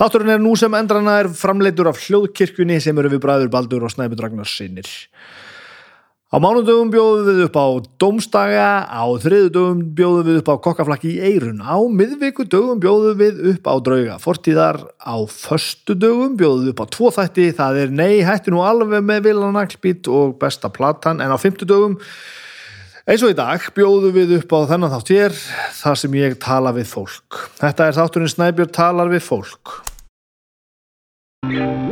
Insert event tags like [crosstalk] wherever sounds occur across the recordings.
Þátturinn er nú sem endrana er framleitur af hljóðkirkjunni sem eru við bræður Baldur og Snæbjörn Ragnarsinnir. Á mánudögum bjóðum við upp á Dómstaga, á þriðudögum bjóðum við upp á Kokkaflakki í Eirun, á miðvikudögum bjóðum við upp á Drauga, fortíðar á föstudögum bjóðum við upp á tvo þætti, það er nei, hætti nú alveg með Vilanaglbít og besta platan, en á fymtudögum Eins og í dag bjóðum við upp á þennan þátt hér þar sem ég tala við fólk. Þetta er þátturinn Snæbjörn talar við fólk. Yeah.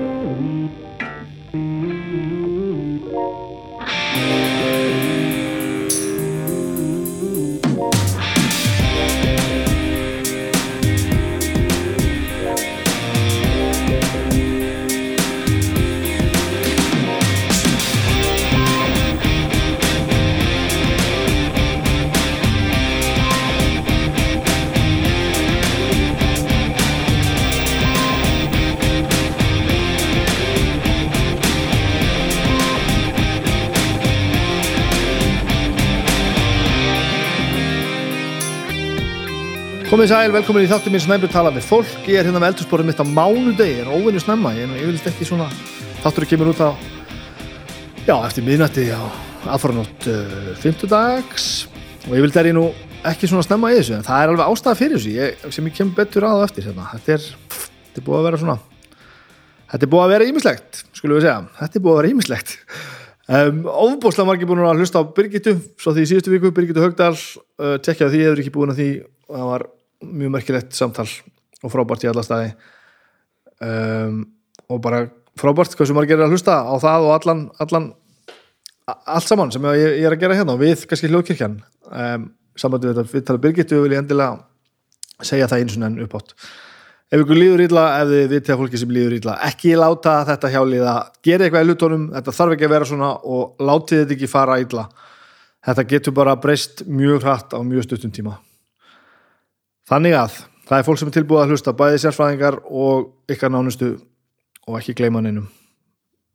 Komið sæl, velkomin í þáttum minn Snæbjörn tala við fólk. Ég er hérna með eldursporið mitt á mánudegi, en óvinni snemma. Ég nú yfirleitt ekki svona, þátturinn kemur út á, já, eftir miðnætti á aðfaranótt uh, 50 dags og yfirleitt er ég nú ekki svona snemma í þessu, en það er alveg ástæða fyrir þessu ég, sem ég kem betur að á eftir hérna. Þetta er, þetta er búið að vera svona, þetta er búið að vera ímislegt, skulum við segja. Þetta er búið að vera ímislegt. Um, ofbúslega margir búin að hlusta á Birgitu svo því síðustu viku, Birgitu Högdal uh, tekjaði því, hefur ekki búin að því það var mjög merkilegt samtal og frábært í alla staði. Um, og bara frábært hversu margir er að hlusta á það og allan, allan allt saman sem ég, ég er að gera hérna og við kannski hljóðkirkjan. Um, sambandi við þetta við tala Birgitu vil ég endilega segja það eins og enn uppátt ef ykkur líður ítla, ef þið vitið að fólki sem líður ítla ekki láta þetta hjálíða gera eitthvað í lutónum, þetta þarf ekki að vera svona og látið þetta ekki fara ítla þetta getur bara breyst mjög hratt á mjög stuttum tíma þannig að það er fólk sem er tilbúið að hlusta bæði sérfræðingar og ykkar nánustu og ekki gleyma neinum.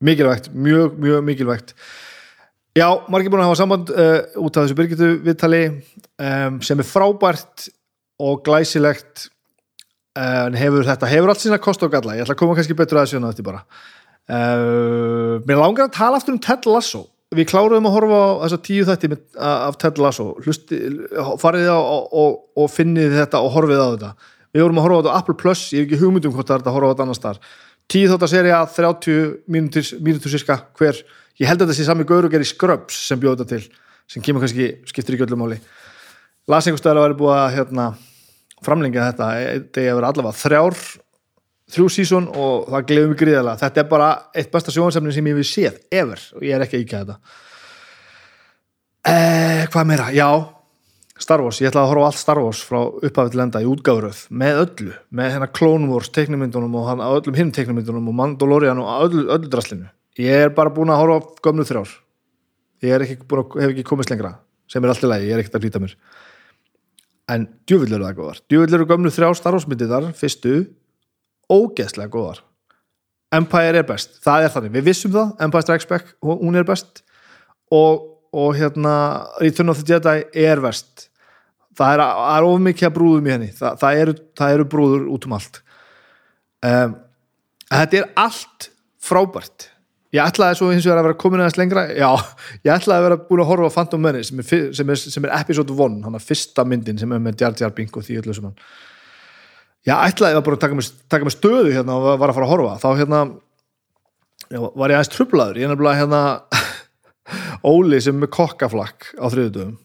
Mikilvægt, mjög, mjög mikilvægt. Já, margir búin að hafa samband uh, út af þessu byrgitu viðtali um, sem er frábært og glæsilegt en hefur þetta, hefur allt sína kost og galla. Ég ætla að koma kannski betur að þessu en þetta bara. Uh, mér langar að tala aftur um Ted Lasso við kláruðum að horfa á þessa tíu þætti af Ted Lasso. Hlusti, farið á og, og, finnið þetta og horfið á þetta. Við vorum að horfa á þetta á Apple Plus ég hef ekki hugmyndum hvort það er að horfa á þetta annars þar tíu þátt að serja 30 mínútur, mínútur síska hver, ég held að þetta sé sami gaur og geri Scrubs sem bjóða þetta til sem kemur kannski, skiptir ekki öllum máli. Las einhverstaðar að vera búið að hérna, framlengja þetta þetta er að vera allavega þrjár þrjú sísón og það gleður mig gríðarlega. Þetta er bara eitt besta sjónsamling sem ég við séð ever og ég er ekki að íkja þetta. Eh, hvað meira, já Star Wars, ég ætlaði að horfa á allt Star Wars frá upphafið til enda í útgáðuröð með öllu, með hérna Clone Wars teiknumyndunum og hann, öllum hinn teiknumyndunum og Mandalorian og öllu, öllu draslinu. Ég er bara búin að horfa á gömlu þrjár. Ég ekki að, hef ekki komist lengra sem er allt í lagi, ég er ekkert að flýta mér. En djúvill eru það góðar. Djúvill eru gömlu þrjá Star Wars myndiðar fyrstu ógeðslega góðar. Empire er best, það er þannig, við vissum það Empire Strikes Back, hún er best. Og, og hérna Return of the Jedi er verst. Það er, er ofmikið brúðum í henni. Það, það, eru, það eru brúður út um allt. Um, þetta er allt frábært. Ég ætlaði svo hins vegar að vera komin aðeins lengra. Já, ég ætlaði að vera búin að horfa á Phantom Menace sem er, er, er episode 1 hann er fyrsta myndin sem er með Jar Jar Bink og því öllu sem hann já, ætlaði að bara taka mig, taka mig stöðu hérna og var að fara að horfa. Þá hérna já, var ég aðeins trublaður ég er nefnilega hérna [laughs] Óli sem er kokkaflakk á þriðutöðum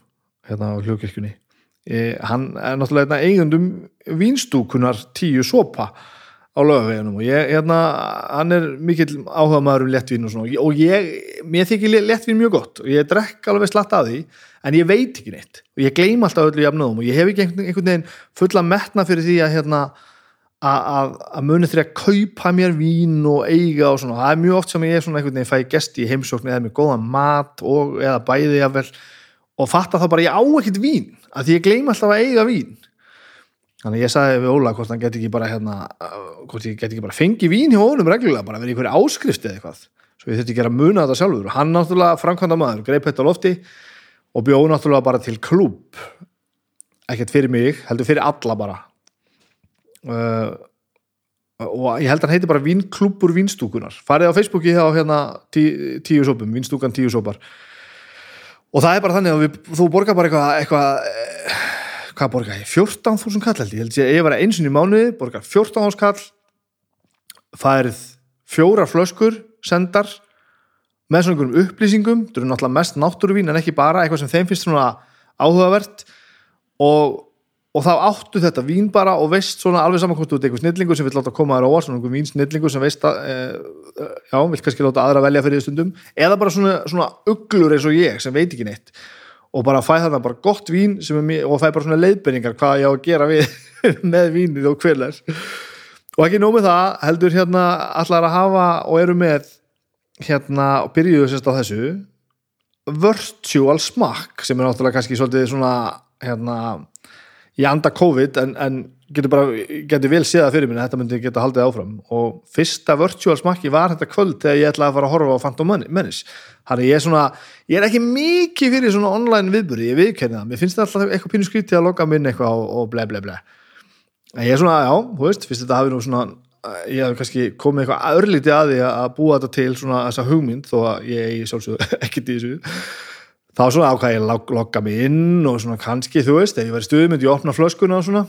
hérna á hljókirkjunni hann er náttúrulega eigundum vínstúkunar tíu sopa á lögaveginum og ég, hérna, hann er mikill áhuga maður um lettvín og svona. Og ég, mér þykir lettvín mjög gott og ég drekk alveg slatt af því en ég veit ekki neitt. Og ég gleym alltaf öllu jafnöðum og ég hef ekki einhvern, veginn fulla metna fyrir því að hérna að muni því að kaupa mér vín og eiga og svona, það er mjög oft sem ég er svona einhvern veginn fæ gesti í heimsókn eða með góðan mat og eða bæði jafnvel og fatta þá bara ég á ekkert vín að því ég gleym alltaf að eiga vín. Þannig ég sagði við Óla hvort hann geti ekki bara hérna, hvort ég geti ekki bara fengi vín hjá honum reglulega, bara verið einhverju áskrift eða eitthvað, svo ég þurfti ekki að muna þetta sjálfur. Og hann náttúrulega framkvæmda maður greip þetta lofti og bjóð náttúrulega bara til klúb ekkert fyrir mig, heldur fyrir alla bara. Uh, og ég held að hann heiti bara Vínklúbur Vínstúkunar farið á Facebooki á hérna tí, tíu sopum, Vínstúkan tíu sopar og það er bara þannig að við, þú borgar bara eitthvað eitthvað, eh, hvað borgar ég? 14.000 kall held ég, held ég, ég var einsin í mánuði borgar 14.000 kall. Færið fjórar flöskur sendar með svona einhverjum upplýsingum, það eru náttúrulega mest náttúruvín en ekki bara eitthvað sem þeim finnst svona áhugavert. Og, og þá áttu þetta vín bara og veist svona alveg saman hvort þú ert eitthvað snillingur sem vil láta koma þér á svona einhver vín snillingur sem veist að e, já, vil kannski láta aðra velja fyrir stundum eða bara svona, svona uglur eins og ég sem veit ekki neitt. Og bara fæ þarna bara gott vín og fæ bara svona leiðbyrningar hvað ég á að gera við [laughs] með vínið og hverlegs og ekki nómið það heldur hérna allar að hafa og eru með hérna og byrjuðu sérst á þessu. Virtual smakk sem er náttúrulega kannski svolítið svona hérna í anda COVID en, en getur bara, getur vel séða fyrir mér þetta myndi geta haldið áfram. Og fyrsta virtual smakki var þetta kvöld þegar ég ætlaði að fara að horfa á Phantom Menace. Þannig ég er svona, ég er ekki mikið fyrir svona online viðbúri, ég viðkenni það. Mér finnst þetta alltaf eitthvað pínu skrítið að logga minn eitthvað og, og ble ble ble en ég er svona, já, hú veist, fyrst þetta hafi nú svona ég hef kannski komið eitthvað örlítið að því að búa þetta til svona þessa hugmynd þó að ég sjálfsög [laughs] ekkert í þessu. Þá svona ákvæði ég að logga mig inn og svona kannski þú veist, ef ég væri stuð myndi ég opna flöskuna og svona.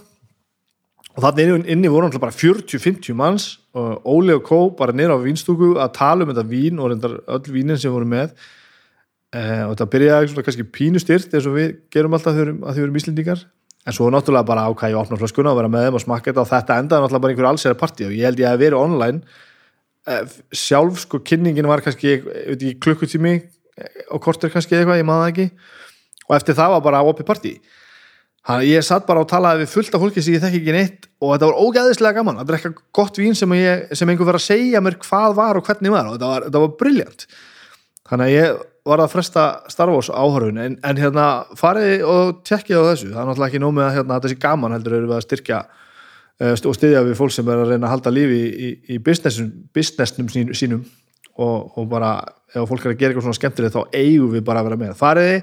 Og þannig inni, inni voru náttúrulega bara 40-50 manns og Óli og Kó bara nýra á vínstúku að tala um þetta vín og reyndar öll vínin sem voru með. Eh, og þetta byrjaði svona kannski pínustyrt eins og við gerum alltaf að því við erum íslendingar en svo náttúrulega bara ákvæði að opna flöskuna og vera með þeim og smakka þetta og þetta endaði náttúrulega bara einhverju allsæri partí og ég held ég að vera online. Eh, sjálf sko kynningin var kannski ekki, klukkutími eh, og kortur kannski eitthvað, ég maður ekki. Og eftir það var bara opið partí þannig ég satt bara og talaði við fullt af fólki sem ég þekki ekki neitt og þetta var ógæðislega gaman að drekka gott vín sem, ég, sem einhver verið að segja mér hvað var og hvernig var og þetta var, var briljant þannig að ég var að fresta Star Wars áhörun en, en hérna farið og tekkið á þessu. Það er náttúrulega ekki nómið að hérna, þetta sé gaman heldur eru við að styrkja uh, og styðja við fólk sem er að reyna að halda lífi í, í, í businessnum, sín, sínum. Og, og bara ef fólk er að gera eitthvað svona skemmtilegt þá eigum við bara að vera með. Fariði,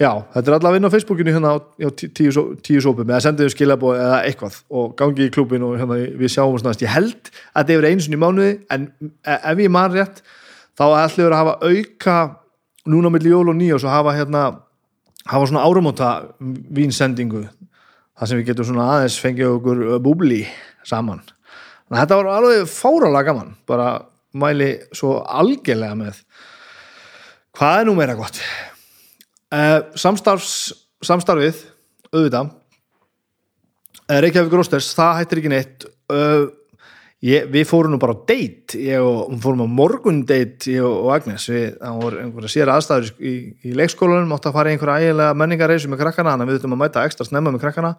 já, þetta er allavega inn á Facebookinu hérna á tíu, tíu sópum eða sendiðu skilabóð eða eitthvað. Og gangi í klúbin og hérna við sjáum og snæðast ég held að þetta er einu sinni í mánuði en e, ef ég man rétt þá ætlum við að hafa auka núna með jól og nýjós og hafa hérna hafa svona árumóta vínsendingu þar sem við getum svona aðeins fengið okkur búbli saman. Að þetta var alveg fáralega gaman bara mæli svo algjörlega með. Hvað er nú meira gott? Uh, samstarfs samstarfið, auðvitað. Reykjavík Rósters, það hættir ekki neitt. Uh, Ég, við fórum nú bara á og við fórum á morgun date ég og, Agnes, við, það voru einhverja sér aðstæður í, í leikskólanum, átt að fara í einhverja ægilega menningarreysu með krakkana, þannig að við þurfum að mæta ekstra snemma með krakkana.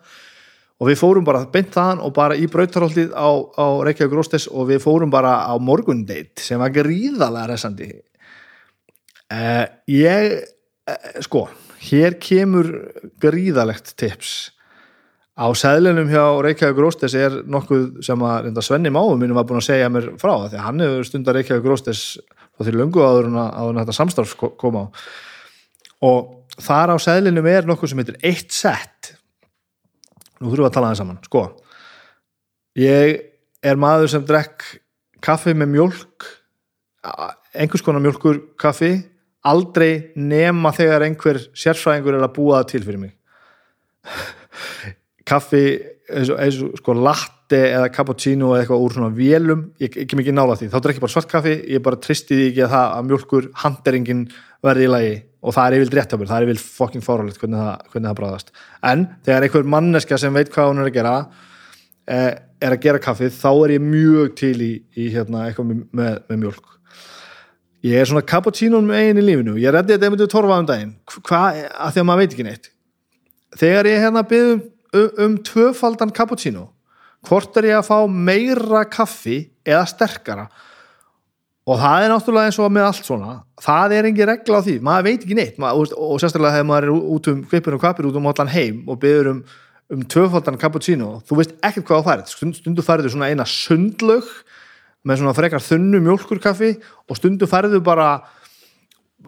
Og við fórum bara beint þaðan og bara í brautarhaldið á, á Reykjavík Róstes og við fórum bara á morgun date sem var gríðalega resandi. Uh, ég uh, sko, hér kemur gríðalegt tips á sæðlunum hjá Reykjavík Róstes er nokkuð sem að Svenni Máum minnum var búin að segja mér frá því hann hefur stundar Reykjavík Róstes þá því lungu áður en að þetta samstarf koma á. Og þar á sæðlunum er nokkuð sem heitir eitt sett. Nú þurfum við að tala það saman. Sko, ég er maður sem drekk kaffi með mjölk einhvers konar mjölkur kaffi aldrei nema þegar einhver sérfræðingur er að búa það til fyrir mig kaffi eins og, eins og sko latte eða cappuccino eða eitthvað úr svona vélum. Ég ekki mikið nála því, þá drekk ég bara svart kaffi. Ég bara tristi því ekki að það að mjölkur handeringin verði í lagi. Og það er yfir rétt á mér, það er yfir fokking fáralegt hvernig það, það bráðast. En þegar einhver manneska sem veit hvað hún er að gera eh, er að gera kaffið þá er ég mjög til í, í hérna, eitthvað með, með, mjölk ég er svona cappuccino með eigin í lífinu, ég reddi þetta einmitt við torfa um daginn. Hvað, að því að maður veit ekki neitt. Þegar ég hérna byggðum um, um tvöfaldan cappuccino. Hvort er ég að fá meira kaffi eða sterkara? Og það er náttúrulega eins og með allt svona. Það er engin regla á því, maður veit ekki neitt. Maður, og sérstaklega þegar maður er út um kvipin og kvapir út um allan heim og byrður um, um tvöfaldan cappuccino, þú veist ekkert hvað það Stund, stundu færið svona eina sundlaug með svona frekar þunnu mjölkurkaffi og stundu færið bara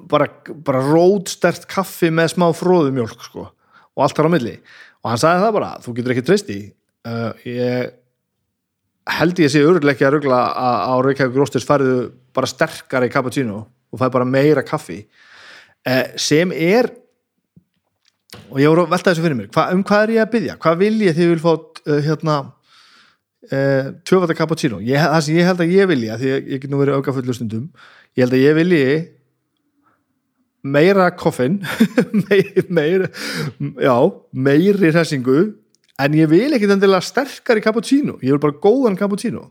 bara, bara rótstert kaffi með smá fróðu mjölk sko, og allt þar á milli og hann sagði það bara, þú getur ekki treyst í uh, ég held ég sé ekki að ruggla á Reykjavík Róstis fariðu bara sterkari cappuccino og fæði bara meira kaffi. Eh, sem er og ég voru að velta þessu fyrir mér hva, um hvað er ég að byggja, hvað vil ég því ég vil fá uh, hérna uh, tvöfata cappuccino, ég, það sem ég held að ég vilja því ég, ég get nú verið auka fullu stundum ég held að ég vilji meira koffin [laughs] meira já, meiri hressingu. En ég vil ekki endilega sterkari cappuccino, ég vil bara góðan cappuccino.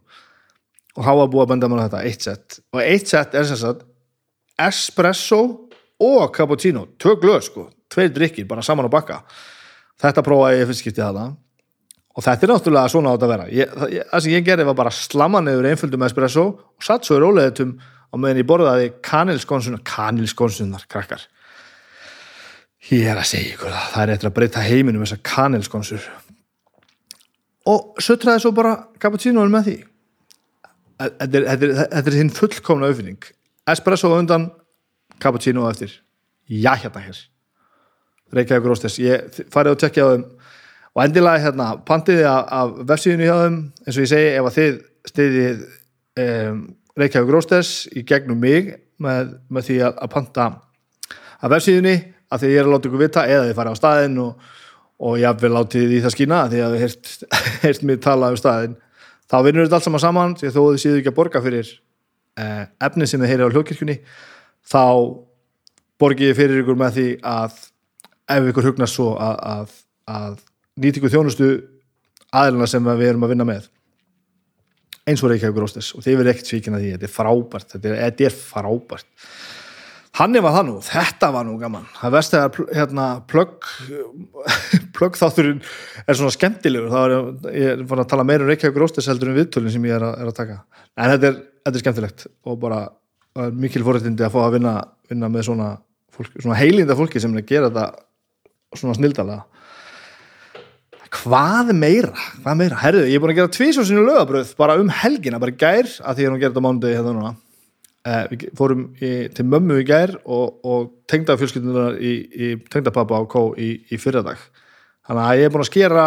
Og hafa búið að benda mér þetta eitt sett. Og eitt sett er sem sagt espresso og cappuccino, tvö glöð sko. Tveir drikkir bara saman á bakka. Þetta prófaði ég fyrst skiptið hana og þetta er náttúrulega svona átt að vera. Ég, það, það sem ég gerði var bara slamma neður einföldum espresso og satt svo í róleðutum á meðan ég borðaði kanilskonsunar kanilskonsunar, krakkar. Ég er að segja ykkur það það er eitthvað að breyta heiminum þessar kanilskonsur. Og sötraði svo bara cappuccinoin með því. Þetta er, hinn fullkomna auðfinning espresso undan cappuccino eftir. Já hérna hér. Reykjavík Róstes, ég farið og tekja á þeim. Og endilega hérna pantiði af, af vefsíðinu hjá þeim. Eins og ég segi ef að þið stiðið um, Reykjavík Róstes í gegnum mig með, með því að, að panta af vefsíðinu að því ég er að láta ykkur vita eða þið farið á staðin og, og ég vil látið í það skýna því að þið heyrst, [laughs] heyrst mér tala um staðin þá vinnur þetta allt saman saman því að þó þið séu ekki að borga fyrir eh, efni sem þið heyri á hljókirkjunni þá borgið fyrir ykkur með því að ef ykkur hugnast svo að, að, að nýtingu þjónustu aðluna sem við erum að vinna með eins og Reykjavík Róstes og þið verður ekkert svíkin að því, þetta er frábært þetta er, þetta er frábært. Hann er var það nú, þetta var nú gaman. Það vest að hérna, plögg [laughs] plögg þátturinn er svona skemmtilegur, þá er ég fann að tala meira um Reykjavík Róstes heldur um viðtölinn sem ég er að, er að taka, en þetta er, þetta er skemmtilegt og bara mikil fórhættindi að fá að vinna, vinna með svona, fólk, svona heilinda fólki sem er að gera þetta svona snildalega hvað meira, hvað meira? Herðu, ég er búin að gera tvísjóðsinu lögabröð bara um helgina, bara gær að því að gera þetta mánuði hérna núna. Eh, við fórum í, til mömmu í gær og, og tengda fjölskyldunar í, í tengdapappa og kó í, í fyrradag. Þannig að ég er búin að skera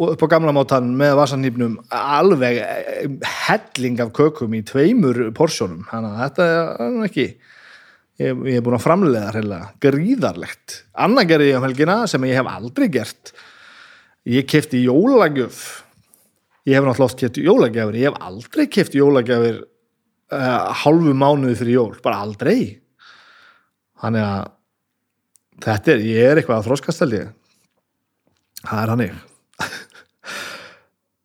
upp á gamla mátan með vasanýpnum alveg eh, helling af kökum í tveimur porsjónum. Þannig að þetta er ekki ég, ég hef búin að framlega reyna gríðarlegt. Annar gerði ég um helgina sem ég hef aldrei gert ég kefti jólagjöf. Ég hef náttúrulega oft keft jólagjafir. Ég hef aldrei keft jólagjafir uh, eh, halvu mánuði fyrir jól. Bara aldrei. Þannig að þetta er, ég er eitthvað að þróskast held ég. Það er hann ég [laughs]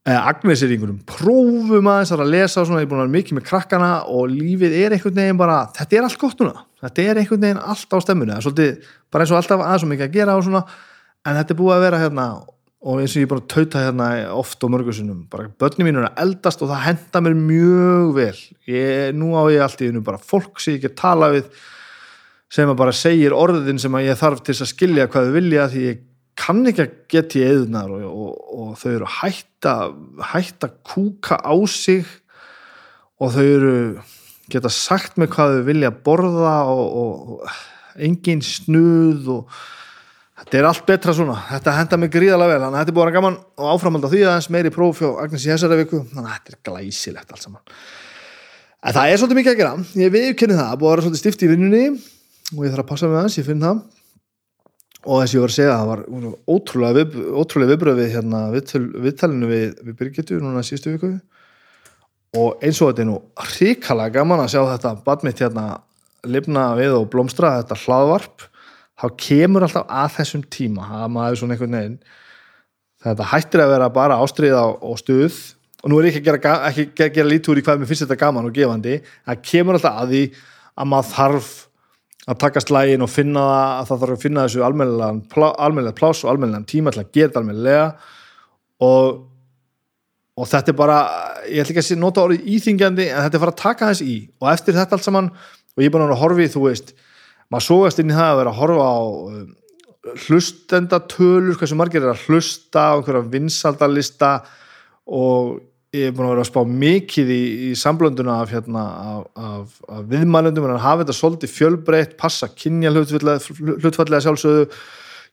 Agnes er einhverjum prófum aðeins að lesa og svona, ég er búin að vera mikið með krakkana og lífið er einhvern veginn bara þetta er allt gott núna, þetta er einhvern veginn allt á stemmuna, svolítið, bara eins og alltaf aðeins og mikið að gera og svona, en þetta er búið að vera hérna og eins og ég er bara að tauta hérna oft og mörgursunum, bara börnum mínu er að eldast og það henda mér mjög vel. Ég, nú á ég allt í hennu bara fólk sem ég ekki tala við sem að bara segir orðin sem að ég þarf til að skilja hvað þau vilja því ég kann ekki að geta í eðunar og, og, og þau eru hægt að hægt að kúka á sig og þau eru geta sagt mig hvað þau vilja borða og, og engin snuð og þetta er allt betra svona, þetta henda mig gríðalega vel þannig að þetta er búin að gaman og áframhald á því aðeins meiri próf hjá Agnes í þessari viku. Þannig að þetta er glæsilegt allt saman. En það er svolítið mikið að gera, ég viðkynni það búin að vera svolítið stift í vinnunni og ég þarf að passa með þess, ég finn það. Og þess að ég var að segja að það var ótrúlega, við, ótrúlega viðbröð við hérna, viðtalinu við, við Birgitur núna síðustu viku. Og eins og þetta er nú ríkala gaman að sjá þetta badmitt hérna þá kemur alltaf að þessum tíma að maður svona einhvern veginn þetta hættir að vera bara ástriða og stuð. Og nú er ekki að gera, ekki að gera lítúr í hvað mér finnst þetta gaman og gefandi. Það kemur alltaf að því að maður þarf að taka slægin og finna það að það þarf að finna þessu almennilega pláss og almennilega tíma til að gera þetta almennilega. Og, og þetta er bara ég ætla ekki að nota orðið íþingjandi en þetta er bara að taka þess í. Og eftir þetta allt saman og ég er bara að horfi þú veist, maður sógast inn í það að vera að horfa á um, hlustendatölur, hversu margir er að hlusta á einhverja vinsaldalista og ég er búin að vera að spá mikið í, í samblönduna af, hérna, af, af, af viðmælundum en að hafa þetta svolítið fjölbreytt, passa kynja hlutfallega sjálfsögðu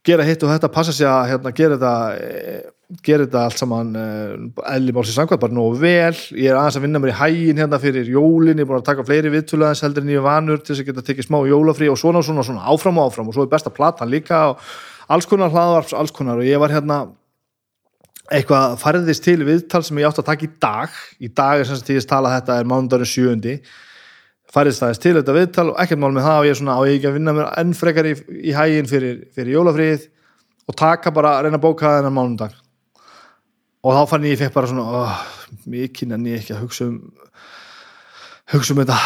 gera hitt og þetta passa sig að hérna, gera þetta eh, gera þetta allt saman eðli málsins samkvæmt bara nógu vel. Ég er aðeins að vinna mér í hægin hérna fyrir jólin ég er búin að taka fleiri viðtöluðans heldur en ég er vanur til þess að geta tekið smá jólafrí og svona og svona, svona áfram og áfram. Og svo er besta platan líka og alls konar hlaðvarps, alls konar. Og ég var hérna eitthvað farðist til viðtal sem ég átti að taka í dag. Í dag er sem sagt ég tala þetta er mánudagurinn sjöundi. Farðist aðeins til þetta viðtal og ekkert mál með það og ég er svona á ég ekki að vinna mér enn frekar í, í hægin fyrir, fyrir jólafríð og taka bara, reyna að bóka þennan mánudag og þá fann ég, ég fekk bara svona oh, mikið en ég ekki að hugsa um hugsa um þetta.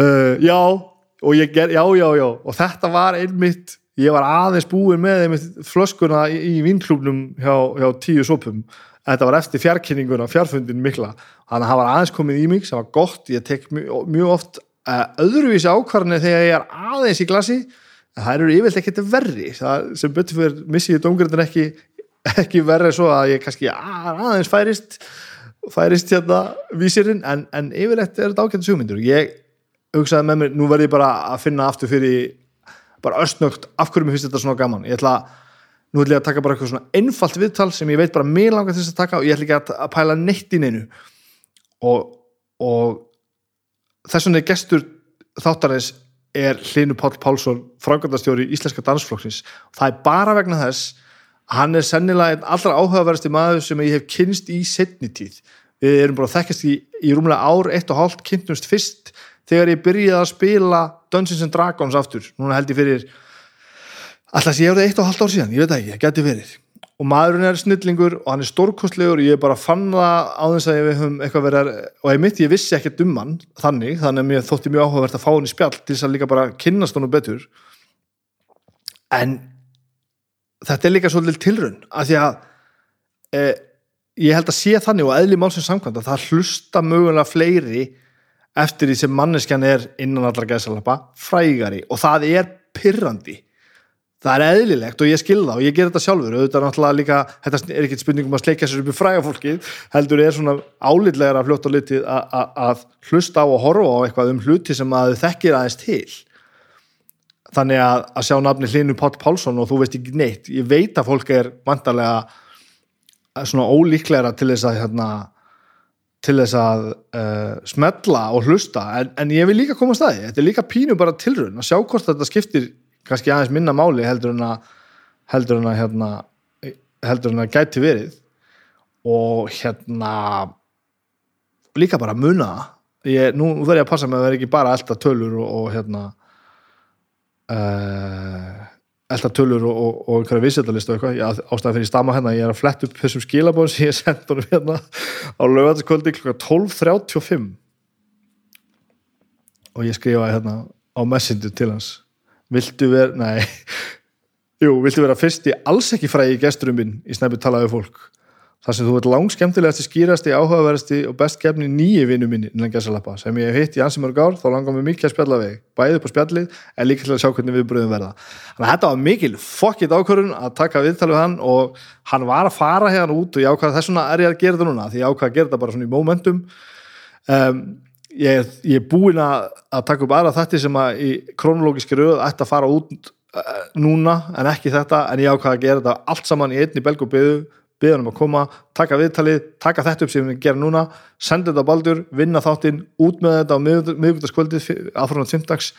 Uh, [laughs] já og ég ger, já, já, já. Og þetta var einmitt, ég var aðeins búin með einmitt flöskuna í, í vinklubnum hjá, hjá tíu sopum. Þetta var eftir fjarkynninguna, fjarfundin mikla. Þannig að það var aðeins komið í mig það var gott, ég tek mjög, mjög oft uh, öðruvísi ákvarðinni þegar ég er aðeins í glasi. en það eru yfirlega ekkert verri. Það sem betur fyrir missi ég dóngröndin ekki ekki verri svo að ég kannski aðeins færist færist hérna vísirinn. En, en yfirlegt er þetta ágænt sjúmyndur ég hugsaði með mér, nú verð ég bara að finna aftur fyrir bara östnögt af hverju mér finnst þetta svona gaman. Ég ætla, nú ætla ég að taka bara eitthvað svona einfalt viðtal sem ég veit bara mér langar þess að taka og ég ætla ekki að pæla neitt í neinu. Og, og þess vegna er gestur þáttarins er Hlinu Pál Pálsson frákvæmdastjóri í Íslenska dansflokksins. Það er bara vegna þess að hann er sennilega einn allra áhugaverðasti maður sem ég hef kynst í setni tíð. Við erum bara þekkast í, í rúmlega ár, eitt og hálft kynntumst fyrst þegar ég byrjaði að spila Dungeons and Dragons aftur, núna held ég fyrir alltaf sem ég hefði eitt og halvt ár síðan, ég veit ekki, það geti verið og maðurinn er snillingur og hann er stórkostlegur og ég bara fann það á þess að við höfum eitthvað verið og ég mitt ég vissi ekkert um hann þannig, þannig að mér þótti mjög áhugavert að fá hann í spjall til þess að líka bara kynnast hann betur. En þetta er líka svolítið tilrun af því að e, ég held að sé þannig og eðli málsins samkvæmt að það hlusta mögulega fleiri eftir því sem manneskjan er innan allra gæðsalapa frægari og það er pyrrandi það er eðlilegt og ég skilða og ég ger þetta sjálfur. Auðvitað náttúrulega líka, þetta er ekkert spurningum að sleika sér upp í fræga fólki heldur er svona álitlegar að fljóta litið að hlusta á og horfa á eitthvað um hluti sem að þau þekkir aðeins til. Þannig að, að sjá nafni Hlinu Pátt Pálsson og þú veist ekki neitt. Ég veit að fólk er vantarlega svona ólíklegra til þess að hérna til þess að uh, smetla og hlusta. En, en ég vil líka koma að staði þetta er líka pínu bara tilröðin að sjá hvort þetta skiptir kannski aðeins minna máli heldur en að heldur en að hérna, heldur en að gæti verið. Og hérna líka bara muna ég, nú verður ég að passa með að vera ekki bara alltaf tölur og, og hérna uh, elda tölur og, og, og einhverja eitthvað, ástæðan fyrir stama hérna ég er að fletta upp þessum skilabóðum sem ég senda honum hérna á lögvæðskvöldi kl. 12.35 og ég skrifa hérna á messenger til hans viltu vera, nei. [laughs] Jú, viltu vera fyrst í alls ekki fræði gesturum minn í snæpi talaðu fólk? Þar sem þú ert langskemtilegasti, skýrasti, áhugaverðasti og best gefni nýju vinnu minni innan gæsalappa sem ég hef hitt í ansi mörg ár þá langar mér mikið að spjalla veg, bæðið upp á spjallið en líka til að sjá hvernig viðbröðum verða. Þannig að þetta var mikil fokkit ákvörðun að taka viðtalið hann og hann var að fara hérna út og ég ákvaði þessuna er ég að gera þetta núna því ég ákvaði að gera þetta bara svona í momentum. Um, ég, ég er búin að, að taka upp aðra þetta sem að í kronologíski röð ætti að fara út uh, núna en ekki þetta en ég ákvaði að gera þetta allt saman í einni belg og byðu byggja hann um að koma, taka viðtalið taka þetta upp sem við gerum núna senda þetta á baldur, vinna þáttinn, út með þetta á miðugutaskvöldið, aðfram á tymtags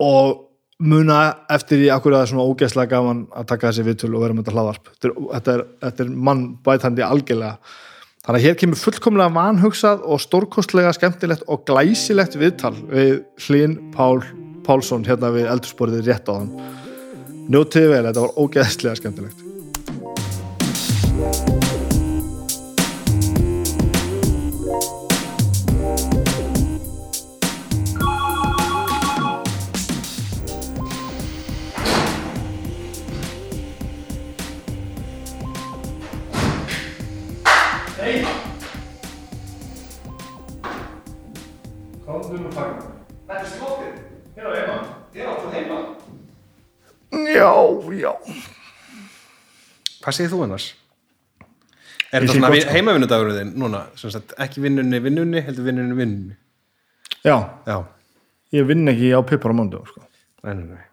og muna eftir því akkur að það er svona ógeðslega gaman að taka þessi viðtölu og vera með þetta hlaðvarp. Þetta er, þetta er mann bætandi algjörlega þannig að hér kemur fullkomlega vanhugsað og stórkostlega skemmtilegt og glæsilegt viðtal við Hlín Pál Pálsson hérna við eldursporið rétt á þann njótiði vel, þetta var ógeðslega skemmtilegt Já, já Hvað segir þú annars? Er þetta svona sko. heimavinnudagurinn þinn núna? Sagt, ekki vinnunni vinnunni, heldur vinnunni vinnunni? Já, Já, ég vinn ekki á pipar á mándu sko. nei, nei, nei.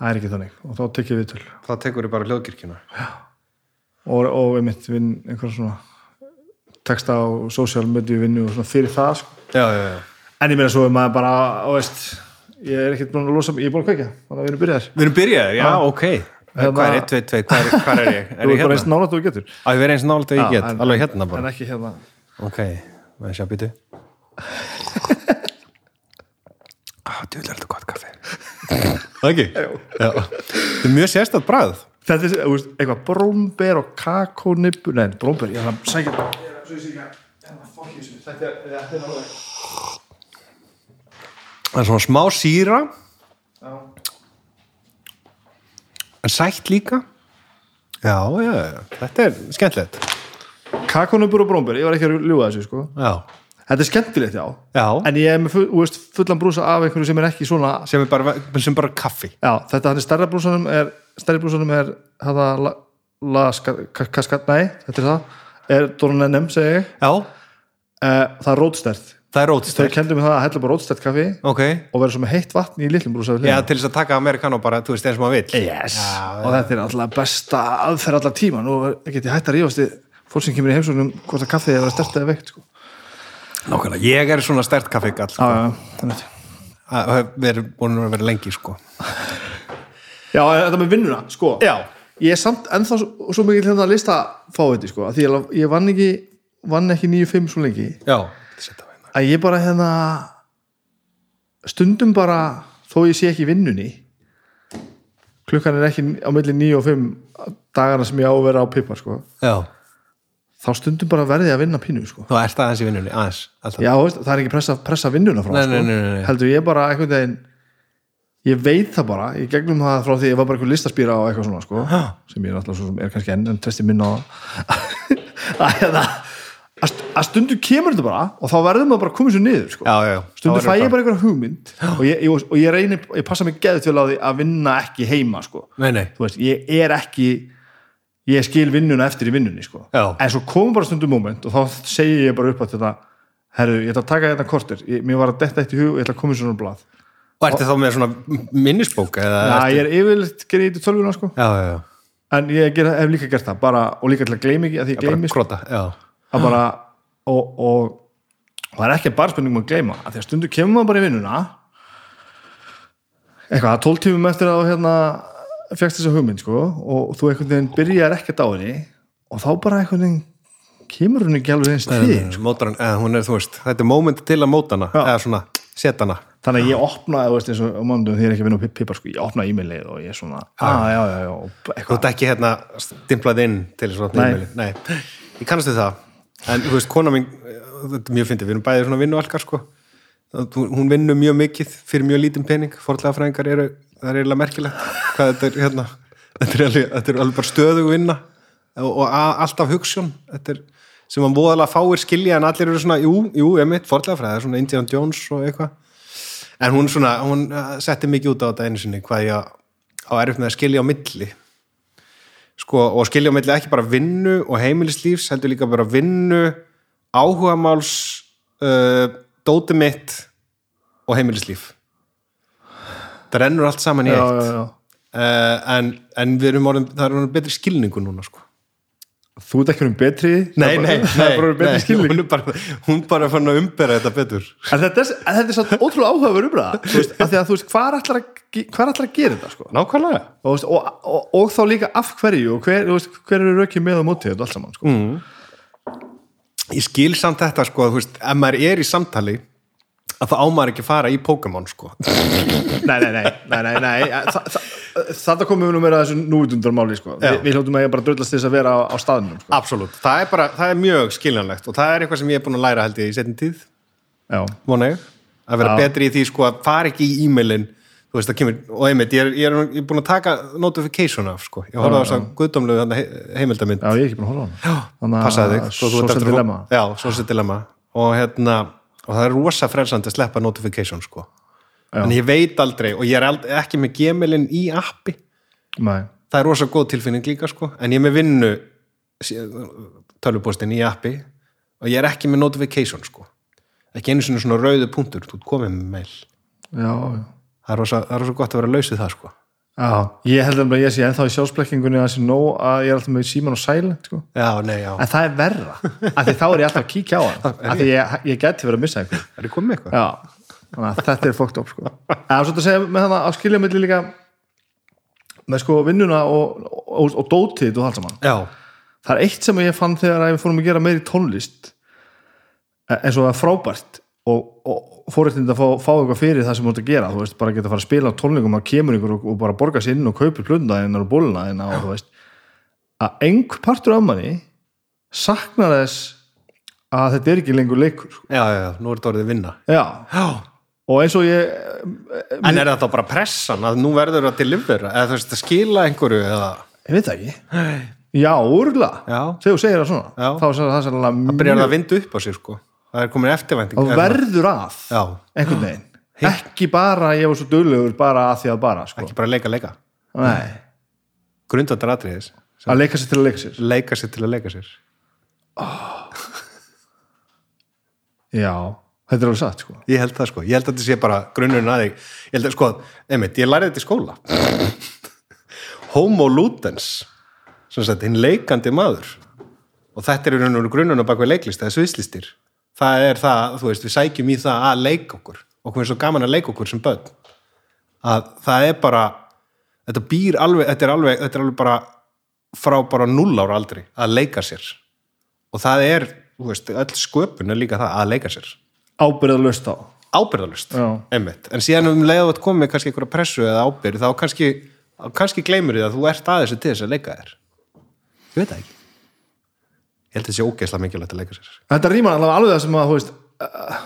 það er ekki þannig og þá tekjum við til þá tekur við bara hljóðkirkjuna og, og einmitt vinn einhver svona texta á social media vinnu og svona fyrir það sko. já, já, já en ég meina svo er maður bara og veist, ég er ekkert búin að losa ég er búin að kveikja, þannig að við erum byrjaðir. Við erum byrjaðir, já, Já. ok. Hérna- Hvað er 1, 2, 2, hvað er, hvað er ég? [laughs] Er þú ég er bara eins hérna? nálægt og þú getur. Á, ég verið eins nálega ég Já, get, en- alveg hérna en bara ekki hérna. Ok, maður sjá býtu Á, djúlega er þetta gott kaffi? Það ekki? Já. Það er mjög sérstætt bragð. Þetta er eitthvað brómber og kakónibbu nei, brómber, ég ætla að sækja svo ég sé ekki að hérna, fuck you, þessu. þetta er, þetta er alveg Það er svona smá síra. Já. En sætt líka. Já, já, já, þetta er skemmtilegt. Kakónibur og brómber, ég var ekki að ljúga þessu sko. Já, þetta er skemmtilegt, já. Já. En ég er með full, fullan brúsa af einhverju sem er ekki svona sem er bara, sem bara kaffi. Já, þetta hann er stærra brúsanum er stærri brúsanum er hafa la, la ska, ka, kaskat, nei, þetta er það. Er Doran NM, segi ég. Já, uh, það er rótstert það er þau rótstært kendur mig það að hella bara rótstert kaffi Ok, og vera svo með heitt vatn í litlum brúsa við já, til þess að taka amerikano bara, þú veist, eins og maður vill. Yes. Já, og þetta er alltaf besta aðferð allar tíma. Nú get ég hægt að rífast í fólk sem kemur í heimsóknum hvort að kaffið er að vera stert eða veikt sko. Nákvæmlega, ég er svona stert kaffigall já, sko. já, þannig Það hefur verið búin að vera lengi sko. já, þetta með vinnuna, sko. Já, ég er samt ennþá svo, svo að ég, ég vann ekki vann ekki 9-5 svo lengi já Setta að ég bara hérna stundum bara þó ég sé ekki vinnunni klukkan er ekki á milli 9 og 5 dagana sem ég á að vera á pipar, sko þá stundum bara verði ég að vinna pínu, sko þú ert aðeins í vinnunni, aðeins alltaf. Já, það er ekki pressa, pressa vinnuna frá Nei, sko. nei, nei, nei, nei. heldur ég bara einhvern veginn ég veit það bara, ég gegnum það frá því ég var bara einhver listaspýra og eitthvað svona sko, sem ég náttúrulega svo sem er kannski enn en tresti minn á [laughs] að, að, st- að stundu kemur þetta bara og þá verður maður bara að koma sér niður sko. Já, já, já. Stundu fæ ég þetta- bara einhverja hugmynd og ég, ég, og ég reynir, ég passa mig geðt til því að vinna ekki heima sko. Nei, nei, veist, ég er ekki ég skil vinnuna eftir í vinnunni sko. En svo komum bara stundum moment og þá segi ég bara upp að þetta herru, ég ætla að taka þetta kortir ég, mér var að detta eitt í hug og ég ætla að koma í svona blað. Og ertu þá með svona minnisbók eða Já, ég er yfirleitt gerði í tölvuna sko. Já, já, já. en ég ger, hef líka gert það bara, og líka til að gleymi ekki að ég gleymi sko, krota, já að bara og, og, og það er ekki bara spurningum að gleyma. Að því að stundu kemur maður bara í vinnuna eitthvað, 12 tímum eftir að hérna fegst þessa hugmynd sko og þú einhvern veginn byrjar ekkert á henni og þá bara einhvern veginn kemur hún ekki alveg eins til. veist, þetta er moment til að móta hana, Já. eða svona, setja hana. Þannig að ég opnaði, þú veist, eins og mánudum þegar ég er ekki að vinna á pipar sko, ég opnaði e-mailið og ég er svona, að já, já, já og þú ert ekki hérna stimplað inn til þess að Nei. ég kannast við það en þú veist, kona mín, eh, þetta er mjög fyndið við erum bæðið svona vinnualkar sko. Hún vinnur mjög mikið fyrir mjög lítinn pening. Forðlega fræðingar eru, það er eiginlega merkilegt hvað þetta er hérna. Þetta er alveg, þetta er alveg bara stöðug vinna og, og a- alltaf hugssjón þetta er sem að voðalega fáir skilja en allir eru svona, jú, jú, emitt, forðlega fræði svona Indiana Jones og eitthvað. En hún svona, hún eh, setti mikið út á þetta einu sinni hvað ég á með að skilja á milli sko, og skilja á milli ekki bara vinnu og heimilislífs, heldur líka bara vinnu áhugamáls uh, dóti mitt og heimilislíf. Það rennur allt saman í já, eitt. já, já. Uh, en, en við erum orðin, það er orðin betri skilningu núna sko þú ert ekki um betri? Nei, nei, [laughs] nei, hún er bara, fann að umbera þetta betur. En þetta er, þetta er svo ótrúlega áhugaverð umræða þú veist, af því að þú veist, hvað er allar að, ge- hvað er allar að gera þetta sko? nákvæmlega. Og, og, og, og þá líka af hverju og hver, veist, hver eru rökið með á móti þetta allt saman sko? ég skil samt þetta sko, þú veist, ef maður er í samtali að það ámar ekki að fara í Pokémon sko. [laughs] Nei, nei, nei, nei, nei, nei. Þa, þa, þetta komum við nú meira að þessu núvitundarmáli sko. Vi, við hljóttum að ég bara dröllast þess að vera á, á staðnum sko. absolutt, það er bara, það er mjög skiljanlegt og það er eitthvað sem ég er búin að læra held ég í setjum tíð, já, vona ég. Að vera Já. betri í því sko að fara ekki í e-mailin. Þú veist það kemur, og einmitt ég er, ég er, ég er búin að taka notification af sko, ég horfði á þess að guðdómlu he, heimildamind, já, ég er ekki búin að horfa á Þannig passaði að þig svo social dilemma. Og hérna, og það er rosa frelsandi að sleppa notification sko. Já. en ég veit aldrei, og ég er ald- ekki með gmailin í appi, nei, það er rosa góð tilfinning líka sko, en ég er með vinnu tölvupóstin í appi. Og ég er ekki með notification sko. Ekki einu svona rauðu punktur, þú komið með mail. Já, já. Það er rosa, það er rosa gott að vera lausið það sko Já, ég held að ég sé ennþá í sjálfsblekkingunni að það sé nóg að ég er alltaf með síman og silent sko. já, nei, já, en það er verra, af því þá er ég alltaf að kíkja á hann [laughs] af því ég, ég geti verið að missa einhver er þið komið með eitthvað? Já, þannig að þetta er fókt upp sko. eða svo að segja með þannig að skilja milli líka með sko vinnuna og, og, og dótið og allt saman já, það er eitt sem ég fann þegar við fórum að gera meiri tónlist eh, eins og það er frábært og, og fórættind að fá, fá eitthvað fyrir það sem þú ert að gera. Þú veist, bara geta að fara að spila á tónleikum að kemur ykkur og, og bara borga sér inn og kaupir plundaðinn og bólnaðinn og þú veist. Að einhver partur af manni saknar þess að þetta er ekki lengur leikur sko. já, já, já, nú er þetta orðið vinna. Já, já, og eins og ég en er þetta bara pressan að nú verður að delivera, eða þú veist að skila einhverju eða, ég veit það ekki. Já, úrlega, já, þegar þú segir það svona Já. þá er það sannlega það byrjar að vinda upp á sig sko, það er komin eftirvænting. Og verður að já, einhvern veginn. [gasps] Ekki bara ég var svo duglegur bara að því að bara sko. ekki bara leika, leika. Grundandar atriðis, að leika sér til að leika sér. Leika sér til að leika sér. Já, þetta er alveg satt sko. ég held það sko, ég held að þetta sé bara grunnurinn að þig, ég held að sko, einmitt, ég lærði þetta í skóla. [laughs] Homo ludens sem sagt, hinn leikandi maður. Og þetta er grunnurinn bak við leiklist, það er sviðslistir það er það, þú veist, við sækjum í það að leika okkur, okkur er svo gaman að leika okkur sem börn, að það er bara þetta býr alveg, þetta er alveg, þetta er alveg bara frá bara null ára aldrei að leika sér. Og það er, þú veist, öll sköpun er líka það að leika sér. Ábyrða löst á ábyrðalust, einmitt. En síðan um leið að komið kannski einhverja pressu eða ábyrð þá kannski, kannski gleymur því að þú ert aðeins til þess að leika þér. Ég veit það ekki ég held að þetta sé ógeðslega mikilvægt að leika sér. Þetta rýmar alveg alveg það sem að veist, uh,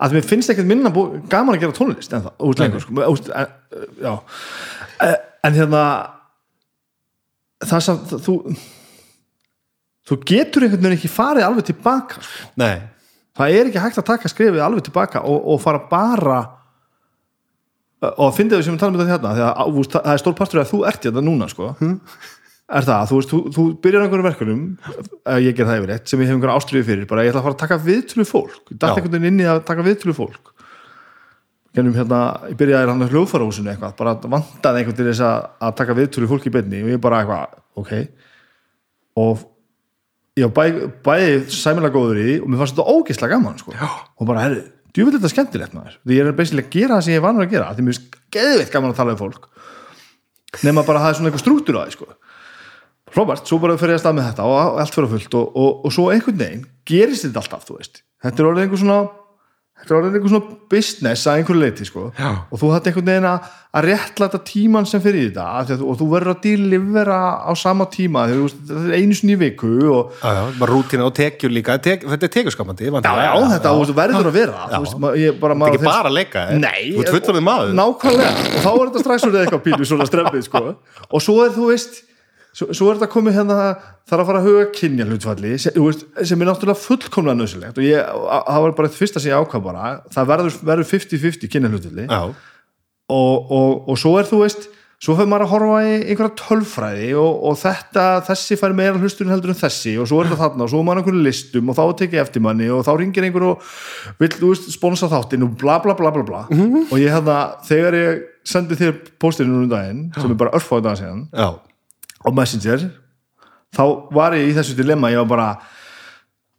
að mér finnst ekkert minna gaman að gera tónlist en það, út lengur sko, en, uh, uh, en hérna það sem þú þú getur einhvern veginn ekki farið alveg tilbaka sko. nei, það er ekki hægt að taka skrifið alveg tilbaka og, og fara bara og að finna þau sem við talum um þetta hérna það er stór partur að þú ert hérna núna sko. Er það, þú veist, þú, þú byrjar einhverjum verkunum, ég ger það yfir eitt sem ég hef einhverja ástriði fyrir, bara ég ætla að fara að taka viðtölu fólk, Já. einhvern veginn inn í að taka viðtölu fólk gennum hérna, ég byrjaði hann á hljóðfarahúsinu eitthvað, bara vandaði einhvern til þess að, að taka viðtölu fólk í beinni og ég bara eitthvað, ok og ég bæ, bæði sæmilega góður í því og mér fannst þetta ógeðslega gaman sko. og bara, herri, djúvill þetta skemmtilegt maður því ég er basically að gera það sem ég vanur að gera því mér finnst geðveitt gaman að tala fólk nema bara að það er svona eitthvað strúktur á því sko. Robert, svo bara fyrir ég að stað með þetta og allt fyrir að fullt og, og, og svo einhvern veginn gerist þetta alltaf, þú veist. Þetta er orðið einhver svona þetta er orðið einhver svona business að einhverju leiti sko. Já. og þú hætti einhvern veginn að, að réttlæta tíman sem fyrir þetta að og þú verður að delivera á sama tíma þetta er einu sinni í viku og já, já, rútina og tekjur líka. Tek, þetta er tekjurskapandi já, já, þetta veist, verður að vera. Veist, ég, bara, þetta er ekki bara að leika þér. Nei, þú ert fullorðið maður. Nákvæmlega. Og þá er þetta strax orðið eitthvað pínu svona strempið sko. og svo er þú veist svo, svo er þetta komið hérna er að fara að huga kynja hlutfalli sem, sem er náttúrulega fullkomlega nöðsilegt og ég, það var bara þetta fyrsta sem ég ákvað bara það verður, verður 50-50 kynja hlutfalli já, og, og, og svo er þú veist svo fyrir maður að horfa í einhverja tölfræði og, og þetta, þessi fær meira hlusturinn heldur en þessi og svo er þetta þarna og svo er maður einhverju listum og þá tekið eftir manni og þá ringir einhver og vill, þú veist, sponsa þáttinn og bla bla bla bla bla. Og ég hefða, þegar ég sendi þér póstirinn um daginn, sem er bara örfáðu dag síðan já, á Messenger þá var ég í þessu dilemma, ég var bara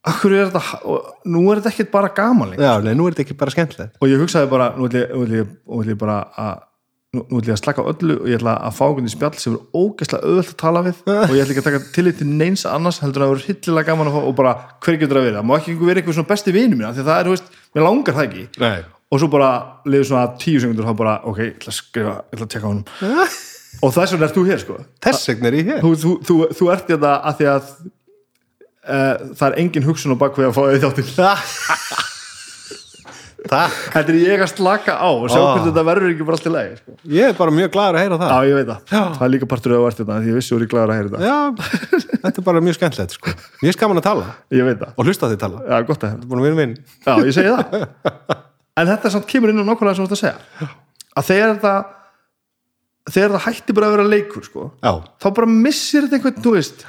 akkur er þetta og nú er þetta ekkert bara gaman lengur. Já, nei, nú er þetta ekki bara skemmtilegt. Og ég hugsaði bara, nú ætlum ég, nú ætlum ég, nú ætlum ég bara að nú, nú ætlum ég að slaka öllu og ég ætla að fá einhvern spjall sem er ógeðslega auðvöld að tala við [laughs] og ég ætla ekki að taka tillit til neins annars heldur að það vera hillilega gaman að fá og bara hver getur það verið, það má ekki vera eitthvað svona besti vinu mína því að það er, þú veist, mér langar það ekki. Nei, og svo bara liður svona tíu sekundur þá bara, ok, ég ætla að skrifa, ég ætla að tekka honum [laughs] og þess vegna ert þú hér sko þess vegna er ég hér þú, þú, þú, þú ert þetta að því að uh, það er engin hugsun á bakvið að fá þið þáttil það, þetta er ég að slaka á og sjá Ó. hvernig þetta verður ekki bara allt í lagi sko. ég er bara mjög gladur að heyra það Já, ég veit það. Það er líka partur af að verða þetta því ég vissi úr í glæður að heyra þetta. já, þetta er bara mjög skemmtilegt sko. ég er skaman að tala Ég það. og hlusta því tala Já, gott að er að minn Já, ég segi það. [laughs] En þetta samt kemur inn á nákvæmlega sem þú ert að segja. Að þegar þetta þegar það hætti bara að vera leikur sko, já, þá bara missir þetta einhvern, þú veist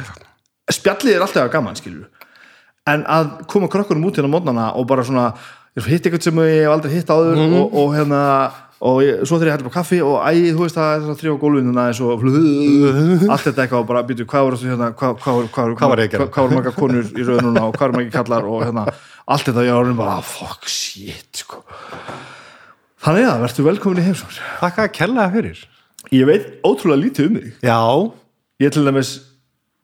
spjallið er alltaf gaman, skilur en að koma krökkunum út hérna mótnana og bara svona, hitt eitthvað sem ég hef aldrei hitt áður og, og hérna og ég, svo þegar ég hætti bara kaffi og æ, þú veist það er þrjá gólfinu aðeins og allt þetta eitthvað og bara býtu hvað voru hérna, hvað, hvað, hvað, Hvað að gera? hvað, voru marga konur í rauðnuna og hvað voru marga kallar og hérna, allt þetta ég árum bara, ah, fuck, shit sko. þannig að, verður velkomin í heimsókn. Þakka að kella það fyrir ég veit ótrúlega lítið um þig. Já, ég til dæmis,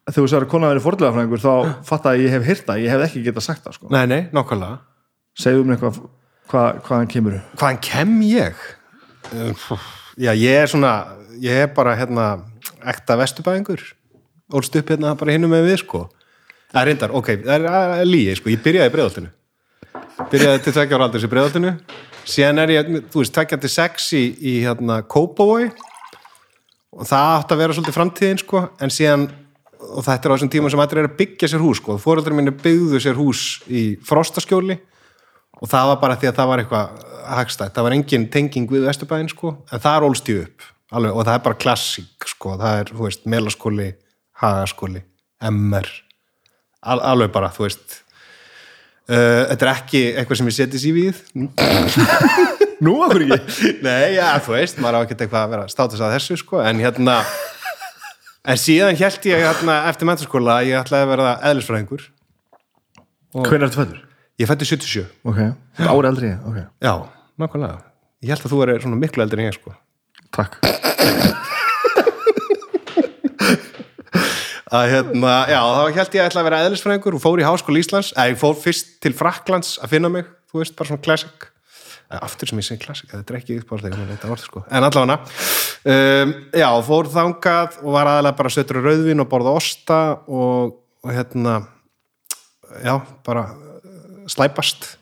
þegar þú sagði að kona verið fordlegafræðingur þá fatt að ég hef hýrt það, ég hef ekki getað sagt það sko. nei, nei, nákvæmlega. Segðu mér eitthvað hvað, hvaðan kemur Hvaðan kem ég? Uh, Já, ég er svona ég er bara hérna ekta vesturbæðingur ólst upp hérna bara hinnum með við sko. Það er reyndar, ok, það er, lígi sko, ég byrjaði í breiðoltinu byrjaði til tvekja ára aldurs í breiðoltinu síðan er ég, þú veist, tvekja til sex í, í hérna Kópavói og það átti að vera svolítið framtíðin sko, en síðan og þetta er á þessum tíma sem allir er að byggja sér hús sko, fóreldrar minni byggðu sér hús í frostaskjóli og það var bara því að það var eitthvað hagstætt, það var engin tenging við Vesturbæðin sko, en það er ólst ég upp. Alveg, og það er bara klassík sko, það er, þú veist, melaskóli hagaskóli, MR al, alveg bara, þú veist. Uh, þetta er ekki eitthvað sem ég seti sér við nú, okkur ekki [laughs] Nei, já, þú veist, maður á ekki eitthvað að vera státus að þessu, sko, en hérna en síðan held ég hérna, eftir mentaskóla að ég ætlaði að vera eðlisfræðingur hvernig ertu fættur? ég fætti 77 ok, ári eldri ég, ok, Já, nákvæmlega. Ég held að þú er svona miklu eldri en ég, sko. takk Að hérna, já, þá held ég að ætla að vera eðlisfræðingur og fór í Háskóla Íslands, eða ég fór fyrst til Fraklands að finna mig, þú veist, bara svona classic. Aftur sem ég segi classic, þetta er ekki uppáhald þegar maður þetta orð, sko. En allavega, um, já, fór þangað og var aðalega bara sötur rauðvin og borða osta og, og hérna, já, bara uh, slæpast.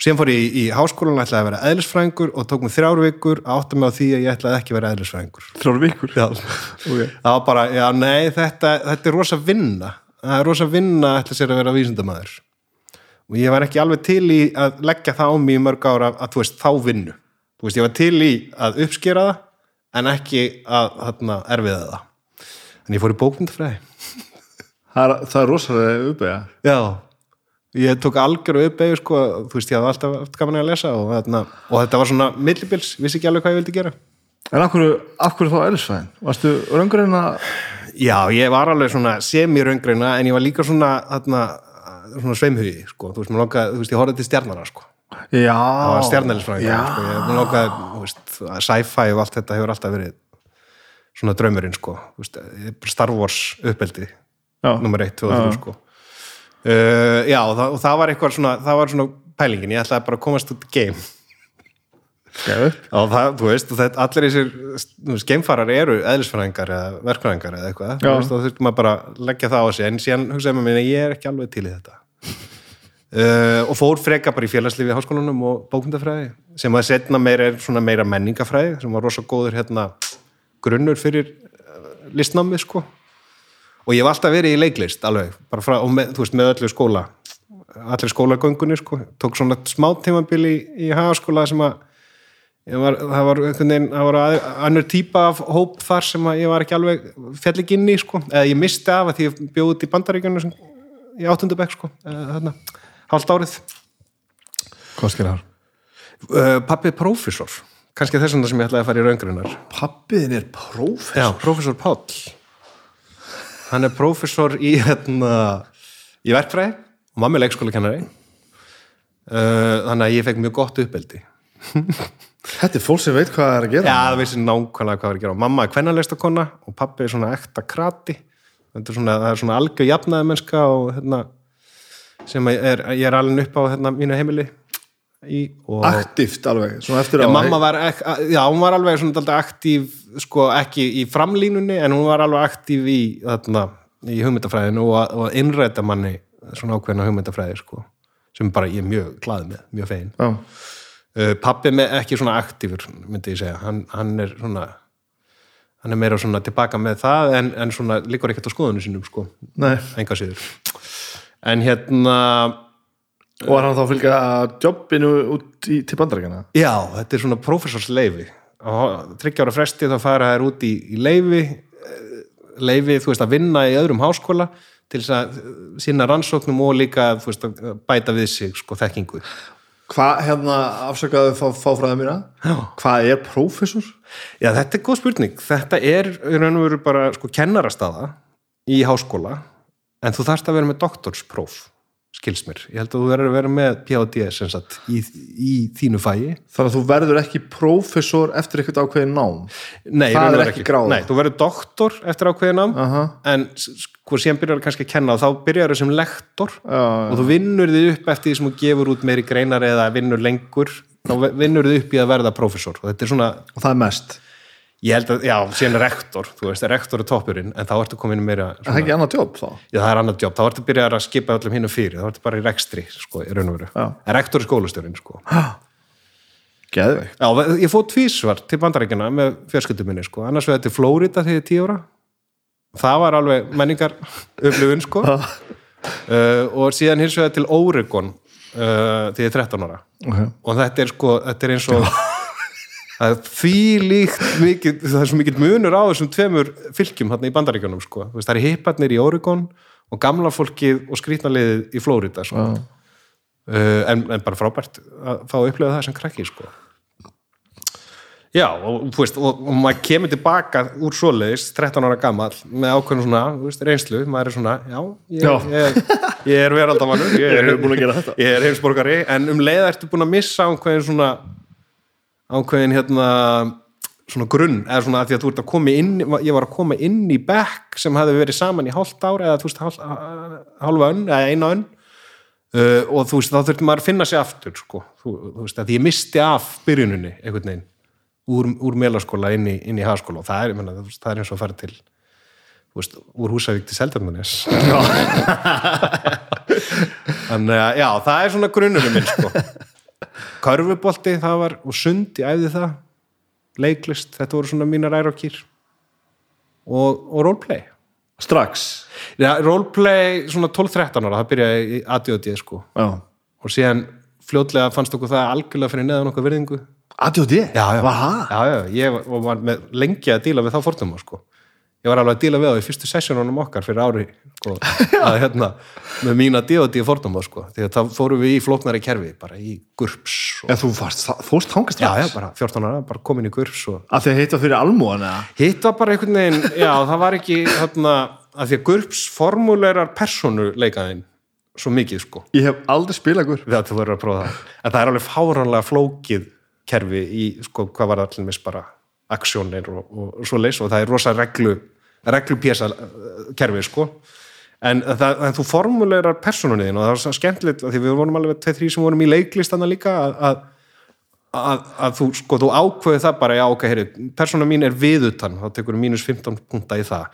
Síðan fór ég í, í háskólan ætlaði að vera eðlisfræðingur og tók mig þrjár vikur að átta mig á því að ég ætlaði ekki að vera eðlisfræðingur. þrjóru vikur Já, ok, það var bara, já nei, þetta, þetta er rosa vinna. Það er rosa vinna að ætla sér að vera vísindamæður. Og ég var ekki alveg til í að leggja það á mig í mörg ára að, þú veist, þá vinnu. Þú veist, ég var til í að uppskera það, en ekki að, þarna, erfiða það. En ég fór í bókmyndafræði. það er, það er rosalega uppega Já, ég tók algjöru uppeyju, sko, þú veist, ég hafði alltaf haft gaman að lesa og, þarna, og þetta var svona millibils, vissi ekki alveg hvað ég vildi gera. en af hverju, af hverju þá eldisfæðin? varstu að Já, ég var alveg svona semi-röngreina en ég var líka svona, þarna, svona sveimhugi, sko, þú veist, mér langaði, þú veist, ég horfði til stjarnara, sko, já, það var stjarnælisfræðingur, já, sko, ég mér langaði, þú veist, sci-fi og allt þetta hefur alltaf verið svona draumurinn, sko, þú veist, Star Wars uppeldi, nummer 1, 2 og 3, sko. Uh, já, og það, og það var eitthvað svona, það var svona pælingin, ég ætlaði bara að komast út í game. Já, það, þú veist, og þetta, allir þessir geimfarar eru eðlisfræðingar eða verkfræðingar eða eitthvað, veist, þá þurftum maður bara að leggja það á sig, en síðan hugsaði maður minni, ég er ekki alveg til í þetta. Uh, og fór freka bara í félagslífi háskólanum og bókmyndafræði sem að setna meira er svona meira menningafræði sem var rosa góður hérna grunnur fyrir uh, listnámið, sko. Og ég hef alltaf verið í leiklist alveg, bara frá, og með, þú veist, með öllu skóla allir skólagöngunni, sko. Tók svona smá tímabil í, í hagaskóla sem að var, það var einhvern veginn, það var önnur típa af hóp þar sem að ég var ekki alveg fjall ekki inn í, sko, eða ég misti af að því ég bjóði út í bandaríkjunum sem, í áttundabæk, sko, þarna hálft árið. hvað? Uh, pappi er prófessor, kannski þess vegna sem ég ætlaði að fara í raungrinnar. pappiðin er próf Já, prófessor Páll. Hann er prófessor í, hérna, í verkfræði og mammi er leikskólakennari. Uh, þannig að ég fekk mjög gott uppeldi. [laughs] þetta er fólk sem veit hvað það er að gera Já, það vissi nákvæmlega hvað var að gera. Mamma er kvennalesta kona og pappi er svona ekta krati. Er svona, það er svona algjör jafnaði mennska og hérna, sem er, ég er alveg upp á hérna, mínu heimili í og aktíft alveg, svona eftir á mamma var, ek, já, hún var alveg svona dálítið aktív, sko, ekki í framlínunni, en hún var alveg aktív í, þarna, í hugmyndafræðinu og, og innræta manni svona ákveðna hugmyndafræði, sko, sem bara ég er mjög glað með, mjög fegin. já, pappi með ekki svona aktífur myndi ég segja, hann, hann er svona hann er meira svona tilbaka með það en, en svona líkur ekkert á skoðunum sínum sko, enga síður. En hérna og var hann þá að fylgja jobbinu út í, til bandarækjana já, þetta er svona prófessorsleifi þryggjára fresti þá fara þær út í, í leifi eh, leifi, þú veist, að vinna í öðrum háskóla til þess að sinna rannsóknum og líka veist, bæta við sig sko, þekkingu Hvað, hérna, afsakaðu fá, fáfræða mína Já. Hvað er prófessor? Já, þetta er góð spurning. Þetta er í raun og veru bara sko kennarastaða í háskóla en þú þarft að vera með doktorspróf skils mér. Ég held að þú verður að vera með PhD sem sagt í, í þínu fæi. Þannig að þú verður ekki prófessor eftir eitthvað ákveðin nám Nei, Það og er ekki gráða. Nei, þú verður doktor eftir ákveðinam Aha. en sko síðan byrjar kannski að kenna og þá byrjar sem lektor Já, og þú vinnur þið upp eftir því sem þú gefur út meiri greinar eða vinnur lengur þá vinnur þið upp í að verða prófessor og þetta er svona og það er mest Ég held að, já, síðan er rektor, þú veist, rektor er toppurinn, en þá ertu komin meira, Er það svona, ekki annað jobb þá? já, það er annað jobb, þá ertu byrjað að skipa öllum hinnum fyrir, þá ertu bara í rekstri, sko, í raun og veru. En rektor er skólastjórinn, sko. Geðveikt Já, ég fóð tvísvar til bandarækjana með fjörskildum minni, sko, annars vegar til Flórida þegar ég er tíu ára. Það var alveg menningar upplifun, sko. [laughs] uh, og síðan hins vegar til Oregon uh, þegar ég er 13 ára. okay. og þetta er sko, þetta er eins og [laughs] það er því líkt mikið, það er svo mikið munur á þessum tveimur fylgjum hann í bandaríkjunum sko. Það er hipparnir í Oregon og gamla fólkið og skrýtnaliðið í Flórida sko. uh, en, en bara frábært að fá að upplifa það sem krakki sko. já og, veist, og, og maður kemur tilbaka úr svoleiðis 13 ára gamall með ákveðinu svona veist, reynslu, maður er svona já, ég, Já. ég, ég er veraldamannur ég Ég er er heimsborgari en um leið ertu búin að missa ákveðin svona ákveðin hérna svona grunn, eða svona að því að þú ert að koma inn ég var að koma inn í bekk sem hefði verið saman í hálft ár eða þú veist hálf, hálfa önn eða eina önn. Uh, og þú veist þá þurfti maður að finna sig aftur sko, þú, þú veist að ég misti af byrjuninni einhvern veginn úr, úr melaskóla inn í, í hagaskóla og það er, menna, það er eins og að fara til veist, úr Húsavík til Seldarnanes [laughs] þannig að já, það er svona grunnurinn minn sko [laughs] Körfubolti, það var, og sund, ég æfði það. Leiklist, þetta voru svona mínar ærokýr. Og, og roleplay. Strax? Já, roleplay svona 12-13 ára, það byrjaði í ADHD sko. Já. Og síðan fljótlega fannst okkur það algjörlega fyrir neðan okkar virðingu. ADHD? já, já, já, já, ég var með lengi að díla við þá fórtum sko. Ég var alveg að díla við þá í fyrstu sessjónunum okkar fyrir ári sko, [laughs] að hérna, með mína D.O.D. fórtum sko, því að þá fórum við í flóknari kerfi bara í GURPS og, Já, þú fórst þangast já, strax? já, bara 14 ára, bara komin í GURPS og Af því að heita fyrir almúan eða? hitt var bara einhvern veginn, já, það var ekki hérna, að því að GURPS formulerar persónuleikaðin svo mikið sko, Ég hef aldrei spilað gur við að þú verður að prófa það en það er alveg fáránlega flókið kerfi í, sko, hvað var það aksjónir og, og, svo leys og það er rosa reglu reglupjesa kerfi, sko. En, það, en þú formulerar persónunniðin og það svo skemmtilegt því við vorum alveg tveið þrý sem vorum í leiklistana líka að, að, að, að þú, sko, þú ákveði það bara, já, ok, heyri, persóna mín er viðutan, þá tekur mínus 15 punta í það.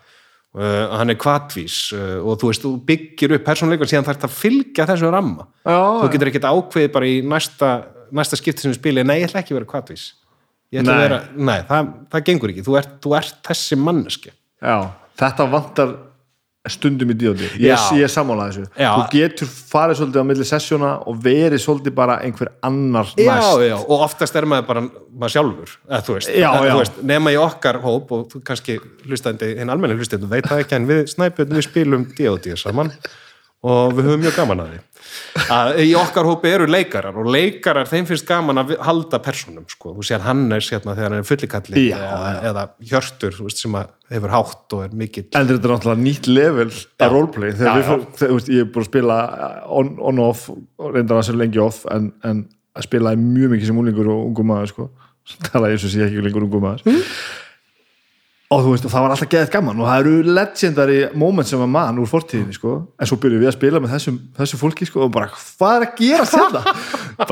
Uh, hann er kvatvís uh, og þú veist, þú byggir upp persónuleikar síðan þarf að fylgja þessu ramma. Já, þú getur ekkert ákveðið bara í næsta, næsta skipti sem við spilið, nei, ég ætla ekki að vera kvatvís Nei. vera, nei, það, það gengur ekki þú ert, þú ert þessi manneski Já, þetta vantar stundum í D.O.D. Ég, Já. ég sammála þessu Já. Þú getur farið svolítið á milli sessjóna og verið svolítið bara einhver annar já, næst já, og oftast er maður bara maður sjálfur, eða þú veist, Já, eða, já. þú veist nema í okkar hóp og þú kannski hlustandi, hinn almenni hlustandi, veit það ekki en við snæpjum, við spilum D.O.D. saman og við höfum mjög gaman að því. Að í okkar hópi eru leikarar og leikarar, þeim finnst gaman að halda persónum, sko, þú sér Hannes hérna þegar hann er fullikalli Já, eða, eða Hjörtur, veist, sem að hefur hátt og er mikill. En þetta er náttúrulega nýtt level af roleplay. Þegar Já, við þegar, veist, ég er búin að spila on, on off, og reyndar að sér lengi off en, en að spila mjög mikið sem úlingur og ungum maður sko. tala ég svo sé ekki lengur ungum maður. Mm. Og þú veist, og það var alltaf geðið gaman og það eru legendary moment sem að mann úr fortíðinni sko. en svo byrjuðum við að spila með þessum, þessu fólki sko, og bara, hvað er að gera þetta?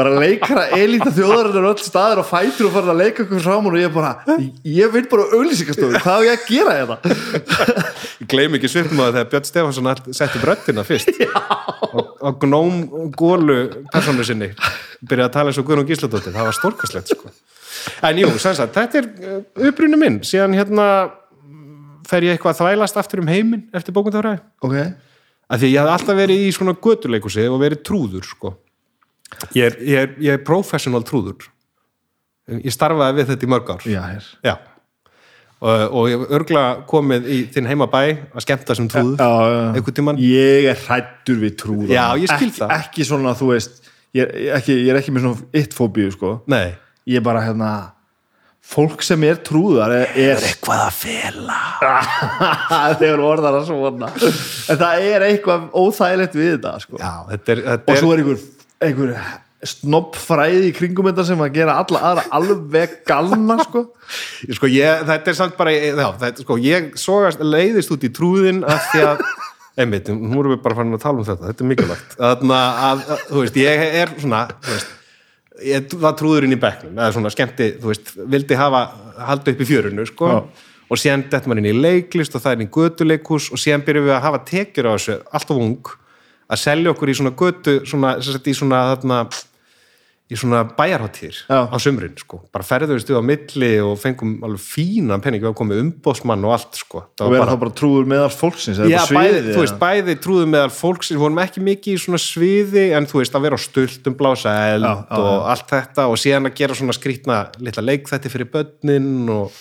bara leikara elita þjóðarinnar öll staðir og fætur og fara að leika okkur saman og ég bara, ég vil bara auðlýsingastofu, hvað á ég að gera þetta? Ég gleym ekki svipnum að þegar Björn Stefansson setti bröttina fyrst og, og gnóm gólu persónu sinni byrjaði að tala eins og Guðrún Gísladóttir það var stórkastlegt sko. En jú, sem sagt, þetta er upprunni minn. Síðan hérna fer ég eitthvað að þvælast aftur um heiminn eftir bókundafræði ok, af því að ég hafði alltaf verið í svona götuleikusi og verið trúður sko. ég, er, ég, er, ég er professional trúður. Ég starfaði við þetta í mörg ár. Já, hér Já. Og, og ég hef örgla komið í þinn heimabæ að skemmta sem trúður Já, ég er hrættur við trúða Já, ég skil ekki, það. ekki svona, þú veist ég, er ekki, ég er ekki með svona eitt fóbíu sko. Nei ég er bara hérna fólk sem er trúðar er, er eitthvað að fela [laughs] þegar orðar að svona en það er eitthvað óþægilegt við þetta sko. já, þetta er, þetta og svo er einhver, einhver snobbfræði í kringum þetta sem að gera alla aðra alveg galna sko. [laughs] sko, ég, þetta er samt bara já, þetta, sko, ég sogast leiðist út í trúðin af því að [laughs] einmitt, nú erum við bara farin að tala um þetta þetta er mikilvægt að, að, þú veist, ég er svona þú veist, ég var trúðurinn í bekknum eða svona skemmti, þú veist, vildi hafa halda upp í fjörunu, sko Já. og síðan þetta maður inn í leiklist og það er í götuleikus og síðan byrjum við að hafa tekjur á þessu alltaf ung að selja okkur í svona götu svona, sem sagt, í svona þarna, í svona bæjarháttír Já. á sumrin, sko, bara ferðum við stuð á milli og fengum alveg fínan penning við komið umbóðsmann og allt, sko. Það og var vera bara- bara trúður meðal fólksins Já, bara bæði, veist, bæði trúðum meðal fólks. Við vorum ekki mikið í svona sviði en þú veist, að vera á stultum, blása eld Já, já, og allt þetta og síðan að gera svona skrýtna litla leikþætti fyrir börnin og,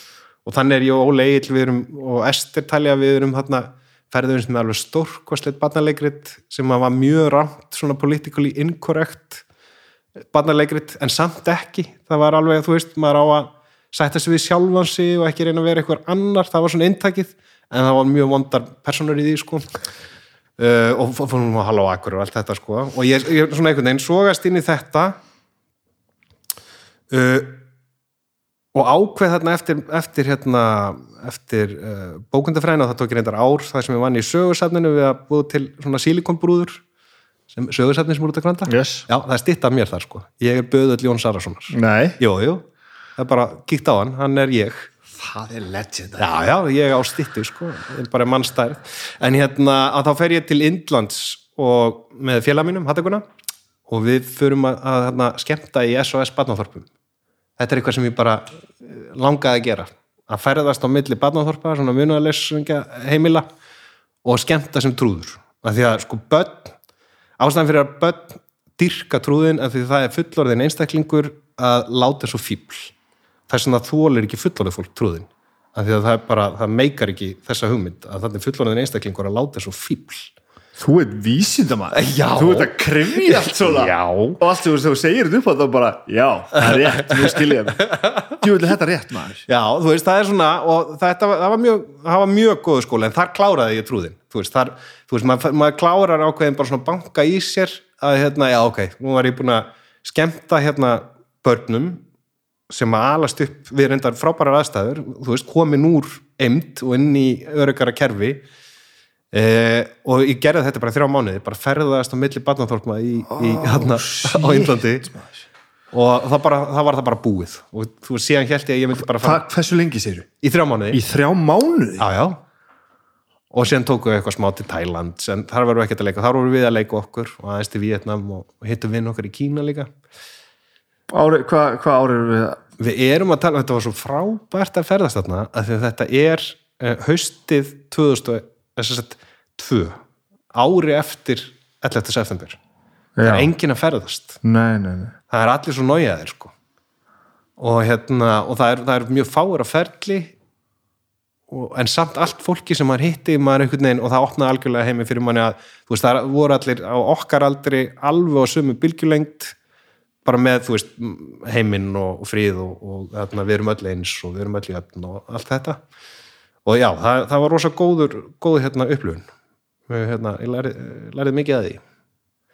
og þannig er ég og Óli Egil við erum og Ester talja við erum þarna ferðum með alveg stórkosleitt barnaleikrit sem var mjög ramt svona politically incorrect barnaleikrit en samt ekki. Það var alveg, þú veist, maður á að sætta sig við sjálfan sig og ekki reyna að vera eitthvað annar, það var svona inntakið en það var mjög vondar personur í því sko. Uh, og fórum að halla á akkur og allt þetta sko. Og ég, ég svona einhvern veginn sogast inn í þetta uh, og ákveð þarna eftir, eftir hérna eftir uh, bókundafræðina og það tók ég reyndar ár það sem ég vann í sögursafninu við að búið til svona sílikonbrúður sem sögursafni sem úr út að kranta Yes. já, það er stitt af mér þar sko. Ég er Böðull Jón Sarasonar. Nei, jú, jú, það er bara kíkt á hann, hann er ég. Það er legend. Já, já, ég á stittu sko, ég er bara mannstærð. En hérna að þá fer ég til Indlands og með félag mínum, hattakuna og við förum að, að, að skemmta í SOS Barnaþorpum. Þetta er eitthvað sem ég bara eh, langaði að gera. Að ferðast á milli Barnaþorpa svona munaðalessingja heimila og skemmta sem trúður. Af því að sko börn ástæðan fyrir að börn dyrka trúðin af því það er fullorðin einstaklingur að láta svo fíbl þess að þólir ekki fullorðið fólk trúðin af því að það er bara, það meikar ekki þessa hugmynd að þannig fullorðin einstaklingur að láta svo fíbl Þú ert vísindamæður [laughs] Já. Þú ert að krifja allt svona. [laughs] Já. Og allt þegar þú segir upp á það bara Já, það er rétt, nú skilja Jú, er þetta rétt maður. Já, þú veist, það er svona og þetta var, það var mjög, það var mjög góðu skóla en þar kláraði ég trúðin þú veist, þar, þú veist maður, maður klárar ákveðin bara svona banka í sér að hérna, já, ok, nú var ég búin að skemmta hérna börnum sem að alast upp við reyndar frábærar aðstæður, þú veist, komin úr emd og inn í öryggara kerfi. Eh, og ég gerði þetta bara þrjá mánuði bara ferðast á milli barnaþorpma í, í hérna á Índlandi og það, bara, það var það bara búið. Og þú veist, síðan held ég að ég myndi bara fara Hversu lengi segir í þrjá mánuði. Í þrjá mánuði? já, já. Og síðan tókum við eitthvað smá til Thailand. En þar varum við ekkert að leika, þar vorum við að leika okkur og aðeins til Vietnam og, hittum við okkar í Kína líka. Ári, Hvað hva ári eru við? við erum að tala, þetta var svo frábært að ferðast þarna, að þetta er uh, haustið 2002 ári eftir 11. september. Það er enginn að ferðast. Nei, nei, nei. Það er allir svo nájaðir sko. og hérna og það er, það er mjög fáir að ferli en samt allt fólki sem maður hitti maður einhvern veginn og það opnaði algjörlega heimi fyrir manni að þú veist það voru allir á okkar aldri alveg á sömu bylgjulengt bara með þú veist heiminn og, frið og, og þarna, við erum öll eins og við erum öll í öll og allt þetta. Og já, það, það var rosa góður góður hérna upplifun. Við, hérna, ég lærið, lærið mikið að því.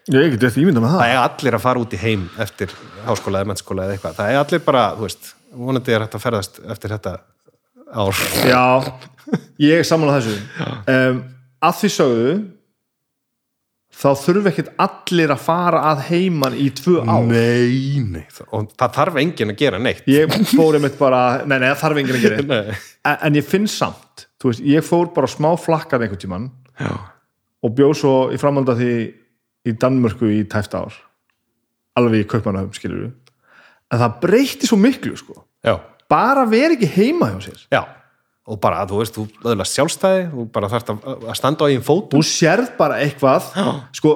Ég get eftir ímynda með það. Það er allir að fara út í heim eftir háskóla eða mennskóla eða eitthvað. Það er allir bara, þú veist, vonandi er hægt að ferðast eftir þetta ár. Já, ég á þessu. Um, Að því sögðu þá þurfi ekkert allir að fara að heiman í tvö ár. Nei, nei og það þarf enginn að gera neitt. Ég fór einmitt bara, nei, nei, það þarf enginn að gera eitt. Nei. en, en ég finn samt þú veist, ég fór bara smá flakkað einhvern tímann Já. og bjóð svo í framhald af því í Danmörku í tæft ár. Alveg í kaupmanahum, skilur við en það breytti svo miklu, sko. Já, bara vera ekki heima hjá sér. Já. Og bara, þú veist, þú öðlast sjálfstæði þú bara þarft að, standa á einn fótum. Þú sérð bara eitthvað sko,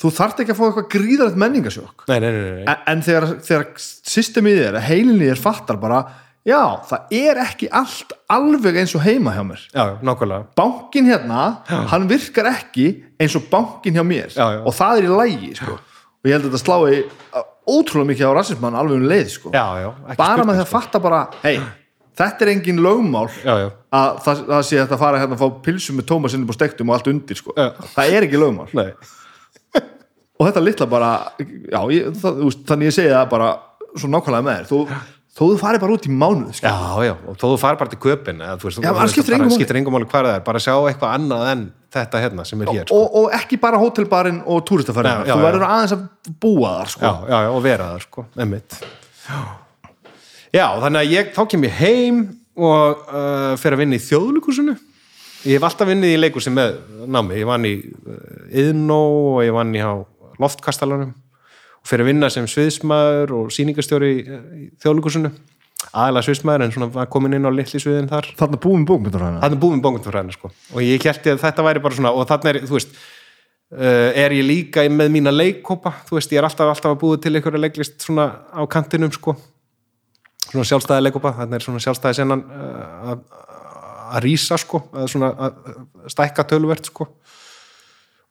þú þarft ekki að fá eitthvað gríðalegt menningasjokk nei, nei, nei, nei. en, en þegar, þegar systemið er, heilinni er fattar bara, já, það er ekki allt alveg eins og heima hjá mér. Já, já, nákvæmlega. Bankin hérna, hann virkar ekki eins og bankin hjá mér. Já, já. og það er í lægi sko. og ég held að þetta slái ótrúlega mikið á rassismann alveg um leið sko. já, já, bara með því að fatta bara hei, þetta er engin lögmál já, já, að það, það sé að fara hérna að fá pilsum með tómasinnum og stektum og allt undir sko. Það er ekki lögmál. Og þetta litla bara ég, það, veist, þannig ég segi það bara svo nákvæmlega með þér. Þú, þó þú farið bara út í mánuð sko. Já, já, og þó þú farið bara til þú það skiptir engum máli hvað það er, bara sjá eitthvað annað en þetta hérna sem er hér sko. og, og ekki bara hótelbarinn og já, þú verður aðeins að búa þar sko. já, og vera það sko, Já, þannig að ég, þá kem ég heim og uh, fer að vinna í þjóðleikusinu Ég hef alltaf vinnið í leikursi með námi, ég vann í uh, Iðnó og ég vann í á loftkastalanum og fer að vinna sem sviðsmaður og sýningastjóri í, þjóðleikusinu aðalega sviðsmaður en svona komin inn á litli sviðin þar. Þarna búum bókmyndarhæðina Þannig búum bókmyndafræðina sko. Og ég held að þetta væri bara svona og þannig er, þú veist uh, er ég líka með mína leikkópa þú veist, ég er alltaf, alltaf að búið til einhverja leiklist svona á kantinum sko. Svona sjálfstæði leikkópa þannig er svona sjálfstæði sennan uh, að rísa sko. Að svona að að stækka tölvert sko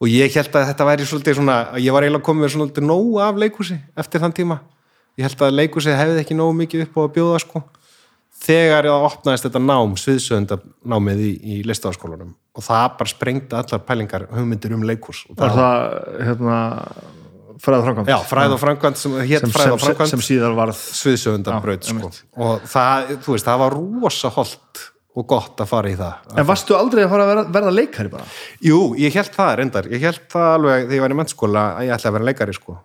og ég held að þetta væri svolítið svona ég var eiginlega komið svolítið nóg af leikhúsi eftir þann tíma. Ég held að leikhúsi hefði ekki nógu mikið upp á að bjóða sko. Þegar það opnaðist þetta nám, sviðsöndanámið í, í listafaskólanum og það bara sprengdi allar pælingar hugmyndir um leikhús. Og var það, það hérna, fræða framkvæmt já, fræð og framkvæmt sem sem, fræð sem, og sem, síðar varð sviðsöndabraut sko. og það, þú veist, það var rosa holt og gott að fara í það. En varstu aldrei að fara að verða, verða leikari bara? Jú, ég held það reyndar, ég held það alveg þegar ég var í mennskóla að ég ætla að vera leikari sko.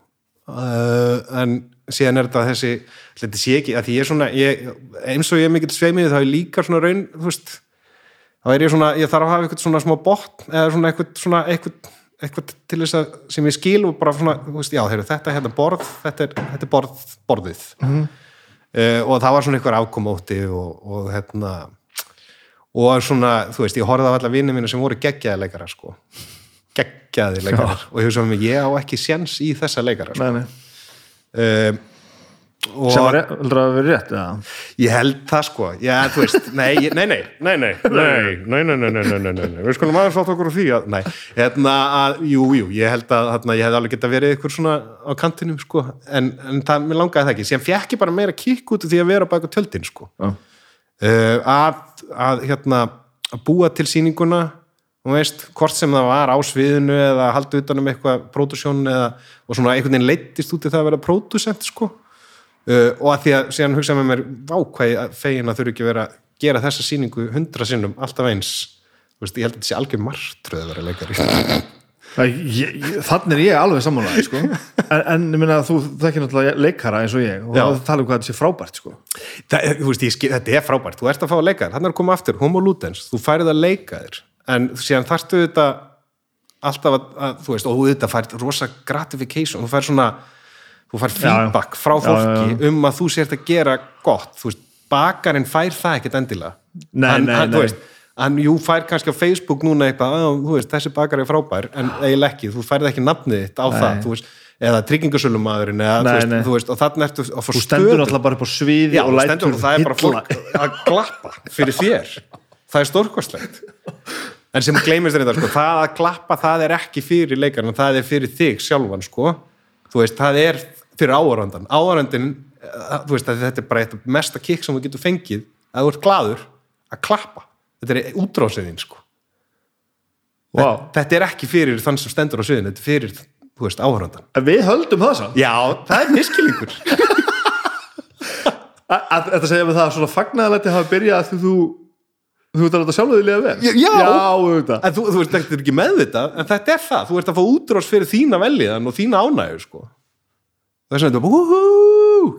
Uh, en síðan er þetta þessi, þetta sé ekki að ég er svona, ég, eins og ég er mikill sveimið þá er líka svona raun, þú veist þá er ég svona, ég þarf að hafa eitthvað svona smá botn eða svona eitthvað svona eitthvað, eitthvað til þess að, sem ég skil og bara svona, veist, já, heyrðu, þetta er hérna borð þetta er, þetta er borð, borðið. Uh, og það var svona eitthvað ákomóti og, og hérna og svona, þú veist, ég horfði á alla vinni mínu sem voru geggjaði leikara sko geggjaði leikara og ég hugsa með mig, ég á ekki séns í þessa leikara sko. nei, nei. um, og sem var heldur að vera rétt ja. ég held það sko já, þú veist, nei, ég- nei, nei, nei, nei nei, nei, nei, nei, nei, nei, nei, nei, nei. við skulum aðeins átt okkur á því að, nei, hérna að, jú, jú, ég held að hérna, ég hef alveg geta verið ykkur svona á kantinum sko, en, en það, mér langaði það ekki sem fekk ég bara meira kikk út af því að vera baka tjöldin sko Já. uh, að, að hérna að búa til sýninguna þú veist, hvort sem það var á sviðinu eða halda utan um eitthvað pródusjón eða, og svona einhvern veginn leittist út í það að vera pródusent sko. Uh, og að því að síðan hugsa með mér vákvæði fegin að þurfi ekki vera að gera þessa sýningu hundra sinnum alltaf eins. Veist, ég held að þetta sé algjör martröð að vera leikari þannig er ég alveg sammálaði sko. [laughs] en, en minna þú þekkir náttúrulega leikara eins og ég og Já. það tala um hvað þetta sé frábært sko. það, veist, ég, þetta er frábært, þú ert að fá að leika hann er að koma aftur, homo ludens, þú færið að leika þér en síðan þarftu þetta alltaf að, að þú veist, og þetta færð rosa gratification, þú færð svona þú færð Já, já. feedback frá Já, fólki já, um að þú sért að gera gott þú veist, bakarinn fær það ekkert endilega Nei, hann, nei, hann, nei. þú veist, hann, jú, fær kannski á Facebook núna eitthvað, veist, þessi bakar er frábær en eiginlega ekki, þú færð ekki nafnið þitt á það, þú veist, eða Nei, nei. veist, og þannig ertu að fá þú stendur stöðu. náttúrulega bara upp á sviði og lætur og það er bara fólk að glappa fyrir þér. Það er stórkostlegt. En sem gleymist þetta sko, það að glappa það er ekki fyrir leikarinn, það er fyrir þig sjálfan sko, þú veist, það er fyrir áhöröndan, áhöröndin þú veist, þetta er bara eitt mesta kikk sem þú getur fengið, að þú ert gladur að klappa, þetta er útrásiðin sko, Vá. þetta er ekki fyrir þann sem stendur á sviðinu, þetta er fyrir, þú veist, áhöröndan við höldum það samt Já, það er miskilingur að, [laughs] að, þetta segja með það að svona fagnaðalætti hafa byrjað því þú þú ert að láta sjálfuði liða vel Já, já. já. En þú, þú veist, þetta er ekki meðvitað, en þetta er það. Þú ert að fá útrás fyrir þína veljiðan og þína ánægur, sko. Það er svona, þetta bara, húhú,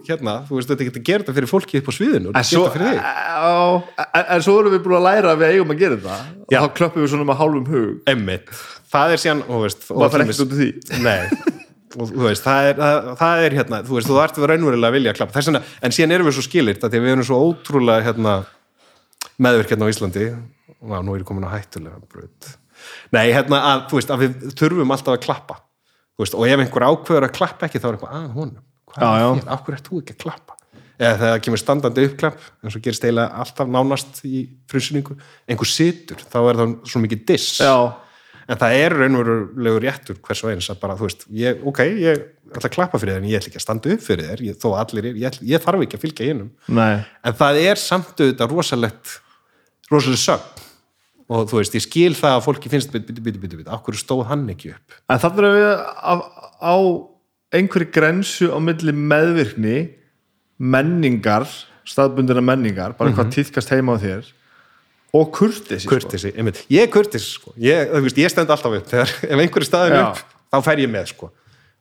hérna, þú veist, þetta getur að gera þetta fyrir fólki upp á sviðinu og þetta getur fyrir þig. en, en svo erum við búin að læra að við eigum að gera Já. og þá klöppum við svona með hálfum hug Emmitt. Það er síðan, og það fer ekkert út í því Nei. Og þú veist, það er, það, það er hérna, þú veist, þú ert við raunverulega að vilja að klappa. Þess vegna, en síðan erum við svo skilirt að við erum svo ótrúlega, hérna, meðvirk hérna á Íslandi. Vá, nú er ég komin að hættulega bröð. Nei, hérna, að, þú veist, að við þurfum alltaf að klappa. Veist, og ef einhver ákveður að klappa ekki, þá er eitthvað, að honum, hvað er þér? Af hverju ert þú ekki að klappa? Eða það kemur standandi uppklapp, eins og gerist eiginlega alltaf nánast í frunsinningu, einhver situr, þá er það svo mikið diss já, en það er raunverulegur réttur hvers og eins að bara, þú veist, ég, ok, ég ætla að klappa fyrir þér en ég ætla ekki að standa upp fyrir þér ég, þó allir, er, ég, ég þarf ekki að fylgja innum Nei. en það er samt auðvitað rosalegt rosaleg sögn og þú veist, ég skil það að fólki finnst byrju, byrju, byrju, byrju, okkur stóð hann ekki upp En þannig að við á einhverju grensu á milli meðvirkni menningar, staðbundina menningar bara hvað týðkast heima á þér og kurtisi sko. kurtisi, einmitt, ég er kurtis sko. ég, veist, ég stend alltaf upp þegar ef einhverju staðin Já. upp, þá fer ég með sko.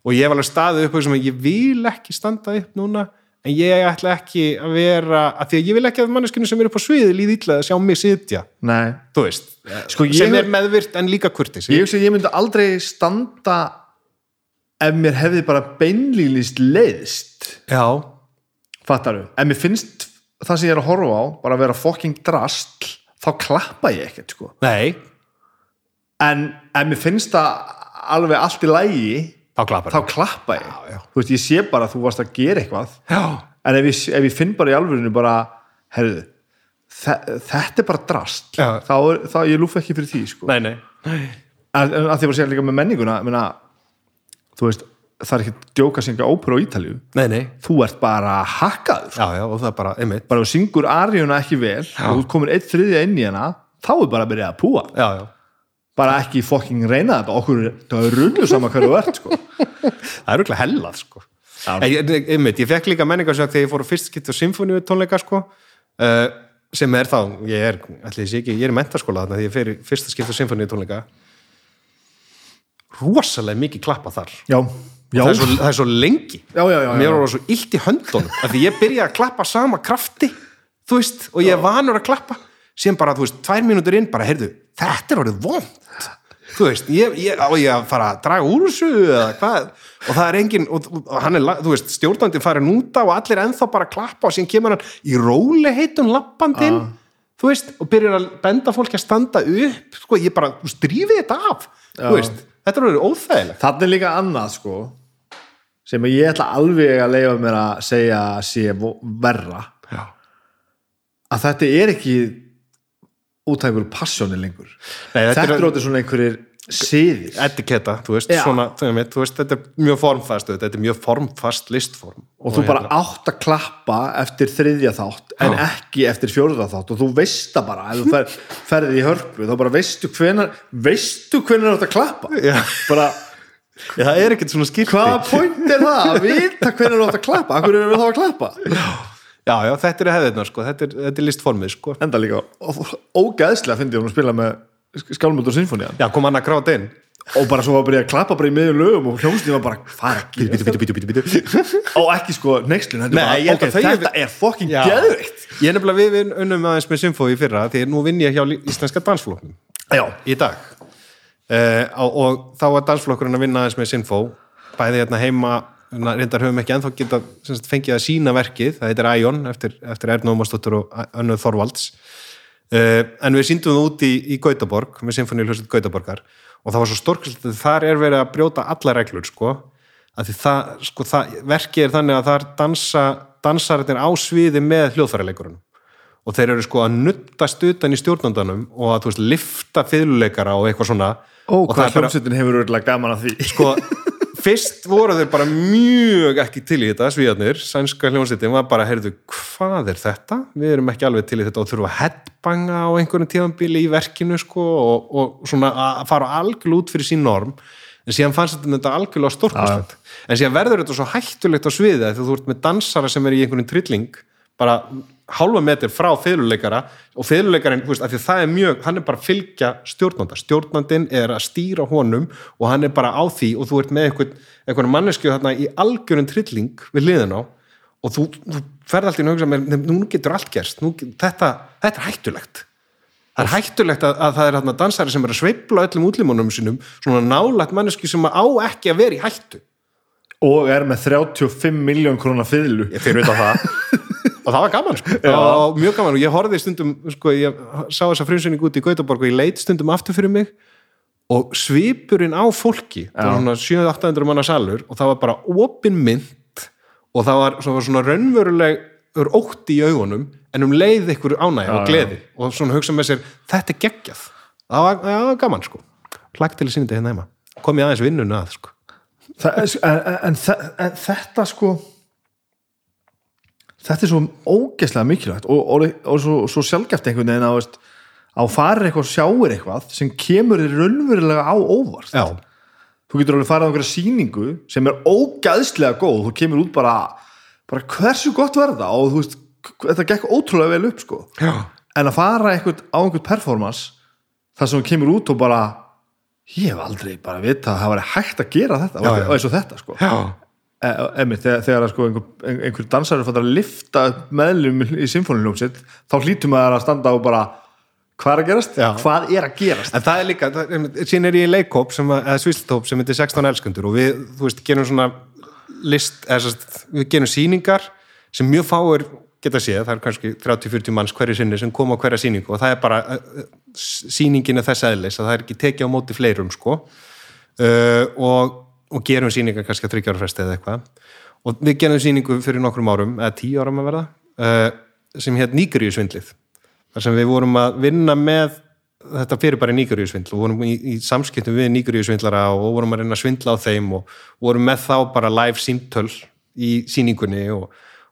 og ég hef alveg staðið upp sem að ég vil ekki standa upp núna en ég ætla ekki að vera að því að ég vil ekki að manneskinu sem er upp á sviði líði illa að sjá mig sitja Nei. þú veist, Sko, sem er meðvirt en líka kurtisi Ég ég myndi aldrei standa ef mér hefði bara beinlýlist leiðist já, fattaru, ef mér finnst það sem ég er að horfa á, bara að vera fucking drastl, þá klappa ég ekkert sko. nei, en ef mér finnst það alveg allt í lægi þá klappar þá klappa ég já. þú veist, ég sé bara að þú varst að gera eitthvað já, en ef ég, ef ég finn bara í alvörinu bara, herðu þe þetta er bara drast Já. þá, þá ég lúf ekki fyrir því sko. nei, nei, en, en að því að segja líka með menninguna meina, þú veist, það er ekki að djóka sem ekki óperu á Ítalju nei, nei. þú ert bara hakkaður já, já, og það er bara, einmitt bara þú syngur aríuna ekki vel og þú komir eitt þriðja inn í hana þá er bara að byrja að púa já, já, bara ekki fucking reyna þetta okkur, það er runnu saman hverju ert sko. [laughs] það er auðvitað hellað sko. Já. Ég, einmitt, ég fekk líka menningarsök þegar ég fór fyrst skipt á symfóníu tónleika sko, uh, sem er þá ég er, ég ég er mentaskóla þarna því ég fer í fyrsta skipt á symfóníu tónleika rosalega mikið klappa þar. Já, já, það er, svo, það er svo lengi. Já, já, já, já. mér var svo illt í höndunum af því ég byrjaði að klappa sama krafti þú veist, og ég er vanur að klappa. Síðan bara, þú veist, tvær mínútur inn bara, heyrðu, þetta er orðið vond þú veist, ég, ég, á ég að fara að draga úr þessu eða hvað? Og það er engin, og, og hann er, þú veist stjórnandi farin út á og allir ennþá bara klappa og síðan kemur hann í róli heitum lappandinn, þú veist og byrjar að benda fólki að standa upp sko, ég bara, þú veist, drífið þetta af þú veist, þetta er orðið óþægilegt. Þannig er líka annað sko sem ég ætla alveg að leifa mér að segja sé verra. Já. að þetta er ekki út af einhverju passjóni lengur. Nei, þetta þetta er- er ótaf svona einhverjir siðir etiketta, þú veist, svona, þú veist, þetta er mjög formfast, þetta er mjög formfast listform. og þú bara átt að klappa eftir þriðja þátt en Já. ekki eftir fjórða þátt og þú veist það bara ef þú fer, ferði í hörpu þá bara veistu hvenar veistu hvenar þú átt að klappa Já. bara Já, það er ekkert svona skilti. hvaða point er það að vita hvenar þú átt að klappa akkur erum við þá að klappa Já, já, þetta er hefðirnar, sko, þetta er, þetta er listformið, sko. enda líka ó- ógeðslega fyndi hún að spila með skálmöldur sinfonían Já, kom hann að gráta inn. og bara svo að byrja að klappa bara í miður lögum og hljómsnið var bara hvað að Bítu, bítu, bítu, og ekki sko neykslun þetta Nei, er er Já. geðvikt Ég er nefnilega við við unnum aðeins með Symfó í fyrra, því nú vinn ég hjá Íslenska dansflokknum já, í dag. Uh, og, og þá var dansflokkurinn að vinna aðeins með Symfó, bæði hérna heima, reyndar höfum ekki ennþá geta fengið að sína verkið, það heitir Æjon, eftir, eftir Erna Ómarsdóttur og Önnuð Þorvalds. Uh, en við síndum það út í, í Gautaborg með Sinfoníu hljóset Gautaborgar og það var svo stórkvæmst að þar er verið að brjóta alla reglur sko, það, sko, það verkið er þannig að þar dansa dansararnir á sviði með hljóðfærileikurunum og þeir eru sko að nuttast utan í stjórnandanum og að þú veist lifta fiðluleikara og eitthvað svona. Ó, og hvað bara, hljómsveitin hefur örgulega gaman að því. Sko [laughs] fyrst voru þeir bara mjög ekki til í þetta svíðarnir, sænska hljómsveitin var bara, heyrðu, hvað er þetta? Við erum ekki alveg til í þetta og þurfum að headbanga á einhverjum tíðanbíli í verkinu sko og, og svona að fara algjörlega út fyrir sín norm. En síðan fannst þetta algjörlega stórkostlegt. En síðan verður þetta svo hættulegt á sviði þegar þú ert með dansara sem er í einhverjum trilling bara hálfa metr frá fiðluleikara og að það er mjög hann er bara að fylgja stjórnanda. Stjórnandinn er að stýra honum og hann er bara á því og þú ert með einhvern, einhvern mannesku þarna í algjörun trilling við liðin á og þú, þú ferð alltaf í með, nú getur allt gerst nú, þetta, þetta er hættulegt. Það er hættulegt að, að það er þarna dansari sem er að sveifla öllum útlimunum sinum svona nálægt mannesku sem á ekki að vera í hættu. Og er með 35 miljón krónar fiðlu. Ég fyrir auðvitað það [laughs] og það var gaman sko, það var mjög gaman. Og ég horfði stundum, sko, ég sá þessa frumsynning út í Gautaborg og ég leit stundum aftur fyrir mig og svipurinn á fólki, það var svona 700-800 manna salur og það var bara opin mynd og það var svona, svona raunverulegur ótti í augunum en um leið ykkur ánægja og gleði og svona hugsa með sér, þetta er geggjað. Það var, það var gaman sko. Plagg til að sinni þetta hérna heima. Kom ég aðeins vinnuna að sko. Það, er- en, en, en, en þetta sko þetta er svo ógeðslega mikilvægt og, og, og svo, svo sjálfgæft einhvern veginn að á farir eitthvað sjáir eitthvað sem kemur þér raunverulega á óvart. Já, þú getur alveg farið á einhverja sýningu sem er ógæðslega góð þú kemur út bara, bara hversu gott verða og þú veist, þetta gekk ótrúlega vel upp sko. Já, en að fara eitthvað á einhvern performance þar sem þú kemur út og bara ég hef aldrei bara vita að það var hægt að gera þetta. Já, já. og eins og þetta sko. Já. E, einmitt, þegar, þegar að, sko, einhver, einhver dansar er fætt að lifta meðlum í symfóniljómsitt þá hlýtum maður að standa og bara hvað er að gerast? Já. Hvað er að gerast? En það er líka, það, er- er ég í að, eða svísltóp sem heitir 16 elskundur og við, þú veist, gerum svona list, eða sérst, við gerum sýningar sem mjög fáir geta séð, það er kannski 30-40 manns hverju sinni sem koma á hverja sýningu og það er bara uh, sýningin er þess eðlis að það er ekki tekið á móti fleirum sko uh, og, og gerum sýningar kannski að þryggjára fresti eða eitthvað. Og við gerum sýningu fyrir nokkrum árum eða tíu árum að verða uh, sem hétt Nígeríu svindlið þar sem við vorum að vinna með þetta fyrir bara Nígeríu svindl og vorum í, í samskiptum við Nígeríu svindlara og vorum að reyna að svindla á þeim og vorum með þá bara live símtöl í sýningunni og,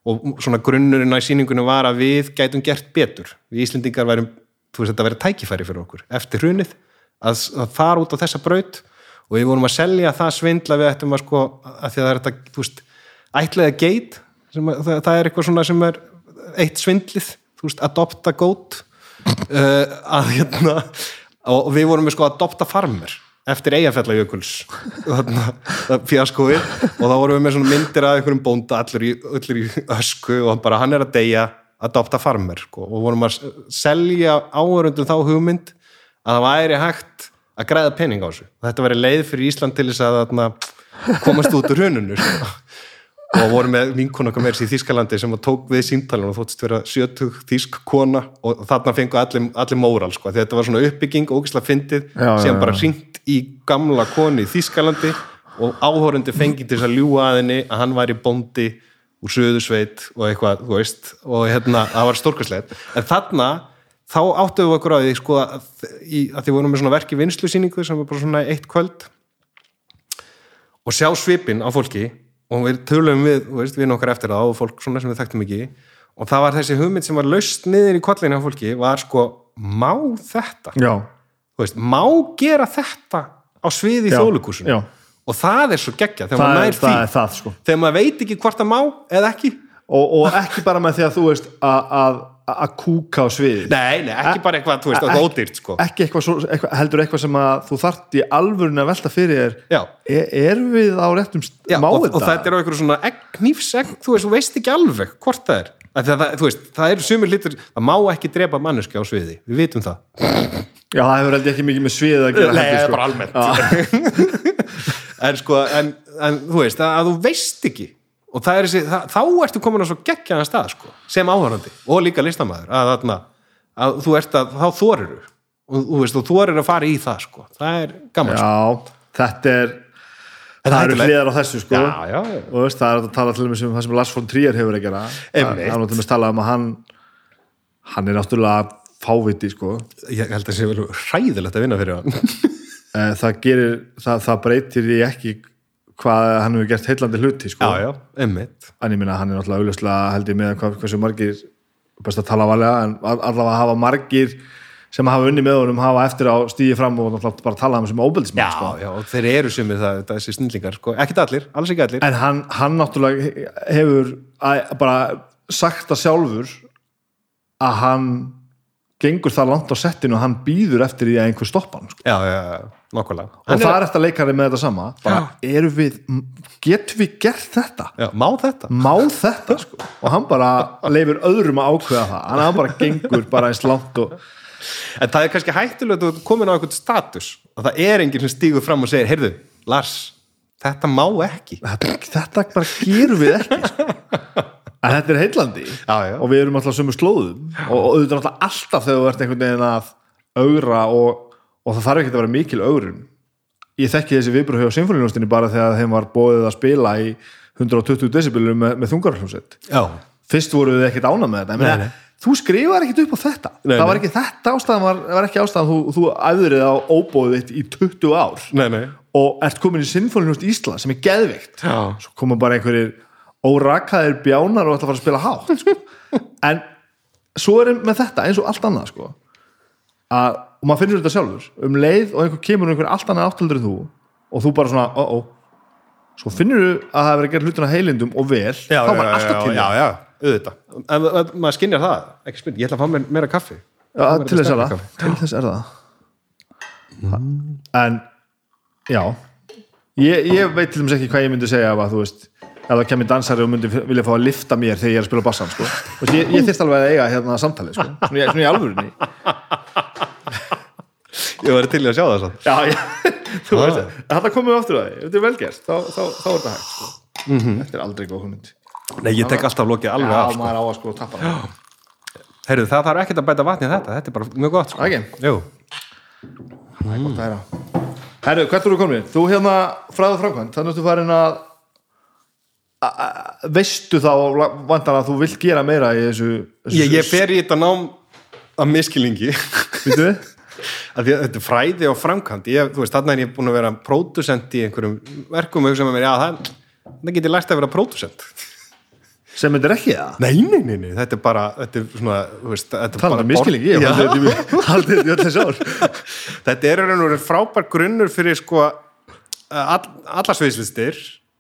og svona grunnurinn á sýningunni var að við gætum gert betur. Við Íslendingar værum, þú veist þetta verið tækifæri fyrir okkur eftir hrunið að, að fara út á þessa braut og við vorum að selja það svindla við ættum að sko að því að það er þetta, þú veist ætlaði að geit að, það, það er eitthvað svona sem er eitt svindlið, þú veist, adopta goat uh, [laughs] að hérna og við vorum með sko adopta farmer eftir eigafjallajökuls [laughs] fjaskóið. Og þá vorum við með svona myndir af einhverjum bónda allir í, allir í ösku og bara hann er að deyja adopta farmer sko, og vorum að selja áhörundum þá hugmynd að það væri hægt að græða pening á þessu og þetta væri leið fyrir Ísland til þess að þarna, komast út úr hrununu sko. og voru með vinkona okkar meira í Þýskalandi sem tók við símtalinu og þóttist vera sjötug þýsk kona og þarna fengu allir, allir móral sko. þetta var svona uppbygging ógislega fyndið sem bara já. hringt í gamla koni í Þýskalandi og áhórendi fengið til þess að ljúga að henni að hann væri bóndi úr söðusveit og eitthvað, þú veist og hérna, það var stórkastlegt en þarna, þá áttuðum við okkur á því sko, að, að því vorum með svona verki vinslusýningu sem var bara svona eitt kvöld. Og sjá svipin á fólki og við tölum við, veist, við nokkar eftir það og fólk svona sem við þekktum ekki. Og það var þessi hugmynd sem var laust niður í kollinu á fólki var sko, má þetta? Veist, má gera þetta á sviði í já. og það er svo geggja þegar það maður nær því. það er það sko. Þegar maður veit ekki hvort það má eða ekki. Og, og ekki bara með því að þú veist að- að kúka á sviði nei, nei, ekki bara eitthvað, þú veist, það er ódýrt sko. ekki eitthvað, svo, eitthvað heldur eitthvað sem að þú þart í alvörun að velta fyrir er, er við á réttum st- já má og, þetta? er á einhverju svona egg, knýfsegg, þú veist, þú veist ekki alveg hvort það er, Af því að það, þú veist, það eru sumir litur, það má ekki drepa manneski á sviði, við vitum það. Já, það hefur heldur ekki mikið með sviðið að gera Nei, það er sko. bara almennt [laughs] en sko, en, en þú veist að, að þú veist ekki og er þessi, það, þá ertu komin á svo geggjaðan stað sko, sem áhörandi og líka listamæður að, að, að þú ert að, þá þorir og þú veist, og þorir að fara í það sko, það er gaman sko. Já, þetta er En það eru hliðar á þessu sko. Já, já, já. og veist, það er að tala til dæmis um það sem Lars von Trier hefur að gera. Það er að tala um að hann hann er náttúrulega fáviti sko. Ég held að það sé vel hræðilegt að vinna fyrir hann. Eh, það gerir, það, það breytir í ekki hvað hann hefur gert heillandi hluti sko. Já, já, emmitt en ég minna hann er náttúrulega auðvitað held ég með hvað, hversu margir best að tala valega en all- allavega hafa margir sem hafa unni með honum hafa eftir á stíði fram og náttúrulega bara tala um sem já, óbeldismenn sko. já, og þeir eru sumir það, þessi snillingar, sko, ekkert allir, alls ekki allir. En hann, hann náttúrulega hefur að, bara sagt það sjálfur að hann gengur það langt á settinu og hann býður eftir því að einhver stoppa hann sko. já, já, já, nákvæmlega. Og það er eftir leikari með þetta sama. Bara, erum við, getum við gert þetta? Já, má þetta? Má þetta sko? Og hann bara leifir öðrum að ákveða það. Hann hann bara gengur bara eins langt og En það er kannski hættulegt að ert komin á einhvern status. Og það er enginn sem stígur fram og segir heyrðu, Lars, þetta má ekki. Þetta, þetta bara gerum við ekki sko. en þetta er heillandi. Já, já. og við erum alltaf sömu slóðum. Og, og auðvitað alltaf þegar þú ert einhvern veginn að augra og, og það þarf ekki að vera mikil augrun. Ég þekki þessi viðbröð hjá Sinfoníljónstinni bara þegar þeim var bóðið að spila í 120 decibelum með, með þungarhljómsett fyrst voru þið ekkert ána með þetta. Nei, nei. þú skrifar ekkit upp á þetta. Nei, það var ekki þetta ástæðan var, var ekki ástæðan. Þú, þú æfðir á óbóðið í 20 ár. Nei, nei. Og ert komin í Sinfólinust Ísland sem er geðvikt Já. svo koma bara einhverjir órakaðir bjánar og ætla að fara að spila hátt sko. [laughs] en svo er með þetta eins og allt annað sko. að, og maður finnur þetta sjálfur. Um leið og einhver kemur um einhver allt annað áttaldur en þú og þú bara svona, ó, ó svo finnur þú að það hefur verið að gera hlutina heilindum og vel, já, þá var alltaf til já, já, já, auðvitað. En, maður skinnjar það, ekki spil, ég ætla að fá mér meira kaffi. Já, Það til þess er það. til þess er það. En já. Ég, ég veit til dæmis ekki hvað ég myndi segja að þú veist, ef það kemur dansari og myndi vilja fá að lifta mér þegar ég er að spila bassan sko. Ég, ég þyrst alveg að eiga hérna samtalið sko. svona, svona í alvörinni [laughs] ég var til í að sjá það samt. já, ég, þú veist, ef þetta komið aftur að því ef þetta er velgerst, þá, þá, þá er þetta hægt sko. þetta er aldrei góð hugmynd nei, ég tek alltaf lokið alveg já, af sko. maður á að sko tappa það Heyrðu, það þarf ekkert að bæta vatni í þetta, þetta er bara mjög gott sko. Það er heyra. Herru, hvert voru komin? Þú hérna fræðu framkvæmt, þannig að þú farin að veistu þá vantar að þú vilt gera meira í þessu, þessu Ég, ég fer í þetta nám að miskilingi við? [laughs] að þetta er fræði og framkvæmd. Ég, þú veist, þarna er ég búin að vera pródusent í einhverjum verkum og hugsa með mér, já, það, það get ég lært að vera pródusent. Sem þetta er ekki það nei, nei, nei, nei, þetta er bara þetta er svona, þú veist, þetta er Talandi bara um miskilingi, ég haldið þetta í- öll þessi ár. [laughs] Þetta er raun og veru frábær grunnur fyrir sko all, alla sviðslistir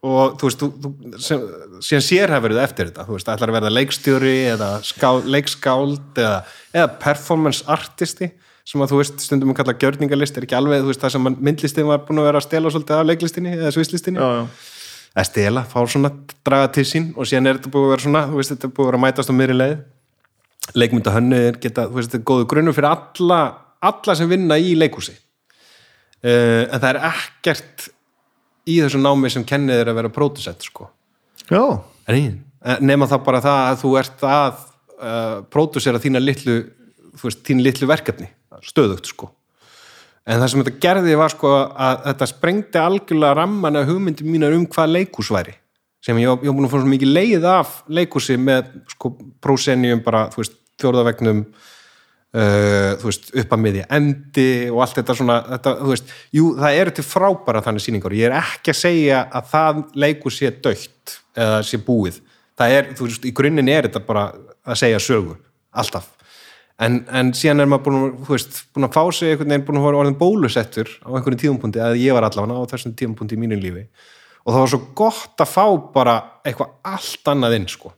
og þú veist, þú, þú, sem, síðan sérhæfur þið eftir þetta, þú veist, ætlar að verða leikstjóri eða ská, leikskáld eða, eða performance artisti sem að þú veist, stundum við kalla gjörningalist er ekki alveg, veist, það sem að myndlistin var búin að vera að stela svolítið af leiklistinni eða sviðslistinni. Já, já, að stela, fá svona draga til sín og síðan er þetta búið að vera svona veist, þetta er búið að vera að mætast á miðri leið. Leikmynda hönnuðir geta, þú veist, þetta er góðu grunnur fyrir alla, alla sem vinna í leikúsi uh, en það er ekkert í þessu námi sem kennið er að vera pródusent sko. En nema það bara það að þú ert að uh, pródusera þína litlu þú veist, þín litlu verkefni. Stöðugt sko. En það sem þetta gerði var sko að þetta sprengdi algjörlega ramman af hugmyndi mínar um hvað leikús væri. Sem ég, var búin að fá svo mikið leið af leikúsi með sko prósenjum bara, þú veist, fjórðavegnum uh, þú veist, upp að miðja endi og allt þetta svona þetta, þú veist, jú, það eru til frábæra þannig sýningar. Og ég er ekki að segja að það leikur sé dögt eða sé búið, það er, þú veist, í grunninn er þetta bara að segja sögu. Alltaf, en, en síðan er maður búin, veist, búin að fá sig einhvern veginn búin að vera orðin bólusettur á einhverjum tíðumpunkti, að ég var allavega á þessum tíðumpunkti í mínu lífi. Og það var svo gott að fá bara eitthvað allt annað inn, sko.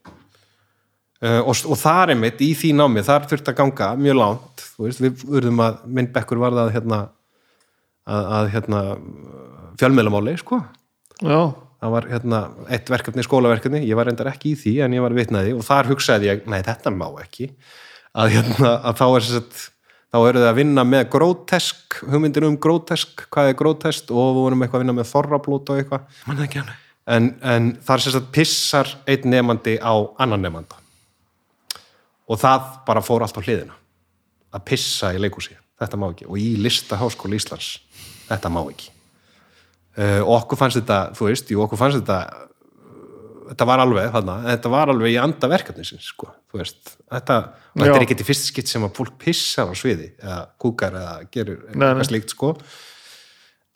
Uh, og, og þar einmitt í því námi þar þurfti að ganga mjög þú veist, við urðum að myndbekkur var það hérna, að, að hérna fjölmiðlamáli sko. Það var hérna eitt verkefni, skólaverkefni ég var reyndar ekki í því en ég var vitnaði og þar hugsaði ég, nei þetta má ekki að hérna, að þá er að þá eru þið að vinna með grótesk hugmyndir um grótesk, hvað er grótest og við vorum eitthvað að vinna með þorrablót og eitthvað. En, en þar sem sagt pissar einn nefandi á annan nefanda og það bara fór allt á hliðina. Að pissa í leikúsi, þetta má ekki. Og í listaháskóla Íslands. Þetta má ekki. Og okkur fannst þetta, þú veist, jú, okkur fannst þetta þetta var alveg þarna, þetta var alveg í anda verkefnisins, sko, þú veist. Þetta, þetta er ekki til fyrst skitt sem að fólk pissar á sviði, eða kúkar eða nei. eitthvað slíkt, sko.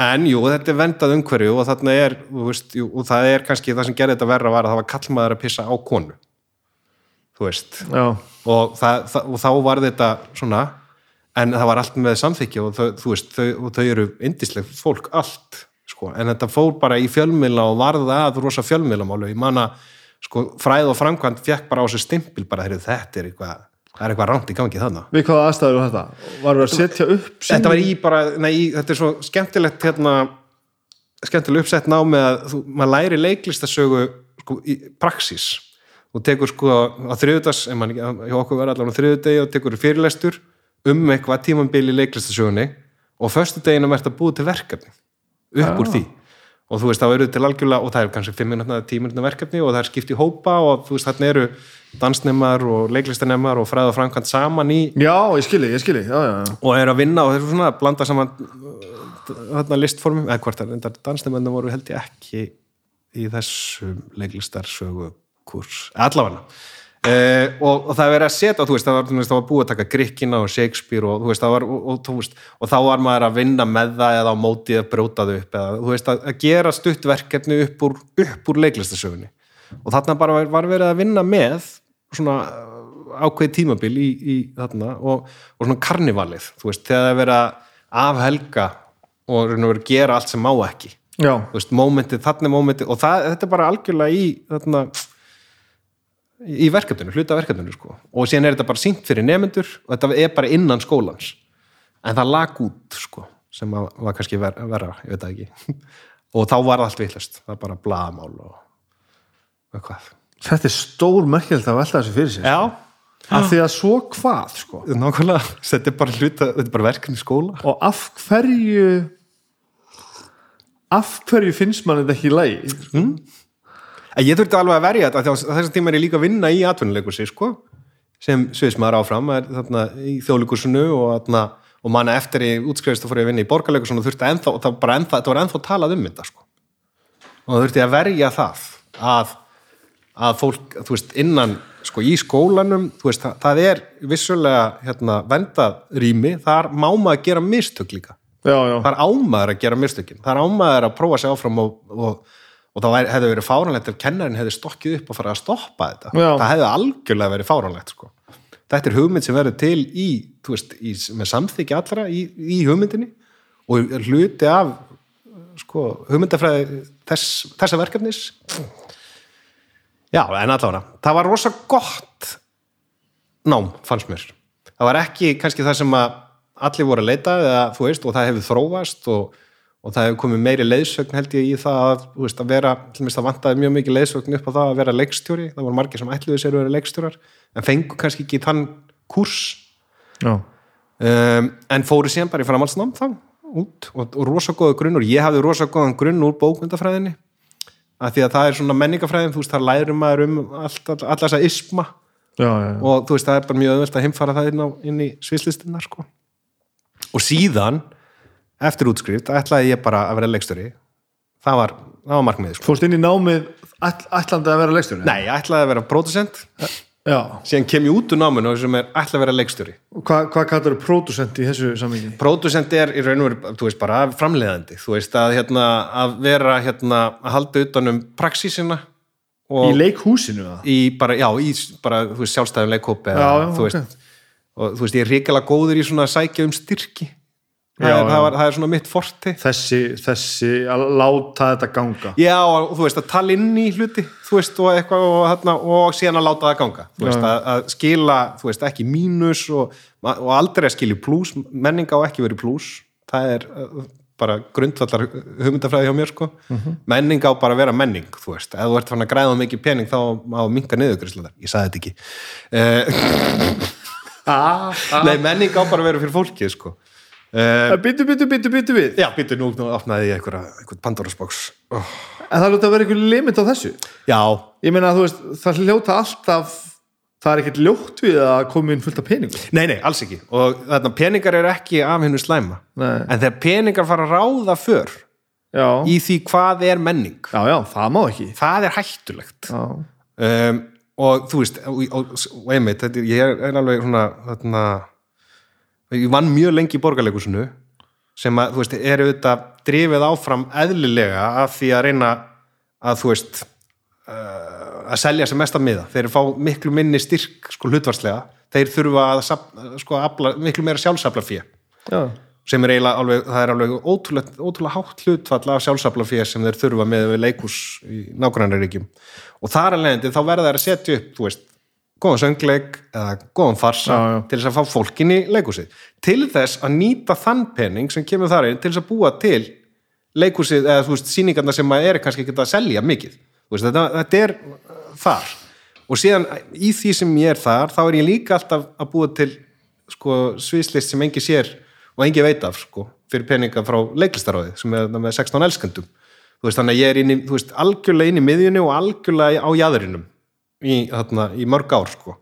En jú, þetta er vendað umhverju og þarna er, þú veist, jú, og það er kannski það sem gerði þetta verra var að það var kallmaður að pissa á konu þú veist, og, það, það, og þá var þetta svona en það var allt með samþykja og þau, þú veist, þau, þau eru indisleg fólk allt, sko, en þetta fór bara í fjölmiðla og varða að rosa fjölmiðlamálu, ég man að sko, fræð og framkvæmt fekk bara á sig stimpil bara, heyrðu, þetta er eitthvað það er eitthvað rámt í gangi þarna. Við hvaða aðstæður var þetta? Var við að setja upp þetta var í bara, nei, þetta er svo skemmtilegt hérna, skemmtileg uppsett ná með að þú, maður læri leiklistasögu sko, í praxis og tekur sko á þriðutas ef mann ekki, hjá okkur verður allavega á þriðudegi og tekur fyrirlestur um eitthvað tímambil í leiklistasögunni og á föstudeginum ert að búið til verkefni upp úr því. Og þú veist, þá eru til algjörlega, og það er kannski 5 minútna, 10 minútna verkefni og það er skipt í hópa og þú veist, þarna eru dansnemar og leiklistanemar og fræð og framkvæmt saman í já, ég skilji, ég skilji, já, já, já. Og er að vinna og þeir eru svona að blanda saman þarna listformum eða hvort það dansnefnarnir voru held ég ekki í þessum leiklistarsögu kurs, allavega Uh, og, og það er verið að setja, þú veist, það var, veist, það var búið að taka Grikkina og Shakespeare og, þú veist, var, og, veist, og þá var maður að vinna með það eða á mótið að bróta þau upp eða, þú veist, að, að gera stuttverkefni upp úr, upp úr leiklistasögunni. Og þarna bara var, var verið að vinna með svona uh, ákveð tímabil í, í þarna og, og svona karnivalið, þú veist, þegar það er verið að afhelga og verið að gera allt sem má ekki. Já, þú veist, mómentið, þarna mómentið og það, þetta er bara algjörlega í þarna, í verkefninu, hluta verkefninu sko. og síðan er þetta bara sínt fyrir nefnendur og þetta er bara innan skólans. En það lag út sko, sem var kannski ver, verra, ég veit það ekki. [laughs] Og þá var allt villast það er bara blaðamál og, og hvað þetta er stór merkjöld að velta þessu fyrir sér Já, af því að svo hvað sko? Nákvæmlega, [laughs] þetta er bara hluta þetta er bara verkefni skóla. Og af hverju af hverju finnst mann þetta ekki í lagi en ég þurfti alveg að verja þetta á þessum tíma er ég líka að vinna í atvinnuleikursi sko, sem sviðismæður áfram er þarna í þjóðleikursinu og, þarna, og manna eftir í útskrifist að fór ég að vinna í borgarleikursinu og þurfti ennþá, og það ennþá, þetta var ennþá talað um þetta sko. og það þurfti að verja það að, að fólk, þú veist, innan sko í skólanum, þú veist, það, það er vissulega hérna vendað rými, þar má maður gera mistök líka. Já, já, það er ámaður að gera mistökin það er ámaður að prófa sig áfram og, og, og það hefði verið fáranlegt ef kennarinn hefði stokkið upp og farið að stoppa þetta Já. það hefði algjörlega verið fáranlegt sko. þetta er hugmynd sem verður til í, veist, í, með samþykja allra í, í hugmyndinni og hluti af sko, hugmyndafræði þess, þessa verkefnis já, en allavega það var rosa gott nám, fannst mér það var ekki kannski það sem að allir voru að leita eða, veist, og það hefur þróast og, og það hefur komið meiri leiðsögn held ég í það að, veist, að vera til mér það vantaði mjög mikið leiðsögn upp á það að vera leikstjóri, það voru margir sem ætluðu sér að vera leikstjórar en fengu kannski ekki þann kurs já. um, en fóru síðan bara í framhaldsnám þá út og, og rosa góða grunnur ég hafði rosa góðan grunn úr bókmyndafræðinni af því að það er svona menningafræðin þú veist, það lærum maður um allt, all, alla þessa isma Já, já, já. og þú veist, það er bara mjög öðvöld að heimfara það inn, á, inn í svislistinnar sko. og síðan eftir útskrift ætlaði ég bara að vera leikstöri það var, það var markmið sko. fórst inn í námið ætl, ætlandi að vera leikstjóri? Nei, ætlaði að vera producent já, síðan kem ég út úr náminu sem er ætlaði að vera leikstöri hvað, hvað kallar þú pródusent í þessu sammingi? Producent er í raun og veru, þú veist, bara framleiðandi, þú veist, að, hérna, að vera, hérna, að halda utan um praxísina Í leikhúsinu í bara, já, í bara, þú veist, sjálfstæðum leikhópi og þú veist, ég er ríkilega góður í svona sækja um styrki það, Já, er, já. það, var, það er svona mitt forti Þessi, þessi, að láta þetta ganga já, og þú veist, að tala inn í hluti þú veist, og eitthvað og, þarna, og síðan að láta það ganga, þú veist, að, að skila þú veist, ekki mínus og, og aldrei að skilja plús, menning á ekki verið plús, það er uh, bara grundvallar hugmyndafræði hjá mér sko. Mhm. menning á bara að vera menning þú veist, ef þú ert fann að græða mikið pening þá má minka niðurgrislega, ég sagði þetta ekki uh, [laughs] ah, ah. nei, menning á bara að vera fyrir fólkið sko. Byttu, byttu, byttu, byttu við. Já, býttu nú, opnaði ég einhvern Pandora's box. Oh. En það lúta að vera einhver limit á þessu? Já, Ég meina að þú veist, það hljóta alltaf Það er ekkert ljótt við að koma inn fullt af peningum. Nei, nei, alls ekki. Og þarna peningar eru ekki af hennu slæma. Nei. en þegar peningar fara að ráða för Já, í því hvað er menning. Já, já, það má ekki. Það er hættulegt. Um, og þú veist og, og, og einmitt, þetta, ég er alveg svona þarna, ég vann mjög lengi í borgarleikusinu sem að, þú veist, er auðvitað drifið áfram eðlilega af því að reyna að, þú veist uh, að selja sem mest að miða. Þeir fá miklu minni styrk sko hlutvarslega, þeir þurfa að sko, afla, miklu meira sjálfsafla fyrir sem er eiginlega alveg, það er alveg ótrúlega, ótrúlega hátt hlutfall af sjálfsaflafér sem þeir þurfa með við leikús í nágrannaríkjum. Og þar leiðandi þá verða þær að setja upp, þú veist, góðan söngleik eða góðan farsa Já, já. til þess að fá fólkin í leikúsið til þess að nýta þann pening sem kemur þar inn til þess að búa til leikúsið eða þú veist, sýningarna sem maður er kannski ekki að selja mikið, veist, þetta, þetta er þar. Og síðan í því sem ég er þar, þá er ég líka alltaf að búa til sko, sviðslist sem engi sér og engi veit af sko, fyrir peninga frá leiklistaráði sem er með 16 elskendum. Þú veist, þannig að ég er inn í, veist, algjörlega inn í miðjunni og algjörlega á jæðurinum í, þarna, í mörg ár sko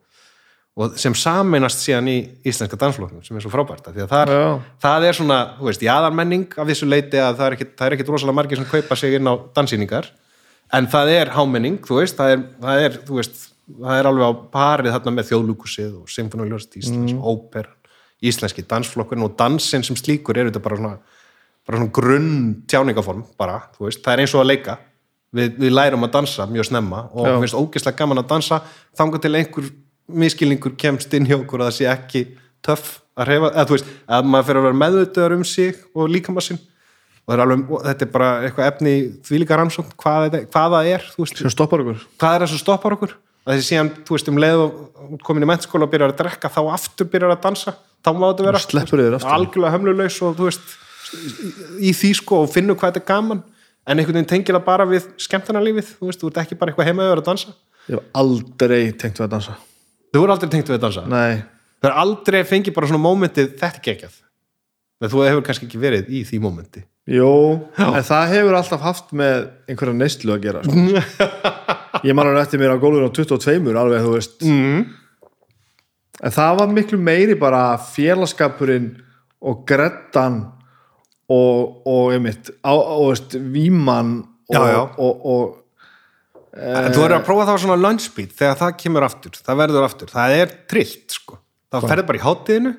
og sem sameinast síðan í íslenska dansfloknum sem er svo frábært því að þar, Já. það er svona, þú veist, jaðarmenning af þessu leiti að það er ekkit, það er ekkit rosalega margir sem kaupa sig inn á dansýningar en það er hámenning, þú veist, það er, það er þú veist, það er alveg á parið þarna með þjóðlúkusið og symfónuljóðst íslensk, mm. óper íslenski dansflokkurinn og dansinn sem slíkur er þetta bara svona, bara svona grunn tjáningaform bara, þú veist, það er eins og að leika við, við lærum að dansa mjög snemma og mér finnst ógeðslega gaman að dansa þangað til einhver miskilningur kemst inn hjá okkur að það sé ekki töff að reyfa, eða þú veist, að maður fyrir að vera meðvitaður um sig og líkama sinn. Og, er og þetta er bara eitthvað efni í þvílíka rannsókn, hvað, það er þú veist, sem stoppar okkur. Hvað er það sem stoppar okkur? Að þessi síðan, þú veist, um leið og komin í mennskóla og byrjar að drekka, þá aftur byrjar að dansa. Þá má þetta vera algjörlega hömlulegs og þú veist í því sko og finnur hvað þetta er gaman en einhvern veginn tengir það bara við skemmtarnalífið, þú veist, þú ert ekki bara eitthvað heimaður að dansa. Ég hef aldrei tengt við að dansa. Þú voru aldrei tengt við að dansa? Nei, það er aldrei fengið bara svona mómentið þetta er geggjað. Þegar þú hefur kannski ekki verið í því mómenti. Jú, Já. en það hefur alltaf haft með einhverja neyslu að gera sko. [laughs] ég man alveg eftir mér á gólfinu á 22 alveg þú veist. Mm. en það var miklu meiri bara félagskapurinn og grettan og, og einmitt, á, og veist, víman og, Já, já. og, og En þú verður að prófa það á svona lunchbeat þegar það kemur aftur, það verður aftur. Það er trillt sko. Það ferður bara í háttiðinu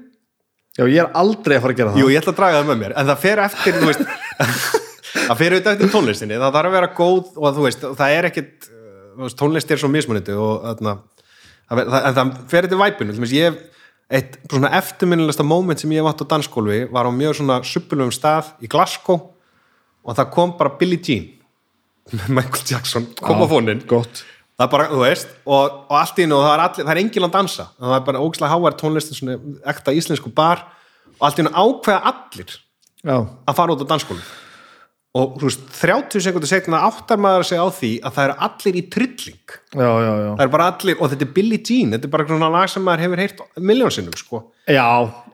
já, ég er aldrei að fara að gera það. Jú, ég ætla að draga það með mér, en það fer eftir þú veist, [laughs] það fer auðvitað eftir tónlistinni. Það þarf að vera góð og þú veist það er ekkit, veist, tónlist er svo mismunandi og þarna en það fer eftir veist, ég eitt svona eftirminnilegsta moment sem ég átt á dansskólfi var á mjög svona suppulum stað í Glasgow og það kom bara Billie Jean [laughs] Michael Jackson kom á fónin það er bara, þú veist, og, og allt í og það er, allir, það er enginn að dansa. Það er bara ógislega hávar tónlistin svona ekta íslensku bar og allt í einu ákveða allir já, að fara út á dansskólu og þú veist, 30 sekundur sekna áttar maður að segja á því að það eru allir í trilling. Já, já, já. Það eru bara allir, og þetta er Billie Jean þetta er bara svona lag sem maður hefur heyrt miljónsinnum sko, já,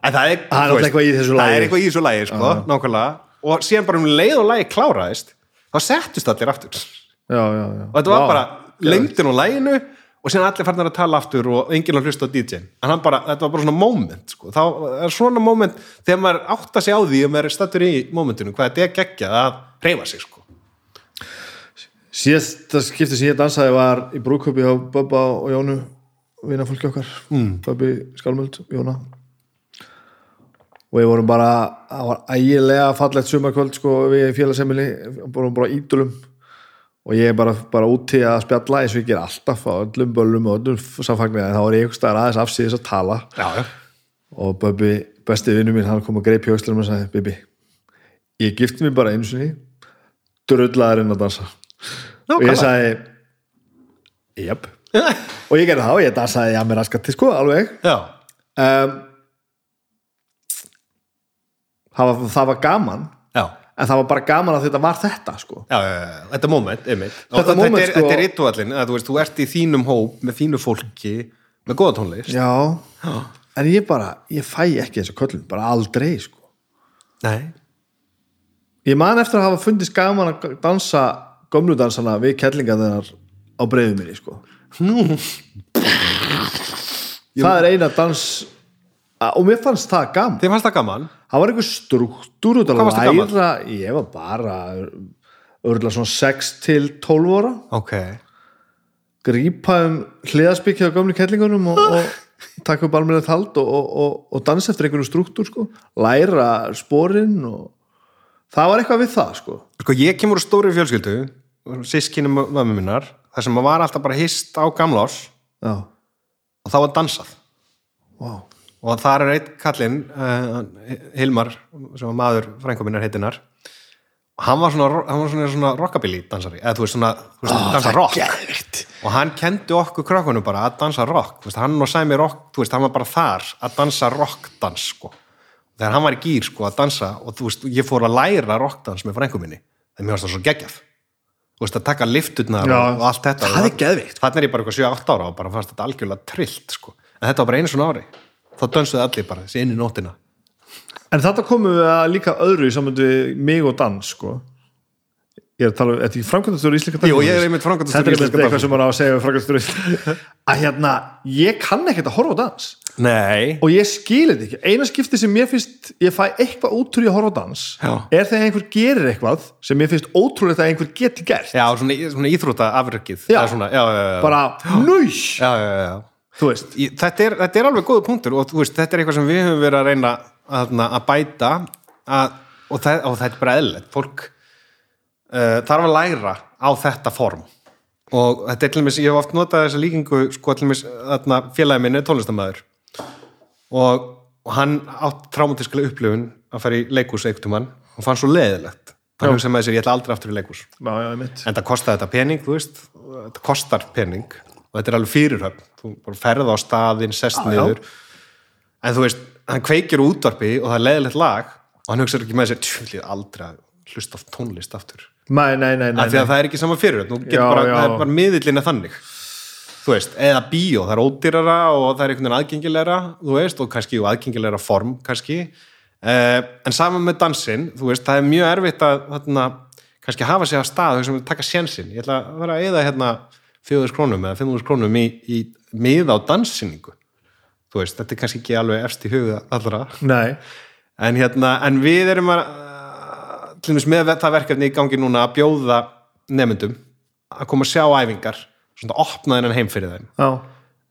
en það er, Það er eitthvað í þessu það lagi. er eitthvað í þessu lagi, sko, nákvæmlega. Og síðan bara um leið og lagi kláraðist þá settust allir aftur. Já, já, já. og þetta var bara lengdin á læginu og síðan allir farnar að tala aftur og enginn að hlusta á DJ-n en bara, þetta var bara svona moment sko. þá er svona moment þegar maður átta sig á því og maður er stattur í momentinu hvað þetta er geggjað að reyfa sig sko. síðasta skipti sem ég dansaði var í brúköpi á Böbba og Jónu vina fólki okkar mm. Böbbi Skálmöld, Jóna og við vorum bara það var ægilega fallegt sumarkvöld sko við í félagsemili vorum bara ídulum og ég er bara, bara úti að spjalla eins og ég ger alltaf á öllum böllum og öllum samfagnir en þá var ég einhvers staðar aðeins afsýðis að tala já, já. og Böbbi, besti vinnu mín hann kom að greip hjókslunum og sagði Bibi, ég gifti mig bara einu sinni drullaðurinn að dansa. Og ég sagði jöp [laughs] og ég gerði og ég dansaði að mér raskatti sko alveg. Um, það, var, það var gaman já. en það var bara gaman að þetta var þetta sko. Já, já, þetta moment, einmitt. Þetta moment, er, sko- þetta er ritualin, þú veist, þú ert í þínum hóp með þínu fólki, með góða tónlist. Já, en ég bara ég fæ ekki þessu köllun, bara aldrei sko. Nei, ég man eftir að hafa fundist gaman að dansa gömludansana við kellingarnar á breiðum minni sko það er eina dans og mér fannst það gaman Þið fannst það gaman? það var einhver struktúr út gamall? læra ég var bara örgulega svona 6 til 12 ára Ok grípa um hliðaspikki á gömlu kellingunum og, og taka upp almennið hald og, og, og, dansa eftir einhverju struktúr sko. læra sporinn og það var eitthvað við það sko. Sko, ég kemur úr stóri fjölskyldu sískinu mömmu minnar þar sem maður var alltaf bara hist á gamlás já, og þá var dansað. Wow. og þar er eitt kallinn uh, Hilmar, sem var maður frænkominnar heitinnar. Og hann var svona, hann var svona, svona rockabilly dansari. Eða þú veist svona, þú veist, dansa rock. geðvikt og hann kendi okkur krökkunum bara að dansa rock. Þú veist, hann og Sæmi rock, þú veist, hann var bara þar að dansa rockdans sko þegar hann var í gýr sko að dansa og þú veist, ég fór að læra rockdans með frænku minni. Þegar mér varst það svo geggjað. Þú veist, að taka lifturnar Já, og, allt þetta það er geðveikt. þannig er ég bara eitthvað 7-8 ára og bara fannst þetta algjörlega trillt sko. En þetta var bara einu svona ári. Þá dönsuðu allir bara þessi í nótina en þetta komum við að líka öðru í samöndu við mig og dans sko. ég er að tala um, þetta er framkvæmdastjóri íslenska Jú, ég er einmitt framkvæmdastjóri þetta er einmitt eitthvað sem maður á að segja við framkvæmdastjóri. Íslenska- [laughs] að hérna, ég kann ekkert að horfa á dans Nei, og ég skil þetta ekki, eina skipti sem mér finnst ég fæ eitthvað ótrúið að horfa dans Já. er þegar einhver gerir eitthvað sem mér finnst ótrúlega að einhver geti gert. Já, svona, svona íþrótta afrökkið Já. svona, já, já, já, bara, Í- Þetta er, þetta er alveg góða punktur og veist, þetta er eitthvað sem við höfum verið að reyna að, að bæta að, og, það, og þetta er bara eðlilegt. Fólk uh, þarf að læra á þetta form. Og þetta er til dæmis, ég hef oft notað þessa líkingu sko til dæmis, þarna félagi minni tónlistamæður og, og hann átt traumatísklega upplifun að fara í leikhús einhvern tímann og fann svo leðilegt hann hugsaði með sér, ég ætla aldrei aftur í já, já, mitt en það kostaði þetta pening, þú veist. Þetta kostar pening. Og þetta er alveg fyrirhöfn. Þú bara ferð á staðinn, sest Já, já. niður. En þú veist, hann kveikir útvarpi og það er leðilegt lag og hann hugsaður ekki með sér, tjúlið aldrei að hlusta tónlist aftur. Nei, nei, nei, nei, að nei. það er ekki sama fyrirhöfn. Þú getur Já, bara, já. það er bara miðillina þannig þú veist, eða bíó, það er ódýrara og það er einhvern veginn aðgengilegra þú veist, og kannski og aðgengilegra form kannski, uh, en saman með dansinn, þú veist, það er mjög erfitt að þarna, kannski hafa sig á stað þau sem taka sjensinn, ég ætla að vera að eða hérna 4.000 krónum eða 5.000 krónum í, í mið á danssýningu þú veist, þetta er kannski ekki alveg efst í huga allra. Nei. en hérna, en við erum að til dæmis með það verkefni í gangi núna að bjóða nefndum að koma að sjá æfingar svona opna þennan heim fyrir þeim. Já.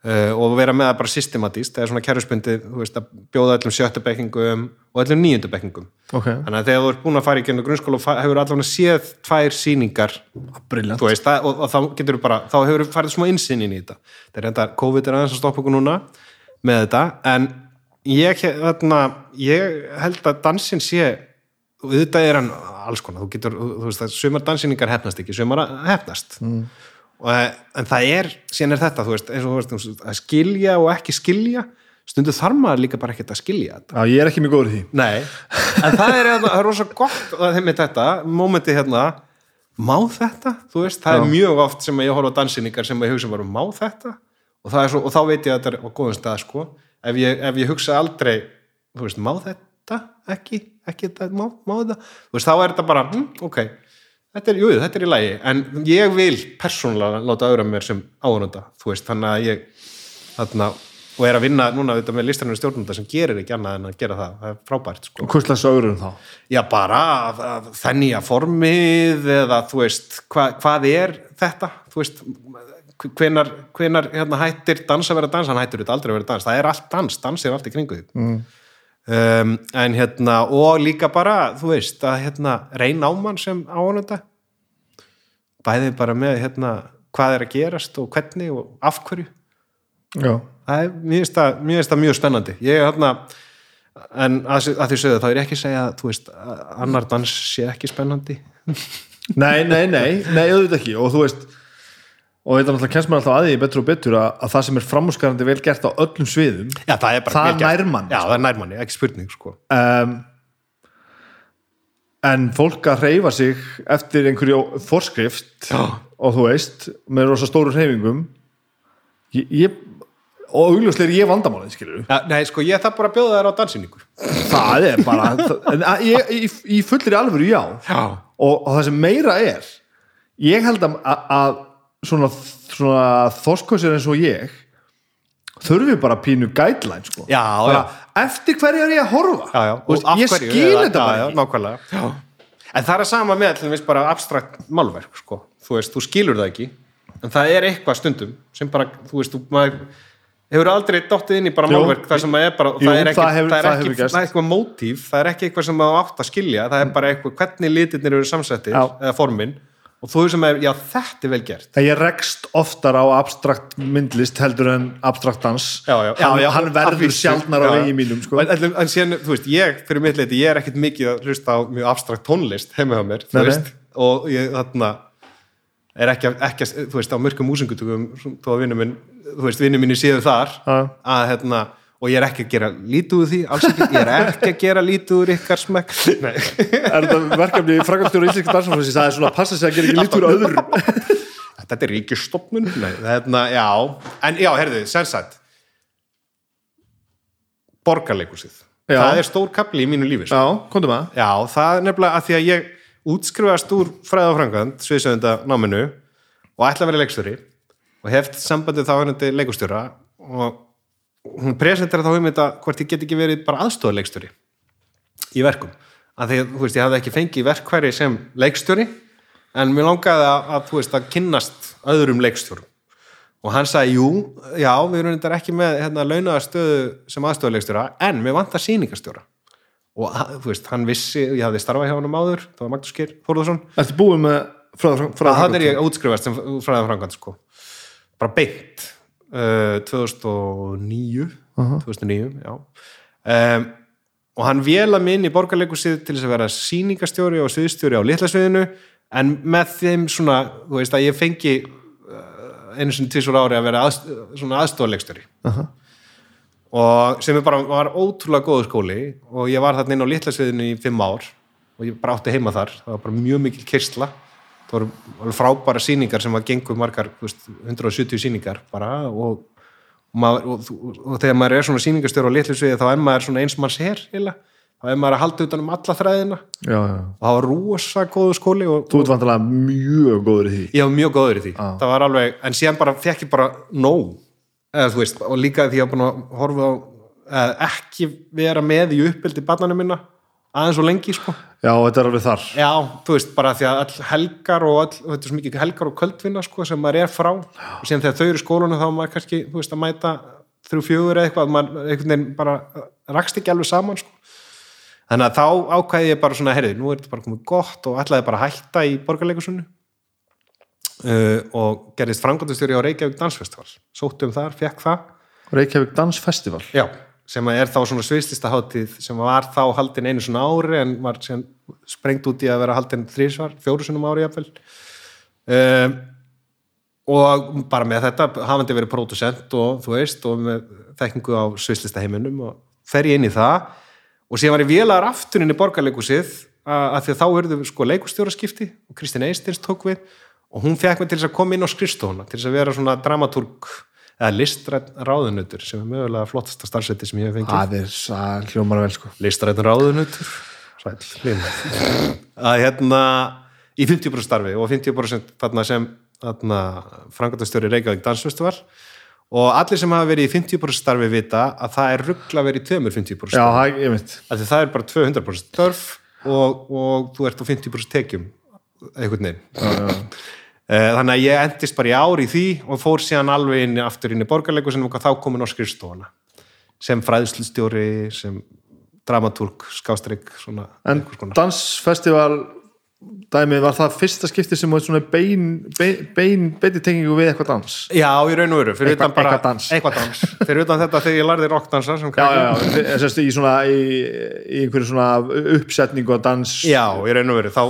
uh, og vera með það bara systematíst eða svona kerfisbundið, þú veist, að bjóða öllum sjöttu bekkingum og öllum níundu bekkingum. Ok, þannig að þegar þú ert búin að fara í genið grunnskóla og hefur allavega séð tvær þú veist, það, og, og þá getur bara þá hefur farið smá innsinn inn í þetta. Það er enda, COVID er aðeins að stoppa okkur núna með þetta, en ég, þarna, ég held að dansin sé, og auðvitað er hann alls konar, þú getur, þú veist að sumar dansinningar hefnast ekki, sumar hefnast mm. Og, en það er síðan er þetta, þú veist, eins og þú veist að skilja og ekki skilja stundu þarf maður líka bara ekkert að skilja þetta. Já, ég er ekki mjög góður í því. Nei, en það er, það er rosa gott að þeim með þetta, mómenti hérna má þetta, þú veist, það Já. er mjög oft sem ég horfa á dansinningar sem ég hugsa bara má þetta? Og, er svo, og þá veit ég að þetta er á góðum stað sko, ef ég, ef ég hugsa aldrei þú veist, má þetta ekki, ekki þetta, má, má þetta? Þú veist, þá er þetta bara, hm, ok þetta er, jú, þetta er í lagi, en ég vil persónulega láta auðra mér sem áhörunda, þú veist, þannig að ég þarna, og er að vinna núna þetta með listaninu stjórnunda sem gerir ekki annað en að gera það, það er frábært sko. hvers slags ögrun þá? Já, bara að, að þennja formið eða þú veist, hva, hvað er þetta, þú veist hvenar, hvenar hérna, hættir dans að vera dans, hann hættir þetta aldrei að vera dans. Það er allt dans, dans er allt í kringu því mm. Um, en hérna og líka bara, þú veist að hérna, reyna á mann sem áhunanda bæði bara með hérna, hvað er að gerast og hvernig og af hverju. Já, það er, mér finnst það, það mjög spennandi. Ég er hérna en að, að því sögðu þá er ég ekki að segja þú veist, að annar dans sé ekki spennandi. Nei, nei, nei, nei, auðvitað ekki. Og þú veist og þetta náttúrulega kemst maður alltaf að því betur og betur að, að það sem er framúskarandi vel gert á öllum sviðum Já, það er Það vel gert. nær manni, Já, það er nærmanni, ekki spurning sko. um, en fólk að reyfa sig eftir einhverju forskrift Já. og þú veist með rosa stóru reyfingum ég, ég og augljóslega er ég vandamálið skilur Já, nei, sko, ég þarf bara að bjóða þær á dansinningu það er bara [laughs] en að, ég, í, í fullri alvöru já Já, og, og það sem meira er ég held að, að svona, svona þoskosir eins og ég þurfi bara pínu guideline sko. Já, bara, eftir hverju er ég að horfa já, já. Af ég eða- þetta já, bara já, ekki nákvæmlega já. En það er sama með dæmis bara abstrakt málverk sko. þú veist, þú skilur það ekki en það er eitthvað stundum sem bara, þú veist, þú maður hefur aldrei dottið inn í bara málverk það sem er bara, jú, það er ekki, eitthvað mótíf það er ekki eitthvað sem maður átt að skilja það er bara eitthvað, hvernig litirnir eru samsettir Já. eða formin, og þú sem er já, þetta er vel gert. Ég rekst oftar á abstrakt myndlist heldur en abstrakt dans já, já, hann, já, hann verður sjálfnar á vegi mínum sko. en, en, en síðan, þú veist, ég, fyrir mitt leiti ég er ekkert mikið að hlusta á mjög abstrakt tónlist heima hjá mér, þú Nei, nei. veist. Og ég, þarna er ekki, ekki, þú veist, á mörgum minn, þú veist, vinnu minni séu þar að, hérna og ég er ekki að gera lítið úr því, ekki. Ég er ekki að gera lítið úr ykkar smekk. Nei. er þetta verkefni frækastjóra íslenska dansfólksins það er svona að passa sig að gera ekki lítur öðrum. Þetta er ríkistofnun hérna, en já, herðu, sagt borgarleikusið það er stór kapli í mínu lífi sko. já, komdu maður Já, það er nefnilega að því að ég útskrifast úr fræða og framkvæmt sviðsöfunda náminu og ætla að vera leikstjóri og heft sambandið þá hennandi leikustjóra og hún presentar þá um þetta hvort ég get ekki verið bara aðstofaleikstjóri í verkum. Að því þú veist ég hafði ekki fengið verkværi sem leikstjóri en mér langaði að, að þú veist að kynnast öðrum leikstjórum. Og hann sagði, jú, já, við erum þetta ekki með hérna, launaða stöðu sem aðstofaleikstjóra en við vantar sýningastjóra og að- þú veist, hann vissi, ég hafði starfað hjá hann um áður, það var Magnús Geir Þórðarsson Ertu búið með fræða að hann er ég útskrifast sem fræða framkvæmt sko. bara beint uh, 2009 2009, já. Um, og hann vela minn í borgarleikusið til þess að vera sýningastjóri og sviðstjóri á litlasviðinu en með þeim svona, þú veist að ég fengi uh, einu sinni tvisur ári að vera aðst, svona aðstofaleikstjóri og sem er bara var ótrúlega góðu skóli og ég var þarna inn á litlasviðinu í fimm ár og ég bara átti heima þar. Það var bara mjög mikil kyrsla það voru frábæra sýningar sem að gengur margar þú veist, 170 sýningar bara og, og, maður, og, og, og þegar maður er svona sýningarstjóra á litlasviði þá er maður svona eins manns her heila. þá er maður að halda utan um alla þræðina og Já, já. það var rosa góðu skóli og, Þú ert vantilega mjög góður í því. var mjög góður í því það var alveg, en síðan bara fekk ég bara nóg, eða þú veist og líka því að ég var búin að horfa á eða ekki vera með í uppbyldi barnanum minna, aðeins og lengi sko. Já, þetta er alveg þar. já, þú veist, bara því að all helgar og all, þetta er svo mikið helgar og kvöldvinna sko, sem maður er frá, og síðan þegar þau eru í skólanu þá maður kannski, þú veist, að mæta þrjú fjögur eða eitthvað, maður einhvern veginn bara rakst ekki alveg saman sko. þannig að þá ákvæði ég bara svona, herrið, nú er þetta bara komið gott og ætlaði bara að hætta í borgarleikusunni uh, og gerðist framkvæmdastjóri á Reykjavík Dansfestival sóttum þar, fekk það Reykjavík Dans Festival. já, sem er þá svona sviðslista hátíð sem var þá haldin einu svona ári en var sprengt út í að vera haldin þrísvar, fjóru sinum ári jafnvel. Um, og bara með þetta hafandi verið pródusent og þú veist og með þekkingu á sviðslista heiminum og fer ég inn í það. Og síðan var ég vélagar aftur inn í borgarleikusið að, því að þá verður sko leikustjóraskipti og Kristín Eistins tók við og hún fekk mig til þess að koma inn á skrifstofuna til þess að vera svona dramatúrk eða listrætt ráðunutur sem er mögulega flottasta starfseti sem ég hef fengið. Það er það hljómar vel, sko. listrætt ráðunutur sæl, hljómar að hérna í 50% starfi og 50% þarna sem þarna frangatastjóri Reykjavík Dansfestival. Og allir sem hafa verið í 50% starfi vita að það er ruggla verið í tveimur 50% Já, það er, ég mynd. að það er bara 200% störf og, og þú ert á 50% tekjum einhvern veginn. Eh, þannig að ég endist bara í ár í því og fór síðan alveg inn aftur inn í borgarleikusinu og þá komin á skrifstofana sem fræðslustjóri sem dramatúrk, skástrygg En dansfestival dæmið var það fyrsta skipti sem var svona bein, bein, bein beiti tengingu við eitthvað dans. Já, í raun og veru, fyrir utan bara eitthvað dans. eitthvað dans. fyrir utan þetta þegar ég lærði rockdansa Já, já, já, þið- sem sagt, í svona í, í einhverju svona uppsetningu á dans. Já, í raun og veru, þá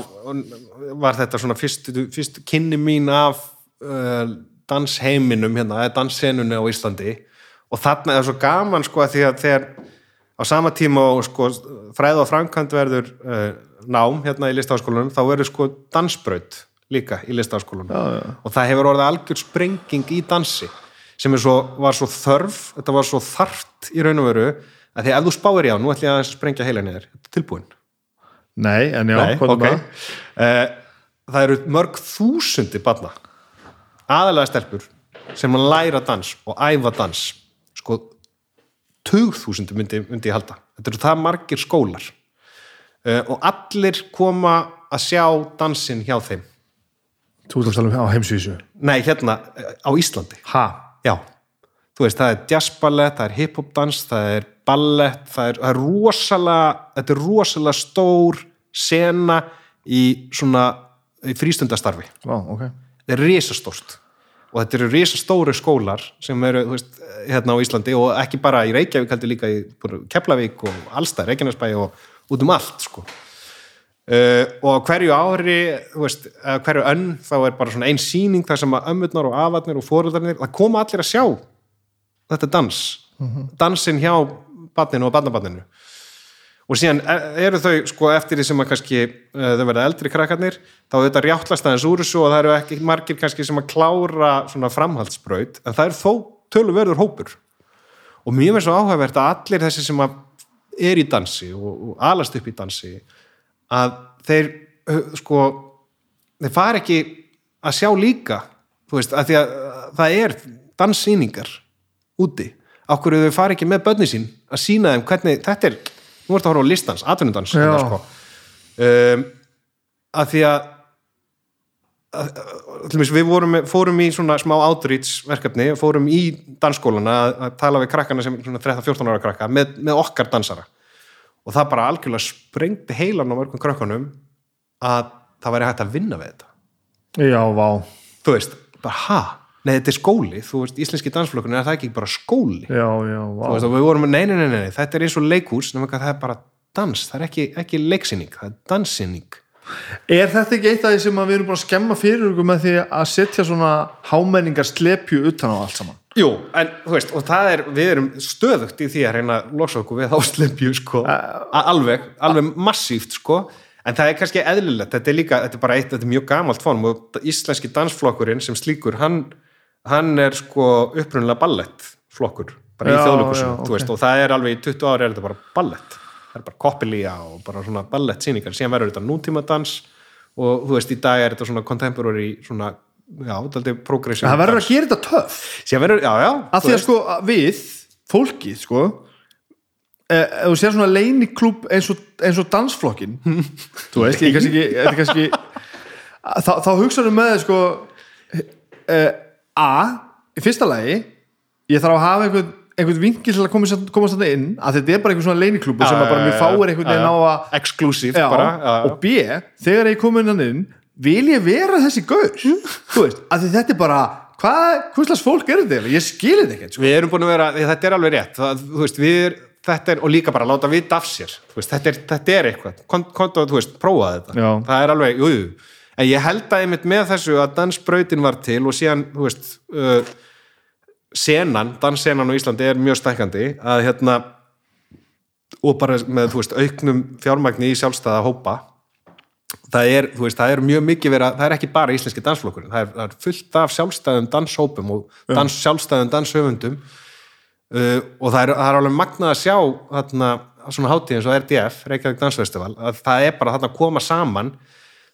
var þetta svona fyrst, fyrst kynni mín af uh, dansheiminum hérna, danssenunni á Íslandi og þarna er það svo gaman sko að því að þegar á sama tíma og sko fræð og framkvæmt verður uh, nám hérna í listaháskólanum þá verður sko dansbraut líka í listaháskólanum Já, já. og það hefur orðið algjör sprenging í dansi sem svo, var svo þörf þetta var svo þarft í raun og veru að því ef þú spáir í á, nú ætlum ég að sprengja heila niður, þetta tilbúin Nei, en já, Nei, hvað ok. það? Eh, það eru mörg þúsundi barna aðalega stelpur sem að læra dans og æfa dans sko tugþúsundi myndi, myndi ég halda þetta eru það margir skólar og allir koma að sjá dansinn hjá þeim Þú að tala um á heimsvísu. nei, hérna eh, á Íslandi Ha? já, þú veist, það er jazzballett það er hiphop dans, það er ballett það er, það er rosalega þetta er rosalega stór sena í svona í frístundastarfi Vá, ok. þetta er risastórt og þetta eru risastóru skólar sem eru þú veist, hérna á Íslandi og ekki bara í Reykjavík heldur líka í Keflavík og allstað, Reykjanesbæ og út um allt sko. uh, og hverju ári veist, hverju önn þá er bara svona ein sýning þar sem að ömmurnar og afarnir og fóröldarnir, það koma allir að sjá þetta dans. Dansinn hjá barninu og barnabarninu. Og síðan e- eru þau sko eftir því sem að kannski uh, þau verða eldri krakkarnir þá þetta rjáttlast aðeins úr þessu og það eru ekki margir kannski sem að klára svona framhaldsbraut en það er þó töluverður hópur. Og mér finnst svo áhugavert að allir þessi sem að er í dansi og, og alast upp í dansi að þeir uh, sko þeir fara ekki að sjá líka þú veist, að því að það er danssýningar úti okkur þau fara ekki með börni sín að sína þeim hvernig, þetta er nú ertu að horfa á listans, atvinnudans sko. um, að því að að- að- til dæmis, við vorum, fórum í svona smá outreach verkefni, fórum í dansskólana að, tala við krakkana sem svona 13-14 ára krakka með, með okkar dansara. Og það bara algjörlega sprengdi heilan á mörgum krakkanum að það væri hægt að vinna við þetta. Já, vá. Þú veist, bara ha, nei þetta er skóli. Þú veist, íslenski dansflokkurinn er það ekki bara skóli? Já, já, vá. Þú veist, og við vorum, nei, nei, nei, nei, þetta er eins og hvað það er bara dans, það er ekki, ekki leiksýning, það er danssýning Er þetta ekki eitt af því sem við erum búin að skemma fyrir ykkur með því að setja svona hámenningar slepju utan á allt saman? Jú, en þú veist, og það er, við erum stöðugt í því að reyna að losa okkur við áslempju, sko, A- alveg, alveg massíft, sko, en það er kannski eðlilegt, þetta er líka, þetta er bara eitt, þetta er mjög gamalt form og íslenski dansflokkurinn sem slíkur, hann, hann er sko upprunnilega ballettflokkur, bara í þjóðleikusinu, já, þú veist, og það er alveg í 20 ári er þetta bara ballett, það er bara koppilía og bara svona ballettsýningar, síðan verður þetta nútímadans og þú veist, í dag er þetta svona contemporary, svona, já, þetta er progressive Það verður dans. að gera þetta töff. Síðan verður, já, já þú því að sko við, fólkið sko eh, ef þú sér svona leiniklúb eins og, eins og dansflokkin [laughs] þú veist, ég kannski ekki, kannski þá, þá hugsaðu með sko eh, a, í fyrsta lagi ég þarf að hafa einhvern einhvern vinkil til að koma, koma þetta inn að þetta er bara einhvern svona leiniklúbu sem að bara mér fáir einhvern veginn á að Exclusive já, bara já, og b, þegar ég kom inn inn vil ég vera þessi gaur? [laughs] Þú veist, að þetta er bara hvað, hvers fólk er þetta ég skilir þetta ekkert sko. Við erum búin að vera, þetta er alveg rétt. Það, þú veist, við er, þetta er, og líka bara láta vita af sér, veist, þetta er, þetta er eitthvað. Kon- kontu að, þú veist, prófa þetta. Já. það er alveg, jú, jú, en ég held að einmitt með þessu að dansbrautin var til og síðan, þú veist uh, senan, danssenan á Íslandi er mjög stækkandi að hérna og bara með, þú veist, auknum fjármagni í sjálfstæða hópa það er, þú veist, það er mjög mikið vera, það er ekki bara íslenski dansflokkurinn, það er, það er fullt af sjálfstæðum danshópum og dans, sjálfstæðum danshöfundum uh, og það er, það er alveg magnað að sjá þarna, svona hátíð eins og RDF, Reykjavík Dansfestival, að það er bara þarna að koma saman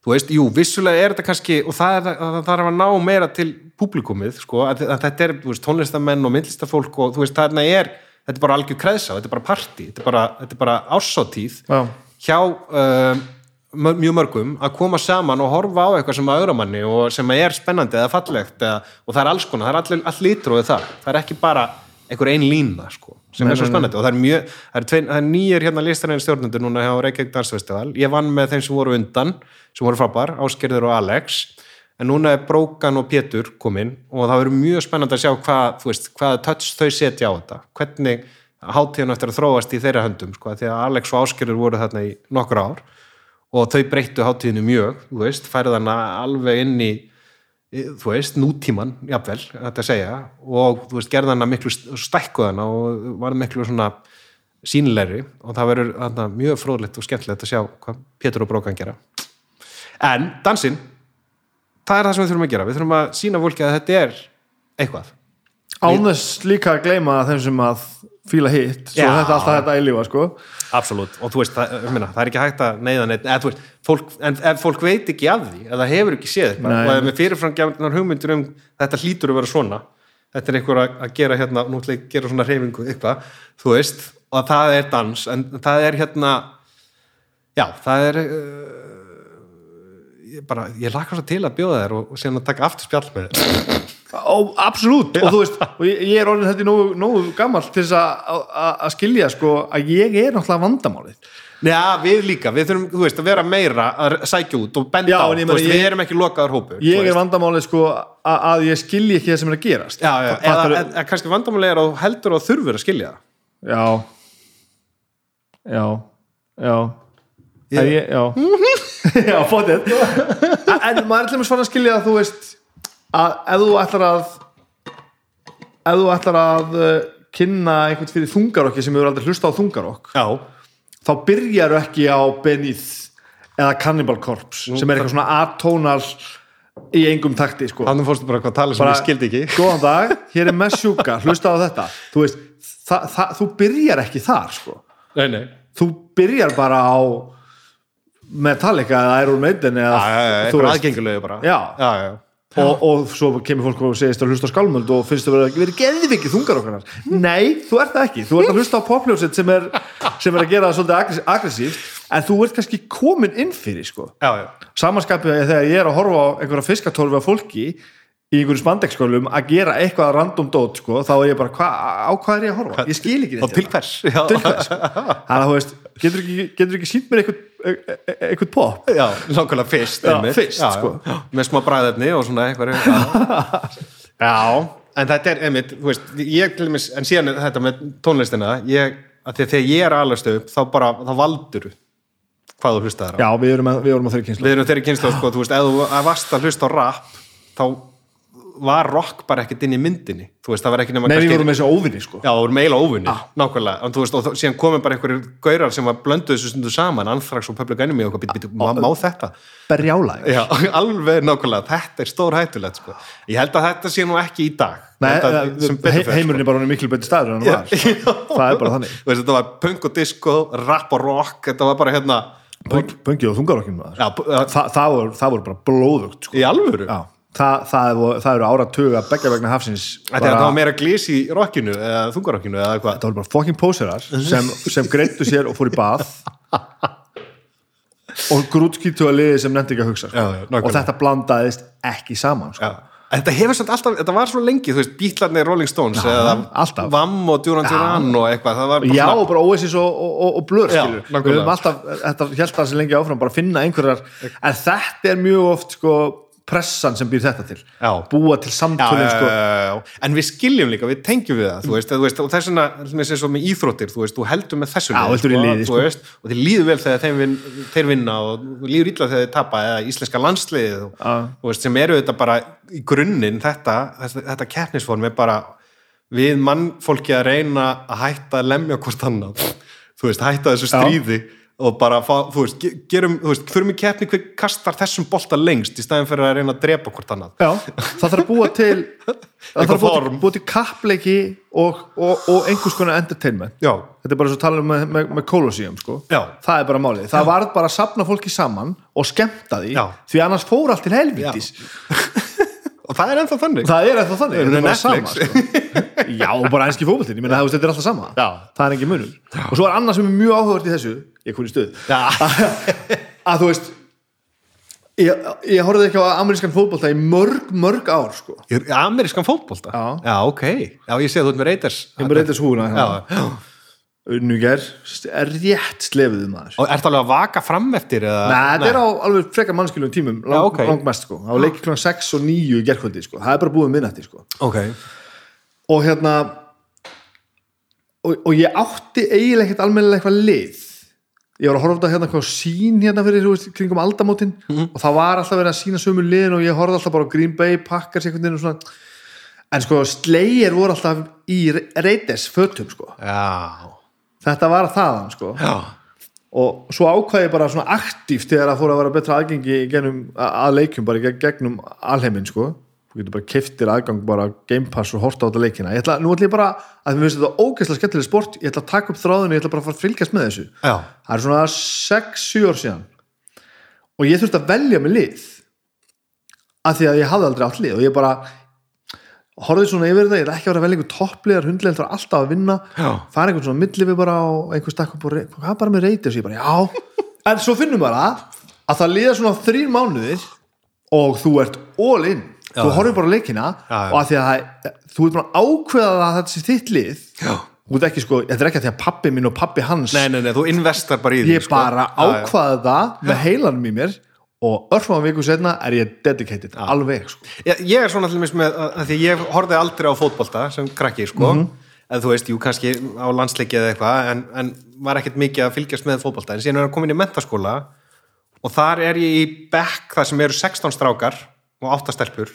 þú veist, jú, vissulega er þetta kannski, og það er það þarf að ná meira til públikumið, sko, að, að þetta er, veist, tónlistamenn og myndlistafólk og þú veist, þarna er, þetta er bara algjör kreðsá, þetta er bara partí, þetta er bara, Já. hjá uh, mjög mörgum að koma saman og horfa á eitthvað sem að auðra manni og sem er spennandi eða fallegt eða, og það er alls konar, það er allir, allir litróið þar það er ekki bara einhver ein lína sko, sem er svo spennandi. Og það er mjög það er, tvein, það er nýjir hérna listarinn stjórnendur núna hjá Reykjavík Dansfestival, ég vann með þeim sem voru undan, sem voru frábær, Áskerður og Alex. En núna er Brókan og Pétur komin og það verður mjög spennandi að sjá hvað, þú veist, hvað touch þau setja á þetta. Hvernig hátíðan eftir að þróast í þeirra höndum, sko, því að Alex og Áskerður voru þarna í nokkur ár. Og þau breyttu hátíðinu mjög, þú veist, færðu hana alveg inn í, þú veist, nútíman, jafnvel, þetta að segja og þú veist, gerði hana miklu stækkuðana og var miklu svona sínilegri og það verður mjög fróðlegt og skemmtilegt að sjá hvað Pétur og Brókan gera. En dansinn það er það sem við þurfum að gera, við þurfum að sína fólki að þetta er eitthvað. Án þess líka að gleyma þeim sem að fíla hitt, svo Já. þetta alltaf þetta eilífa sko. Absolutt, og þú veist, það, meina, það er ekki hægt að neyða neitt, eða veist, fólk, en ef fólk veit ekki af því, eða hefur ekki séð Nei. og ef með fyrirframgjarnar hugmyndur um þetta hlýtur að vera svona þetta er einhver að, gera hérna, nú ætla ég að gera svona reyfingu eitthvað, þú veist og það er dans, en það er hérna já, það er uh, ég bara, ég lakar svo til að bjóða þér og, og síðan að taka aftur spjall með þér Ó, absolutt, og þú veist og ég, er orðin þetta nógu, nógu gammal til þess að- skilja sko að ég er náttúrulega vandamálið. Já, við líka, við þurfum, þú veist, að vera meira að sækja út og benda Já, á, þú veist, ég- við erum ekki lokaður hópur ég er vandamálið sko að, að ég skilji ekki það sem er að gerast. Já, já, Fa- eða, fattarðu? eða kannski vandamáli er að heldur að þurfur að skilja það. Já. Já. Já. Ég- ég, já. [laughs] Já, fótið en maður er til að svara að skilja að þú veist að ef þú ætlar að ef þú ætlar að uh, kynna einhvern fyrir þungarokki sem hefur aldrei hlusta á þungarokk Já, þá byrjar ekki á Beneath eða Cannibal Corpse sem er eitthvað svona atónal í engum takti sko. Þannig fórstu bara hvað tala sem ég skildi ekki. Góðan [laughs] dag, hér er Messjúka, hlusta á þetta. Þú veist, þa þa þú byrjar ekki þar sko. Nei, nei. Þú byrjar bara á Metallica eða Iron Maiden eða, Já, já, já, þú eitthvað veist. aðgengilegu bara. Já. já, já. Og, og svo kemur fólk og segist að hlusta á skálmöld og finnst þú verið, verið geðvikið þungar okkar. Nei, þú ert það ekki, þú ert að hlusta á popljóset sem sem er að gera það svolítið aggress- aggressíft en þú ert kannski komin inn fyrir sko. samanskapið þegar ég er að horfa á einhverja fiskatólfi af fólki í einhverjum spandekskólum að gera eitthvað random dót sko, þá er ég bara, hva, á hvað er ég að horfa ég skil ekki og þetta [laughs] til hvers til hvers sko. þannig að þú veist, getur ekki, getur ekki sínt mér eitthvað, eitthvað pop já, nákvæmlega fyrst Já, einmitt. fyrst, já, sko. já. með smá bræðefni og svona eitthvað já. [laughs] já, en þetta er einmitt, þú veist, ég til dæmis en síðan þetta með tónlistina ég, að því að þegar ég er alast upp þá bara, þá valdur hvað þú hlustaðar á já, við erum, að, við erum að þeirri kynslu við erum þeirri kynslu, sko, þú veist, ef þú varst að hlusta á rap þá var rock bara ekkert inn í myndinni. Þú veist, það var ekki nema nei, við vorum með þessu óvinni sko. Já, það voru meila óvinni, nákvæmlega. En þú veist, og síðan komum bara einhverjir gaurar sem var blönduð þessu stundu saman, Anthrax og Public Enemy og eitthvað, má, má þetta? berjála Já, [laughs] alveg nákvæmlega, þetta er stór hættulegt sko. Ég held að þetta sé nú ekki í dag. Nei, að, he, fer, heimurinn er bara miklu betur staður en hann var sko. [laughs] það er bara þannig. Veist, þetta var punk og disco, rap og rock þetta var bara hérna Punk- pungið og þungarokkin já, p- uh, Þa, það, það voru bara blóðugt sko. í alvöru? Já, það, það, það eru áratuga beggja vegna hafsins Þetta að það var meira glís í rockinu eða þungarockinu eða eitthvað? Það voru bara fucking poserar sem, sem greittu sér og fór í bað. Og grútskýttu að liði sem nefndi ekki að hugsa sko. Já, já, og þetta blandaðist ekki saman sko. Þetta hefur samt alltaf, þetta var svo lengi, þú veist, Beatlarnir, Rolling Stones Já, eða alltaf. Vam og Duran Duran og eitthvað, bara Já, og bara Oasis og, og, og, og Blur við höfum alltaf, þetta held það sér lengi áfram bara að finna einhverjar, en þetta er mjög oft sko, pressan sem býr þetta til Já. búa til já, samtölin sko. en við skiljum líka, við tengjum við það veist, veist, og þess vegna, svo með íþróttir þú veist, þú heldur með þessu Já, liði, heldur í liði, þú sko. veist, og þeir líður vel þegar þeim vin, þeir vinna og líður illa þegar þeir tapa eða íslenska landsliðið og, sem eru þetta bara í grunninn þetta, þetta, þetta keppnisform er bara við mannfólki að reyna að hætta að lemja hvort annað þú veist, hætta þessu Já. Og bara, fá, þú veist, ge- gerum þú veist, förum í keppni hver kastar þessum bolta lengst í staðin fyrir að reyna að drepa hvort annað. Já, það þarf að búa til [laughs] það þarf að búa til, kappleiki og, og, og einhvers konar entertainment. Já, þetta er bara svo að tala um með, með, með Colosseum sko. Já. það er bara málið, það varð bara að sapna fólki saman og skemmta því Já. því annars fór allt til helvítis og það er ennþá þannig það er eftir þannig, Það er bara sama sko. [laughs] já, og bara enski fótboltinn, ég meina það þetta er alltaf sama Já. það er engin munur og svo er annað sem er mjög áhugavert í þessu ég stuð Já. [laughs] að þú veist ég, ég horfði ekki á amerískan fótbolta í mörg, mörg ár sko. Er amerískan fótbolta? Já. ok. Já, ég sé að þú ert með Raiders. ég með reyndis húna Já, já. Unnuger, er rétt slefiðu maður Og ertu alveg að vaka fram eftir? Eða? Nei, þetta er á alveg frekar mannskilum tímum lang, Já, ok. langmest sko, á leiki kl. 6 og 9 í gerkvöldi sko, það er bara búið um minnætti sko Ok. og hérna og, og ég átti eiginlega ekkert almennilega eitthvað lið ég var að horfa þetta hérna hvað sín hérna fyrir kringum aldamótin Mhm. og það var alltaf verið að sína sömu liðin og ég horfði alltaf bara á Green Bay, Packers veginn og svona en sko Slayer voru alltaf í Raiders fötum sko, Já. Þetta var þaðan sko. Já. og svo ákvæði ég bara svona aktíft þegar það fór að vera betra aðgengi genum, að leikjum bara gegnum alheiminn sko. Þú getur bara keftir aðgang bara Game Pass og horta á þetta leikina. Ég ætla, nú ætla ég bara, að mér finnst þetta ógeðslega skemmtileg sport ég ætla að taka upp þráðinu, ég ætla bara að fara að fylgjast með þessu. Já. það er svona 6-7 ár síðan. Og ég þurfti að velja með lið. Af því að ég hafði aldrei átt lið og ég bara horfði svona yfir þetta, ég ætla ekki að vera velja einhver toppliðar hundlega þarf alltaf að vinna. Já. fara einhvern svona milli við bara og einhver stakk upp og rey- hvað bara með reyti og svo ég bara já. En svo finnum bara að það líða svona þrýr mánuðir og þú ert all in. Þú Já. horfir bara á leikina Já, og að því að það, þú ert bara að ákveða að þetta sé þitt lið. Þú sko, þetta er ekki að því að pappi minn og pappi hans Nei, nei, nei, þú investar bara í því. ég bara Já, já. ákvaða það með heilanum í mér og örfum viku setna er ég dedicated alveg sko. Ég, ég er svona allir með, að, því ég horfði aldrei á fótbolta sem krakki, sko. Mhm. En þú veist, jú, kannski á landsleiki eða eitthvað, en, en var ekkert mikið að fylgjast með fótbolta. En síðan er að komin í mentaskóla og þar er ég í bekk þar sem eru 16 strákar og 8 stelpur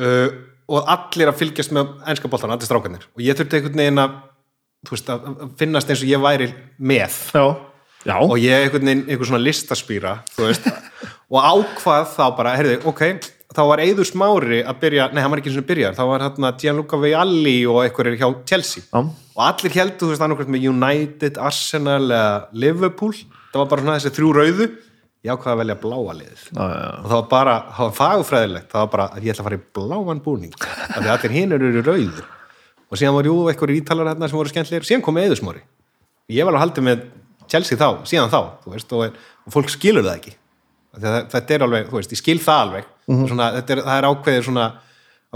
uh, og allir að fylgjast með ennska boltan, allir strákarnir. Og ég þurfti einhvern veginn að, veist, að finnast eins og ég væri með já, já. og ég einhvern veginn einhver svona listaspýra [laughs] og ákvað þá bara, heyrðu, ok þá var Eiður Smári að byrja, nei hann var ekki eins og byrjar þá var hérna Gianluca Vialli og einhverjir hjá Chelsea. Já. og allir heldur þú veist annarkvæmt með United, Arsenal eða Liverpool, það var bara svona þessi þrjú rauðu, ég ákvaða að velja bláa liðið. Já, já. og það var bara, það var fagfræðilegt. Það var bara að ég ætla að fara í bláan búning. Af því að allir hinn eru rauður og síðan var jú einhverjir ítalar hérna sem voru skemmtlegir síðan kom Eiður Smári. Ég var alveg haldið með Chelsea þá, síðan þá veist, og, og fólk skilur það ekki. Það- þetta er alveg, þú veist, ég skil það alveg. Svona, þetta er, það er ákveðið svona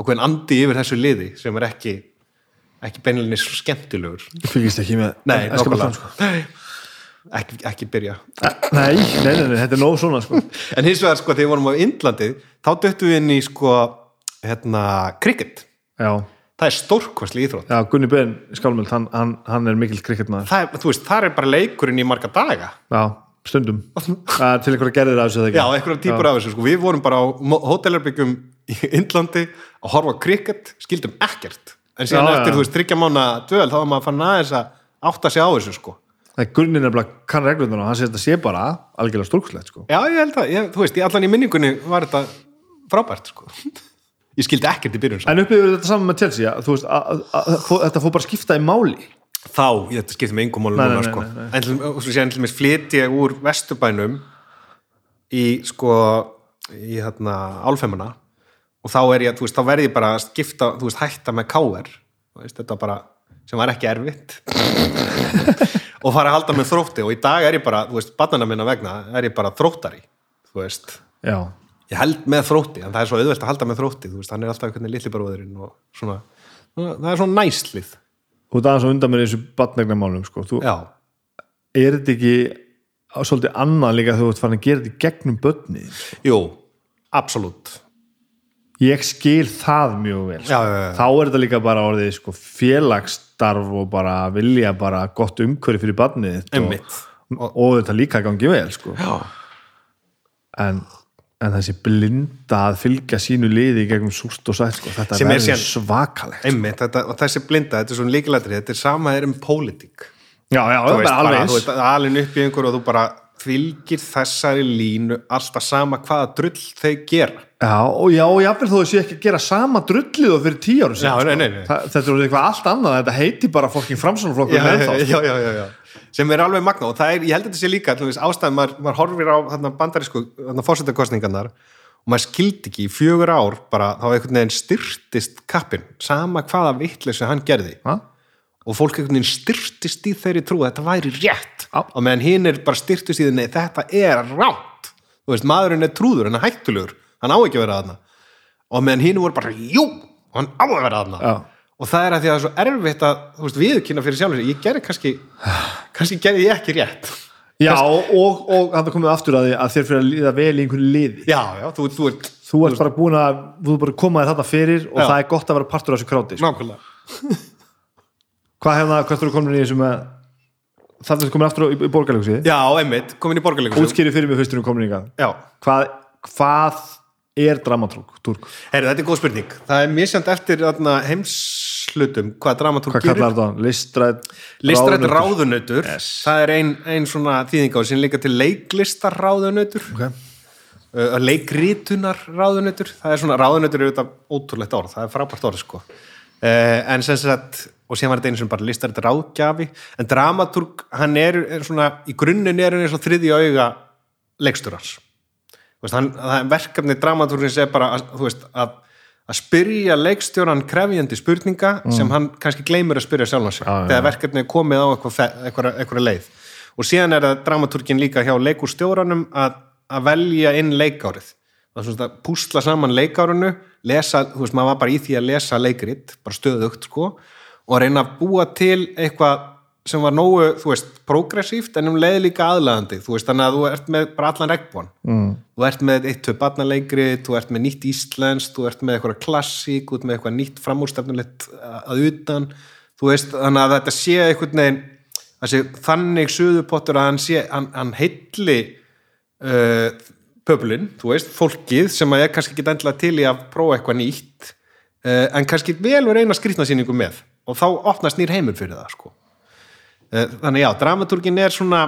ákveðin andi yfir þessu liði sem er ekki ekki beinlinni svo skemmtilegur Fylgist ekki með nei, nákvæmlega. sko. ekki, ekki byrja. Nei, nei, nei, nei, þetta er nóg svona sko. [laughs] en hins vegar, sko, þegar við vorum á Indlandi þá döttum við inn í, sko hérna, cricket. Já, það er stórkvæsli íþrótt. Já, Gunni Ben Skálmöld, hann, hann, hann er mikill krikketmaður það, er- þú veist, það er bara leikurinn í marga daga. Já, stundum. [laughs] Það er til einhverja gerðir af þessu eða ekki? Já, einhverja típur af þessu, sko, við vorum bara á hótelherbyggjum í Indlandi að horfa á cricket, skildum ekkert. En síðan Já, eftir, já. þú veist, þryggja mánu dvöl, þá var maður fann aðeins að átta sig á þessu, sko. Það er Gunni nefnilega kann reglurnar og hann segir þetta sé bara algjörlega stórkslegt sko. já, ég held að, ég, þú veist, í allan í minningunni var þetta frábært, sko [laughs] ég skildi ekkert í byrjun, sko. En upplifur þetta saman með Chelsea? Að, þú veist, að, að, að, þetta fór bara að skipta í máli? Þá, ég þetta skipti með yngum málum Nei, núna, nei, sko. nei, nei. en svo séðan til mér flytti ég úr vesturbænum í sko í hérna álfemmuna og þá er ég, þú veist, þá verði ég bara að skipta, þú veist, hætta með káver þú veist, þetta bara, sem var ekki erfitt. [laughs] Og fara að halda með þrótti. Og í dag er ég bara, þú veist, barnana minna vegna er ég bara þróttari, þú veist. Já, ég held með þrótti, en það er svo auðvelt að halda með þrótti, þú veist, hann er alltaf einhvern veginn litli baróðurinn og svona, það er svona næslið þú ert aðeins á undan með þessu batnegnamálum sko. þú, já, er þetta ekki svolítið annað líka þegar þú ert farin að gera þetta gegnum börni jú, absolutt. Ég skil það mjög vel Já, já, já. þá er þetta líka bara orðið sko, félagsstarf og bara vilja bara gott umhverfi fyrir barnið og, og, og þetta líka gangi vel sko. En, en þessi blinda að fylgja sínu liði gegnum súst og sætt sko, þetta er verður svakalegt einmitt, þetta, og þessi blinda, þetta er svona líkilætri, þetta er sama er um pólitík. já, já, Þú veist, alveg bara, þú veist, alin upp í einhver og þú bara fylgir þessari línu alltaf sama hvaða drull þau gera. já, og já, og jáfnvel þó að sé ekki að gera sama drullið og fyrir tíu árum Já. Þa, þetta er eitthvað allt annað þetta heiti bara fólkin framsónaflokkur Já, með þá já, já, já, já. Sem er alveg magna og það er, ég held að þetta sé líka, ástæðan, maður, maður horfir á þarna bandarísku, fórsetakostningarnar og maður skildi ekki í fjögur ár bara þá einhvern veginn styrtist kappin, sama hvaða vitleysu hann gerði. Ha? og fólk einhvern veginn styrtist í þeirri trú að þetta væri rétt Já. og meðan hinn er bara styrtist í því nei, þetta er rátt þú veist, maðurinn er trúður, hann er hættulegur hann á ekki að vera þarna og meðan hinn voru bara, jú, hann á að vera Já. Og það er að því að það er svo erfitt að þú veist, viðkynna fyrir sjálfur sig, ég gerði kannski kannski gerði ég ekki rétt. Já, og, og hann er komið aftur að því að þér fyrir að líða vel í einhverju liði. Já, já, þú, þú ert þú ert bara búin að, þú ert bara komað þarna fyrir og Já. það er gott að vera partur af þessu kráti sko. nákvæmlega. [laughs] Hvað hefða, hvað þú komin í þessu með þarna er komin aftur í, í borgarleikusið já, einmitt, komin í borgarleikusum útskýri fyrir mig fyrstur um komin í er dramatúrk, túrk, Heyri, þetta er góð spurning það er misjant eftir þarna, heimslutum hvað dramatúr hvað kallar þetta listrætt ráðunautur? ráðunautur, Yes. það er ein, ein svona þýðing á sem líka til leiklistarráðunautur, okay. uh, leikrítunar ráðunautur, það er svona, ráðunautur er auðvitað ótrúlegt orð, það er frábært orð sko. Uh, en sem sagt, og síðan var þetta einu sem bara listrætt ráðgjafi, en dramatúrk, hann er, er svona, í grunninn er hann eins og þriðja auga leiksturars. Veist, hann, er verkefni dramatúrins er bara, að, veist, að að spyrja leikstjóran krefjandi spurninga sem hann kannski gleymur að spyrja Mm. Já, já, þegar verkefni er komið á eitthvað, leið. Og síðan er það dramaturgin líka hjá leikurstjóranum að, að velja inn leikárið. Að púsla saman leikárunu lesa, þú veist, maður var bara í því að lesa leikrit, bara stöðugt sko og reyna að búa til eitthvað sem var nógu, þú veist, progressíft en um leið líka aðlæðandi, þú veist, þannig að þú ert með bara allan regnbón mm. þú ert með eitt, tvö barnaleikri, þú ert með nýtt íslensk, þú ert með eitthvað klassík, þú ert með eitthvað nýtt framúrstefnulegt að utan, þú veist, þannig að þetta sé einhvern veginn, þessi þannig suðupottur að hann sé, hann, hann heilli uh, pöblin, þú veist, fólkið sem að er kannski ekki endilega til í að prófa eitthvað nýtt uh, en kannski vel verið eina skrýtnasýningu með. Og þá opnast nýr heimur fyrir það, sko. Eh, þannig já, dramatúrgin er svona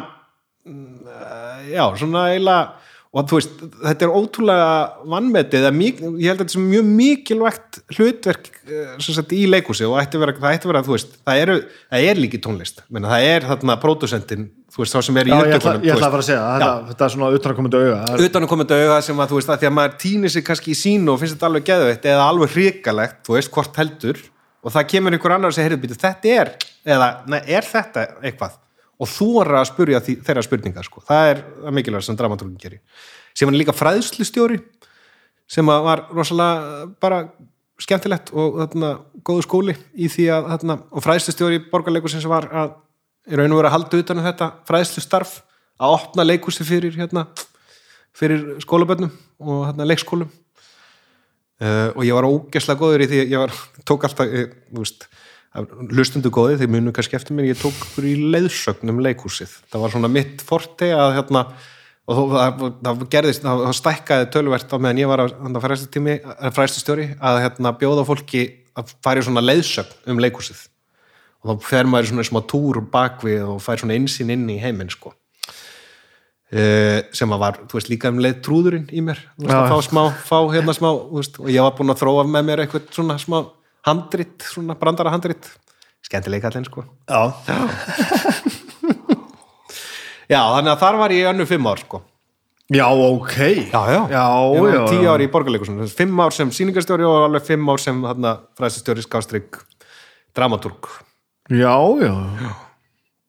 mm, eh, já, svona eiginlega og þú veist, þetta er ótrúlega vannmetið, ég held að þetta er mjög mikilvægt hlutverk eh, sagt, í leikúsi og ætti vera, það ætti vera, veist, það, eru, það er líki tónlist, Menna, það er þarna pródusendin, þú veist, þá sem er í Já, ég ætla, að fara að segja þetta, þetta er svona utanakomandi auga það utan að koma þetta auga sem að þú veist að því að maður týnir sig kannski í sínu og finnst þetta alveg geðveitt eða alveg hrikalegt, þú veist, hvort heldur og það kemur einhver annar og segir, heyrðu, býtu, þetta er eða, nei, er þetta eitthvað? Og þú er að spurja því, þeirra spurninga sko. það er mikilvægt sem dramatúrun gerir. Sem var líka fræðslustjóri sem var rosalega bara skemmtilegt og þarna, góðu skóli í því að þarna, og fræðslustjóri borgarleikur sem var að í raun og vera að halda utan um þetta fræðslustarf að opna leikursi fyrir hérna, fyrir skólabönnum og hérna, leikskólum uh, og ég var ógeslega góður í því ég var, [laughs] tók alltaf ég, þú veist, hlustundu góði þeir munu kannski eftir mér, ég tók í leiðsögnum leikhúsið, það var svona mitt forte að hérna og þó- það, það gerðist, það, það stækkaði tölvert á meðan ég var að fræðslustími fræðslustjóri að hérna bjóða fólki að fara í svona leiðsögn um leikhúsið. Og þá fer maður í svona smá túr bakvið og fær svona einsinn inn í heiminn sko sem að var, þú veist, líka um leið trúðurinn í mér, þú veist, Já, að fá smá fá hérna smá, þú veist, og ég var búinn að þróa með mér eitthvað svona smá handrit svona brandara handrit. Skemmtilega kallinn, sko. Já, já, þannig að þar var ég önnu fimm ár, sko. Já, ok. Já, já, Já, ég var já, tíu já. ár í borgarleikusum fimm ár sem sýningarstjóri og alveg fimm ár sem hérna, fræðsistjóri skástrygg dramatúrk Já, já,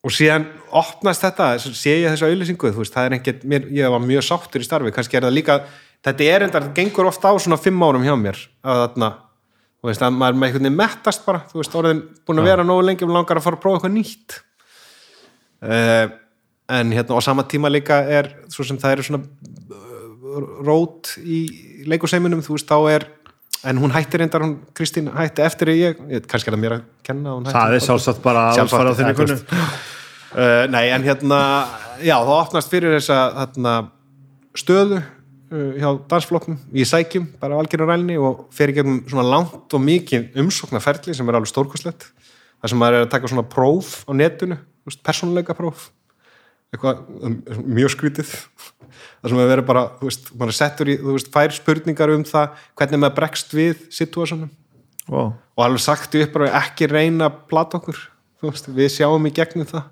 og síðan opnast þetta, sé ég þessu auðlýsingu þú veist, það er ekkert, mér, ég var mjög sáttur í starfi kannski er það líka, þetta er enda það gengur ofta á svona fimm árum hjá mér að þarna, þú veist, að maður með einhvern veginn mettast bara, þú veist, orðin búin að vera nógu lengi og langar að fara að prófa eitthvað nýtt. Uh, en hérna á sama tíma líka er svo sem það eru svona uh, rót í leikuseiminum, þú veist, þá er en hún hættir reyndar, hún Kristín hætti eftir að ég, kannski er það mér að kenna að það er sjálfsagt bara Sjálfsagt, alfarið á þinni kunnu. Uh, nei, en hérna já, þá opnast fyrir þessa þarna, stöðu uh, hjá dansflokknum. Í sækjum, bara á algjörnum rælni og fer í gegnum svona langt og mikið umsóknarferli sem er alveg stórkostlegt. Þar sem maður er að taka svona próf á netinu, persónuleika próf. Eitthvað um, mjög skrítið. Þar sem maður verið bara, þú veist, maður settur í þú veist, fær spurningar um það hvernig maður bregst við situásunum wow. og alveg sagt upp bara ekki reyna að plata okkur þú veist, við sjáum í gegnum það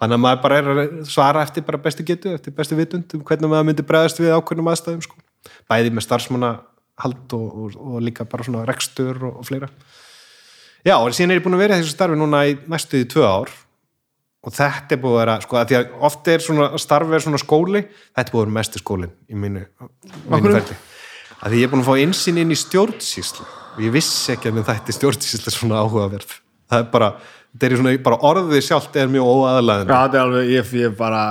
þannig að maður bara er að svara eftir bara bestu getu, eftir bestu vitund um hvernig maður myndi bregðast við ákveðnum aðstæðum sko. bæði með starfsmanna hald og, og, og líka bara svona rekstur og, og fleira. Já, og síðan er ég búin að vera þessu starfi núna í næstu í tvö ár. Og þetta er búið að vera, sko, að því að ofta er svona starfi er svona skóli, þetta er búið að vera mestu skólin í mínu, mínu ferli. Að því ég er búin að fá einsinn inn í stjórnsýslu. Og ég vissi ekki að minn þætti stjórnsýslu svona áhugaverð. Það er bara, þetta er svona, bara orðið sjálft er mjög óaðlæðin Já, þetta er alveg, ég, ég bara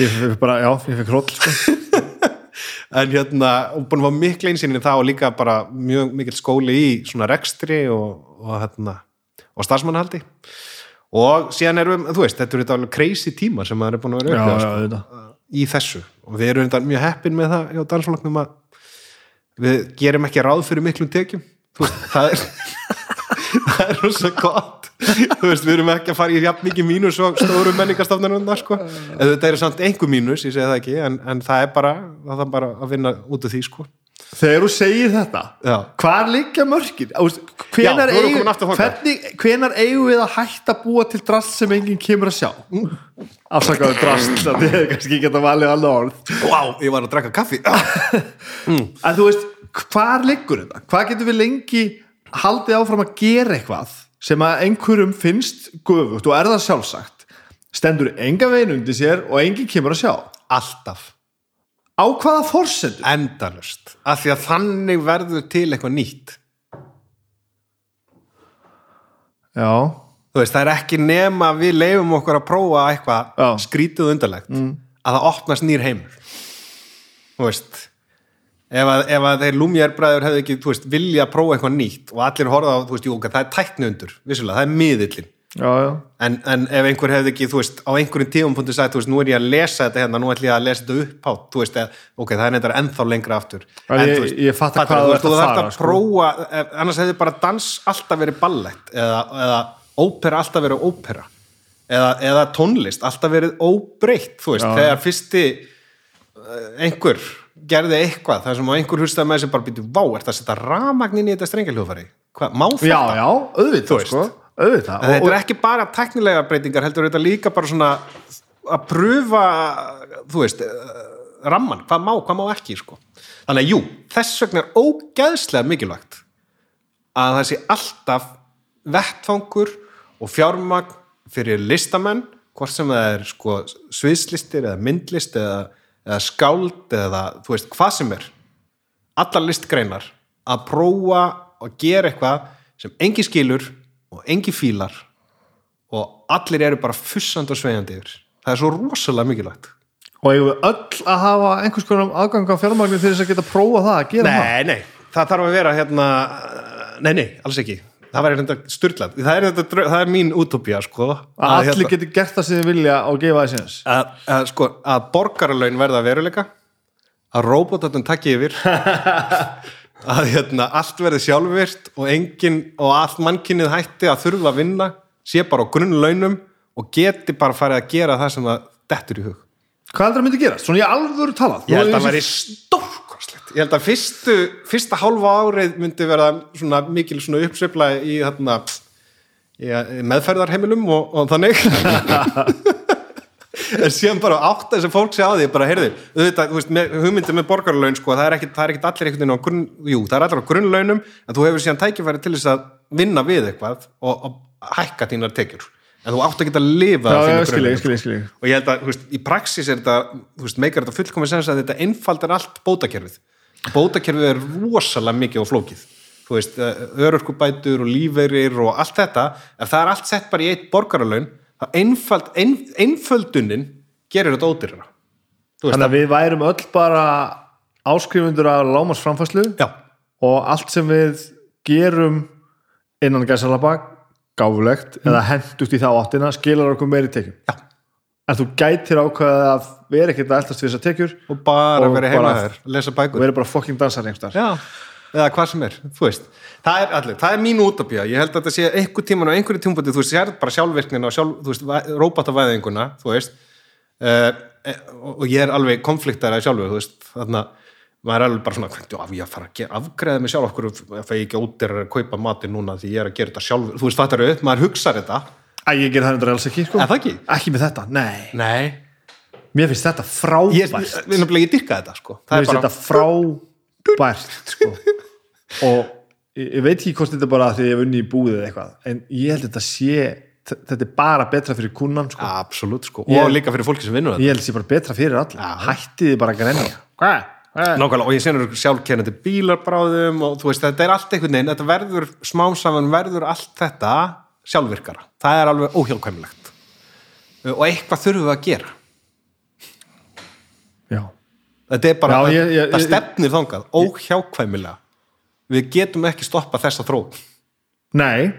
ég fikk bara, já, ég fikk hróll sko. [laughs] en hérna, og búin að fá mikla einsinn í það og líka bara mjög mikill skóli í svona rekstri og, og hérna, og starfsmannahaldi. Og síðan erum, þú veist, þetta eru þetta alveg crazy tíma sem maður er búin að vera upplifa, já, sko. í þessu. Og við erum þetta mjög heppin með það hjá dansflokknum að við gerum ekki ráð fyrir miklum tekjum. Þú veist, það er [laughs] það er rosa gott þú veist, við erum ekki að fara í jafn mikið mínus og stóru menningastofnarnar sko. en þetta er samt einhver mínus, ég segi það ekki en, en það er bara, það er bara að vinna út af því sko. Þegar þú segir þetta, Já. hvar liggja mörkin? Hvenar, eigum, við að hætta að búa til drast sem enginn kemur að sjá? Afsakaðu drast, [laughs] það er kannski ekki að valið alveg orð. wow, ég var að drakka kaffi [laughs] En þú veist, hvar liggur þetta? Hvað getur við lengi haldið áfram að gera eitthvað sem að einhverjum finnst gufugt og er það sjálfsagt stendur enga veginn undir sér og enginn kemur að sjá. Alltaf, á hvaða forsendur? endalust af því að þannig verður til eitthvað nýtt. Já, þú veist, það er ekki nema við leifum okkur að prófa eitthvað Já. skrítið undarlegt að það opnast nýr heimur. Þú veist ef að, ef að þeir lúmjærbræður hefði ekki, veist, vilja að prófa eitthvað nýtt og allir horfa á, þú veist, jú, það er tækni undur vissulega, það er miðillin já, já. En, en ef einhver hefði ekki, þú veist, á einhverjum tífumpunktu sagt, þú veist, nú er ég að lesa þetta hérna, nú ætlum ég að lesa þetta upp á, þú veist, eða, ok, það er neitt ennþá lengra aftur. En ég- veist, ég fatta fattar hvað þú þú að að sko. prófa, ef- annars hefði bara dans alltaf verið ballett eða, eða ópera alltaf verið ópera eða, eða tónlist alltaf verið óbreytt, þú veist, þegar fyrsti eh, einhver gerði eitthvað þar sem einhver hlustaði með sem bara býtu vá, er það að setja ramagn inn í þetta strengjaljófari hvað, má þetta? já, já, auðvitað sko, auðvitað þetta er ekki bara teknilega breytingar heldur þetta líka bara svona að pröfa þú veist, eh, ramman hvað má, hvað má ekki sko. þannig að jú, þess vegna er ógeðslega mikilvægt að það sé alltaf vettfangur og fjármagn fyrir listamenn hvort sem það er sko, sviðslistir eða myndlist eða, eða skáld eða þú veist, hvað sem er. Allar listgreinar að prófa að gera eitthvað sem engi skilur og engi fílar og allir eru bara fussandi og sveigandi yfir. Það er svo rosalega mikilvægt. Og eigum við öll að hafa einhvers konar aðgang á fjármagnin til þess að geta prófa það að gera það? Nei, nei, það þarf að vera hérna Nei, nei, alls ekki Það væri hérna styrlað Það er, það er mín útópía, sko að allir hérna, geti gert það sem þið vilja og gefa það sinns að, að, sko, að borgaralaun verða að veruleika að róbótatun takki yfir [laughs] að hérna, allt verði sjálfvirt og engin og allt mannkynnið hætti að þurfa að vinna sé bara á grunnlaunum og geti bara farið að gera það sem það dettur í hug hvað heldur að myndi gerast? Svona ég alvöru talað Ég held að það er væri stórkoslegt. Ég held að fyrstu, fyrsta hálfa árið myndi vera svona mikil svona uppsveifla í þarna, í, í meðferðarheimilum og, og þannig. [laughs] en síðan bara átt að þessi fólk sé á því, bara heyrðu, auðvitað, þú veist, hugmyndið með borgarlaun, sko, það er ekki, það er ekki allir einhvern veginn á grunn, jú, það er allir á grunnlaunum, en þú hefur síðan tækifæri til þess að vinna við eitthvað og, og hækka þínar tekjur. En þú átt að geta að lifa skil ég, grunnlaunum, og ég held að þú veist, í praxis er þetta þú veist, meikar þetta fullkomið sens að þetta einfaldar allt bótakerfið bótakerfið er rosalega mikið og flókið. Þú veist, örorkubætur og lífeyrir og allt þetta ef það er allt sett bara í eitt borgaralaun þá einfald, ein, einföldunin gerir þetta veist, þannig að við værum öll bara áskrifundur af lámasframfæslu já, og allt sem við gerum innan gæsalaba gáfulegt eða hendugt í þá áttina skilar okkur meiri tekjum. Já. En þú gætir ákveða að vera ekkert að eldast við þessar tekjur og bara Og vera heima bara- þér lesa og bækur. vera bara fucking dansar einhverstaðar Já, eða hvað sem er, þú veist. Það er allir, það er mín útopía ég held að þetta sé einhver tíman á einhverju tímpúti þú sér bara sjálfvirknina og sjálf, þú veist, róbatavæðinguna, þú veist. Uh, og og ég er alveg konfliktara sjálfur, þú veist, þarna maður er alveg bara svona, hvernig af ég að fara að afgreða mig sjálf? Okkur, ef ég ekki ótir að kaupa matinn núna því ég er að gera þetta sjálfur, þú veist, fattar upp, maður hugsar þetta, Æ, ég ger það endur alls ekki, sko. Er það ekki? Ekki með þetta, nei. Nei. Mér finnst þetta frábært. Ég, ég, ég, ég dyrka þetta, sko. Mér það er finnst bara, þetta frábært sko. og ég, ég veit ekki hvort þetta er bara því ég hef unni í búið eða eitthvað en ég held að þetta sé þetta er bara betra fyrir kunnan sko. absolutt, sko, Ég- og líka fyrir fólki sem vinnur þetta. Ég held að þetta sé bara betra fyrir all hættið þið bara að grenja. Hvað? Nákvæmlega, og ég sér sjálfkennandi bílar bráðum og þú veist, þetta er allt einhvern veginn, þetta verður smám saman verður allt þetta sjálfvirkara. Það er alveg óhjálpkvæmilegt. Og eitthvað þurfum við að gera. Já. Þetta er bara, Já, ég- ég- það ég- stefnir þangað, óhjálpkvæmilega. Við getum ekki stoppa þessa þróun. Nei,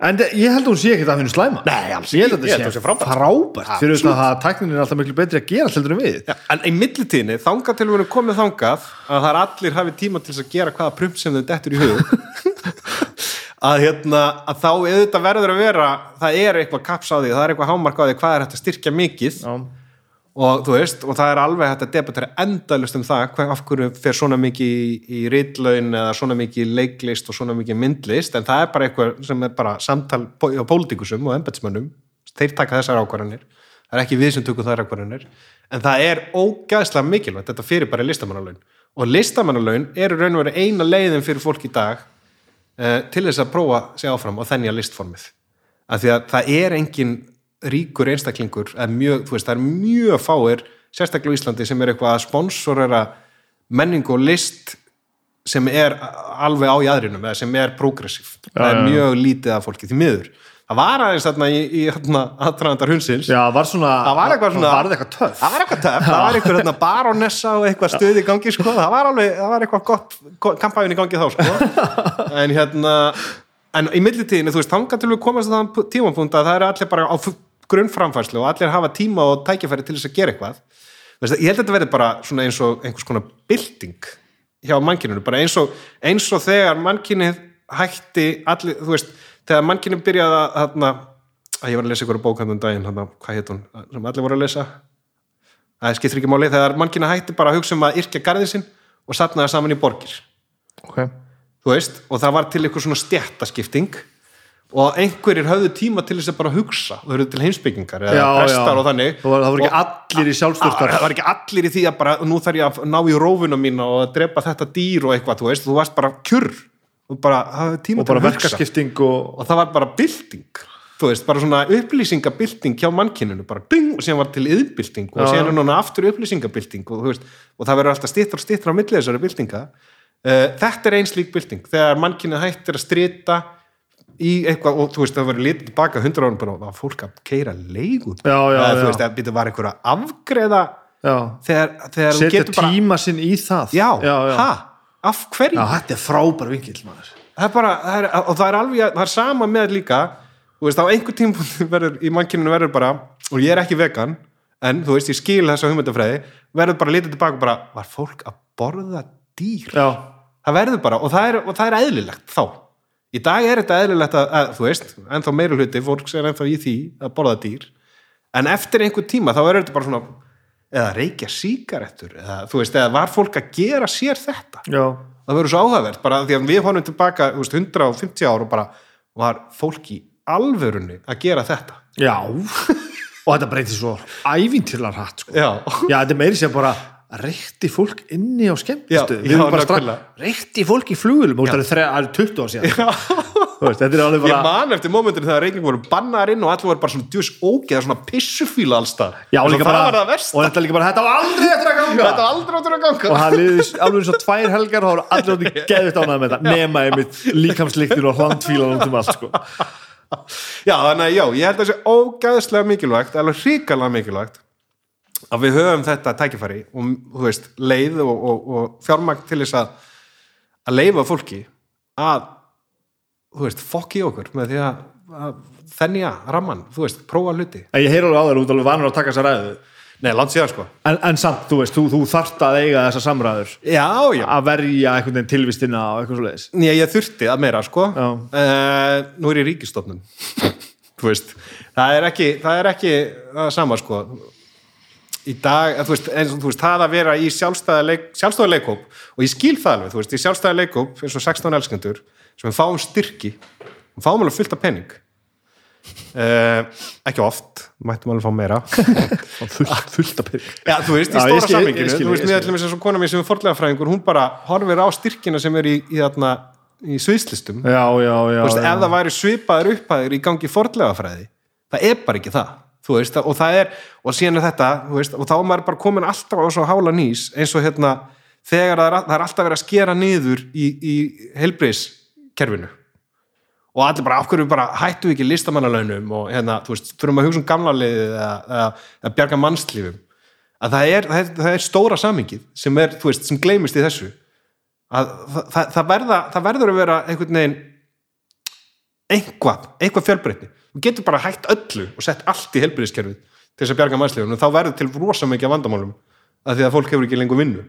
en ég held að hún sé ekki að það finnur slæma Nei, alls ég held að að það sé frábært. frábært fyrir þetta að tæknin er alltaf miklu betri að gera heldur en við Já, en í millitíðinni, þangað til við erum komið þangað að það er allir hafi tíma til að gera hvaða prump sem þeim dettur í hug [laughs] að, hérna, að þá auðvitað verður að vera það er eitthvað kaps á því, það er eitthvað hámark á því hvað er hægt að styrkja mikið. Já. og þú veist, og það er alveg hægt að debatera endalust um það, hvað, af hverju fer svona mikið í, í ritlaun eða svona mikið í leiklist og svona mikið í myndlist en það er bara eitthvað sem er bara samtal hjá pólitíkusum og embætsmönnum þeir taka þessar ákvarðanir. Það er ekki við sem tökum þær ákvarðanir. En það er ógæðslega mikilvægt þetta fyrir bara listamannalaun. Og listamannalaun eru raun og veru eina leiðin fyrir fólk í dag til þess að prófa sig áfram og þennja listformið. Af því að það er engin ríkur einstaklingur mjög, veist, það er mjög fáir sérstaklega á Íslandi sem er eitthvað að sponsorera menningu og list sem er alveg á jæðrinum eða sem er progressív. Það er mjög lítið af fólki því miður það var aðeins þarna í, í þarna, aðdraðandar hunsins Já, var svona það var eitthvað svona það var eitthvað töff. Það var eitthvað töff, það var eitthvað hérna, baronessa og eitthvað stuð í gangi sko. það var alveg, það var eitthvað gott kampæðin í gangi þá sko. [laughs] en hérna en í millitíðinu, þú veist, þangað til við komast að það tímapunkt að það eru allir bara á grunnframfærslu og allir hafa tíma og tækifæri til þess að gera eitthvað. Veist, ég held að þetta verði bara svona eins og einhvers konar bylting hjá mannkyninu, bara eins og, eins og þegar mannkynið byrjaði að, þarna, að ég var að lesa ykkur bókandum daginn, þarna, hvað heit hún, sem allir voru að lesa? Það skiptir ekki máli þegar mannkina hætti bara að hugsa um að yrkja garðin sinn og satna það saman í borgir. Ok. Þú veist, og það var til eitthvað svona stjættaskipting og einhverjir höfðu tíma til þess að bara hugsa og höfðu til heimsbyggingar eða prestar og þannig. Það var, það var ekki allir í sjálfstörtar það var ekki allir í því að bara nú þarf ég að ná í rófuna mína og að drepa þetta dýr og eitthvað, þú veist, þú varst bara kjurr og bara og bara verkaskipting og og það var bara bylting. Þú veist, bara svona upplýsingabylting hjá mannkyninu, bara ding, og síðan var til yðbylting og síðan er núna aftur upplýsingabylting. Og, þú veist, og það verður alltaf stittra og stittra á milli þessari byltinga. Uh, þetta er eins lík bylting, þegar mannkyninu hættir að strita í eitthvað og þú veist, það verður litið tilbaka hundra árum bara, það var fólk að keira leigu. Já, já, Eða, þú veist, það var einhver að afgreða já, þegar, þegar setja tíma sinn í það. Já, já, já. Af hverju? Já, þetta er frábær vinkill maður. Það er bara, það er, og það er alveg það er sama með líka þú veist, á einhver verður, í mannkyninu verður bara og ég er ekki vegan, en þú veist, ég skil þessa hugmyndafræði, verður bara litið tilbaka og bara, var fólk að borða dýr? Já, það verður bara, og það er, og það er eðlilegt þá, í dag er þetta eðlilegt að, að þú veist, ennþá meira hluti fólk er ennþá í því að borða dýr. En eftir einhver tíma þá verður þetta bara svona eða reykja sígarettur eða, þú veist, eða var fólk að gera sér þetta? Já, það verður svo áhugavert bara því að við honum tilbaka veist, 150 ár og bara var fólk í alvörunni að gera þetta. Já. [laughs] Og þetta breytir svo ævintýrlar hratt sko. já, já, þetta meiri sem bara reykti fólk inni á skemmtistu Já, við erum bara strax, reykti fólk í flugulum það er þre- það er 20 ár síðan veist, þetta er alveg ég bara man eftir mómentur þegar reyking voru bannar inn og allir voru bara svona djús ógeða svona pissufíla allstað já, það bara, og þetta er líka bara þetta var aldrei eftir að ganga. Þetta var aldrei áttur að ganga. Og það liði alveg eins og tvær helgar og það var allir [laughs] átti geðvitt ánægð með þetta. Nema einmitt líkamsliktir og hlandfílan út um allt sko. já, þannig að já, ég held að það sé ógæðslega mikilvægt alveg hrikalega mikilvægt að við höfum þetta tækifæri og veist, leið og, og, og fjármagn til þess að að leifa fólki að þú veist, fokk í okkur með því að, þennja ramman, þú veist, prófa hluti. En ég heyr alveg á þér út alveg vanur að taka þessa ræðu. Nei, langt síðan sko. En, en samt, þú veist, þú, þú þarft að eiga þessa samræður. Já, já, að verja einhvern veginn tilvistina og eitthvað svo leiðis Nei, ég þurfti að meira sko. Já. uh, Nú er ég ríkistofnun [laughs] Þú veist, það er ekki það er ekki það sama sko. Í dag, eh, þú veist, eins og þú veist það að vera í sjálfstæða leik, sjálfstæða leikhóp og ég skil það alveg, þú veist, í sjálfstæða leikhóp eins og 16 elskendur, sem við fáum styrki við fáum alveg fullt af pening. Uh, ekki oft mættum alveg fá meira. [laughs] Fullt, fullt að byrja Já, þú veist, í stóra samminginu, þú veist, skil. ætlum eins og kona mér sem er forlegafræðingur, hún bara horfir á styrkina sem er í, í, þarna, í sviðslistum. Já, já, já, veist, ef það væri svipaður upphæður í gangi forlegafræði, það er bara ekki það þú veist, og það er, og síðan er þetta veist, og þá er maður bara komin alltaf á svo hála nýs, eins og hérna þegar það er, það er alltaf verið að skera niður í, í helbriðskerfinu og allir bara, af hverju bara hættu ekki listamannalaunum og hérna, þú veist, þurfum að hugsa um gamla liðið eða bjarga mannslífum. Að það er, það er, það er stóra samingið sem er, þú veist, sem gleymist í þessu. Að það, það, verða, verður að vera einhvern veginn einhvað, einhvað fjölbreytni. Þú getur bara hægt öllu og sett allt í helbriðiskerfið til þess að bjarga mannslífum og þá verður til rosa mikið af vandamálum að því að fólk hefur ekki lengur vinnu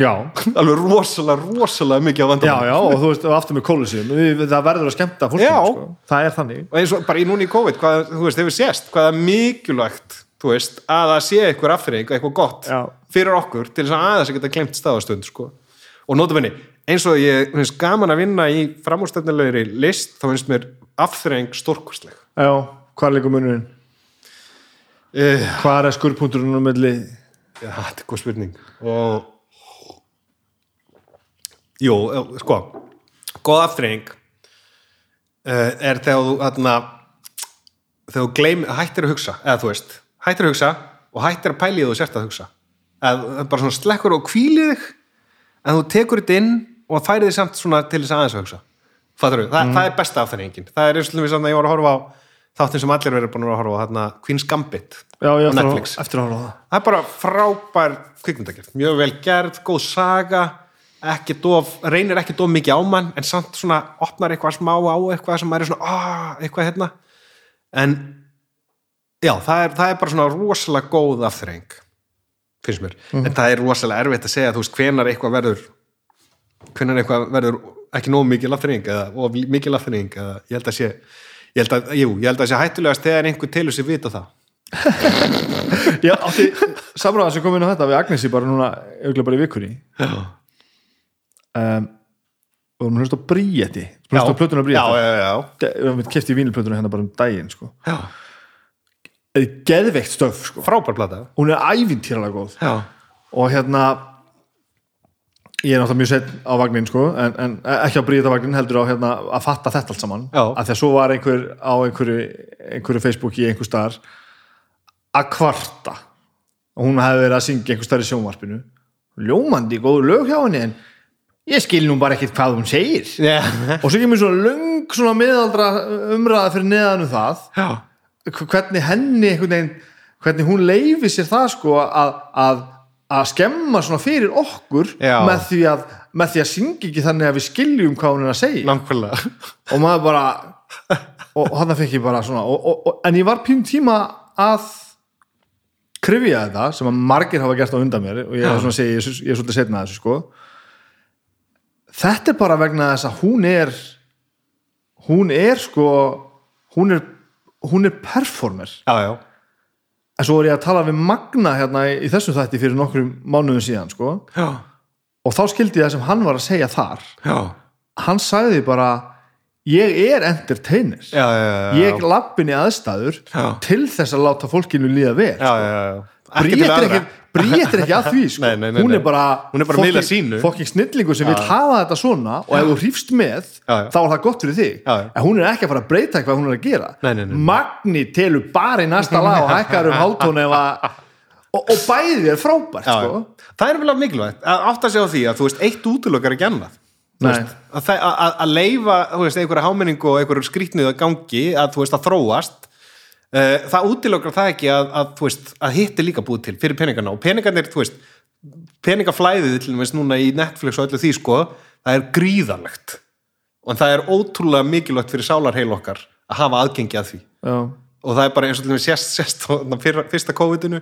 já, alveg rosalega, rosalega mikið af já, vandamálum já, og þú veist, og aftur með kólusíum það verður að skemmta fólki, Já. sko. það er þannig og eins og bara í núni í COVID hvað, þú veist, hefur sést, hvað er mikilvægt þú veist, að það sé eitthvað afþreying eitthvað gott Já. fyrir okkur til þess að aðeins að geta glemt staðastund sko. og notabenni, eins og ég finnst gaman að vinna í framúrstætnilegri list, þá finnst mér afþreying stórkostleg já, hvað er líka munurinn? uh, hvað er skurrpunkturinn milli já, þetta er góð spurning og jú, eh, sko góð afþreying. Uh, er þegar þú þarna, þegar þú gleym, hættir að hugsa eða þú veist, hættir að hugsa og hættir að pæli þú sért að hugsa. Eða bara svona slekkur og kvílið þig en þú tekur þetta inn og færið þig samt svona til þess aðeins að hugsa. Fattar Þa, það er besta afþreyningin það er eins og þess að ég var að horfa á þáttin sem allir verið búin að horfa á þarna Queen's Gambit já, á eftir, Netflix. að, horfa á það. Það er bara frábær kvikmyndagerð, mjög vel gerð, góð saga ekki dof, reynir ekki dof mikið á mann en samt svona opnar eitthvað smá á eitthvað sem er svona ah, eitthvað hérna. En já, það er, það er bara svona rosalega góð afþreying finnst mér, en það er rosalega erfitt að segja þú veist, hvenar eitthvað verður hvenar eitthvað verður ekki nóg mikið afþreying eða of mikið afþreying eða ég held að sé ég held að, jú, ég held að sé hættulegast þegar einhver telur sér vita það. [laughs] Já, átti, samræða sem kom inn á þetta við Agnesi bara núna, auðvitað bara í vikunni um, og hún hlust á Bríeti hlust á plötuna já, við hefum kefti í vínilplötuna hérna bara um daginn sko. er geðveikt stöf sko. frábær plata. Hún er ævintýralega góð. Já, og hérna ég er náttúrulega mjög sett á vagnin sko, en, en ekki á Bríeta vagnin heldur á hérna, að fatta þetta allt saman. Já. að því að svo var einhver á einhverju, einhverju Facebooki í einhver staðar að kvarta. Og hún hefði verið að syngja einhver staðar í sjónvarpinu. Ljómandi góður lög hjá henni en ég skil nú bara ekkert hvað hún segir. Já, og svo kemur svona löng svona miðaldra umræða fyrir neðan um það. Já. hvernig henni veginn hvernig hún leifi sér það sko að, að, að skemma svona fyrir okkur með því, að, með því að syngja ekki þannig að við skiljum hvað hún er að segja. Nákvæmlega. Og maður bara og, hann fekk ég bara svona og, og, og, en ég var pín tíma að krifja þetta sem að margir hafa gert á undan mér og ég er svona að segja, ég, er- svolítið setna þessu sko þetta er bara vegna þess að hún er hún er sko hún er, hún er performer. Já, já, en svo var ég að tala við Magna hérna í, í þessum þætti fyrir nokkrum mánuðum síðan sko. Já, og þá skildi ég það sem hann var að segja þar. Já, hann sagði bara ég er entertainer. Já, já, já. ég lappin í aðstæður Já. til þess að láta fólkinu líða vel já, já, já. Ekki Bríet til er ekki, er að því sko. Nei, nei, nei, hún er bara Hún er bara að fokking snillingur sem vil hafa þetta svona og ef þú hrýfst með Já, já. þá er það gott fyrir þig en hún er ekki að fara að breyta hvað hún er að gera. Magni telur bara í næsta lag og hækkar um hálftón ef að og, og bæði er frábært sko. það er vel að mikilvægt að átta sig á því að þú veist, eitt útlökar ekki annað veist, að, að, að- að leifa veist, einhverja hámenningu og einhverju skrýtnið að gangi að þú veist að þróast það útilökar það ekki að, að, veist, að hitt er líka búið til fyrir peningana og peningarnir, þú veist peningaflæðið til dæmis núna í Netflix og öllu því sko, það er gríðarlegt. Og það er ótrúlega mikilvægt fyrir sálarheil okkar að hafa aðgengi að því. Já. og það er bara eins og til dæmis sérst, sérst fyrra, fyrsta COVID-inu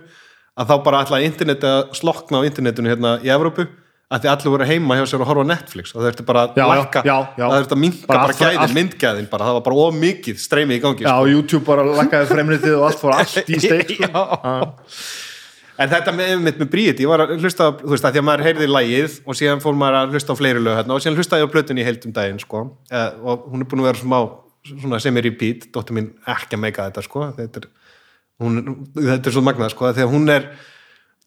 að þá bara ætlaði interneti að slokna á internetinu hérna í Evrópu að því allir voru heima hjá sér að horfa Netflix og það þurfti bara að lakka það þurfti að minka Bara bara, gæðin, allt- myndgæðin bara, það var bara of mikið streymið í gangi já, sko. YouTube bara lakkaði fremritið og allt fór allt í steik [laughs] sko. En þetta með, með, með bríð ég var að hlusta, þú veist, að því að maður heyrði lægið og síðan fór maður að hlusta á fleiri lög hérna, og síðan hlustaði ég á plötunni í heildum daginn sko. eh, og hún er búin að vera smá svona sem er repeat, dóttir mín ekki að meika þetta sko. þetta er, hún, þetta er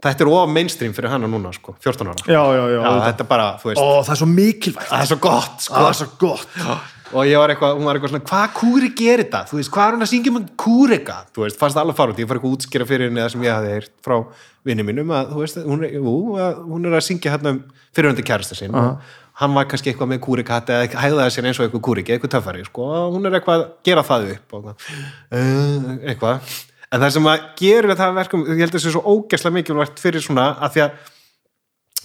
þetta er of mainstream fyrir hana núna sko, 14 ára. Já, já, já, já. þetta er bara, þú veist, Ó, það er svo mikilvægt. Það er svo gott sko. það er svo gott. Og ég var eitthvað, hún var eitthvað svona hvað kúri gerir þetta, þú veist, hvað er hún að syngja um kúrika, þú veist, fannst það alveg fara út ég fara eitthvað að útskýra fyrir henni það sem ég hafði heyrt frá vinni mínum að, þú veist, hún jú, að, hún er að syngja hérna um fyrirhundi kærasta sinn og hann var kannski eitthvað með kúrikatti eða hægðaði sér eins og eitthvað kúriki, eitthvað töffari sko, hún er eitthvað að gera það upp og uh, eitthvað en það sem að gera það verkum, ég held að þessi svo ógesla mikilvægt fyrir svona að því að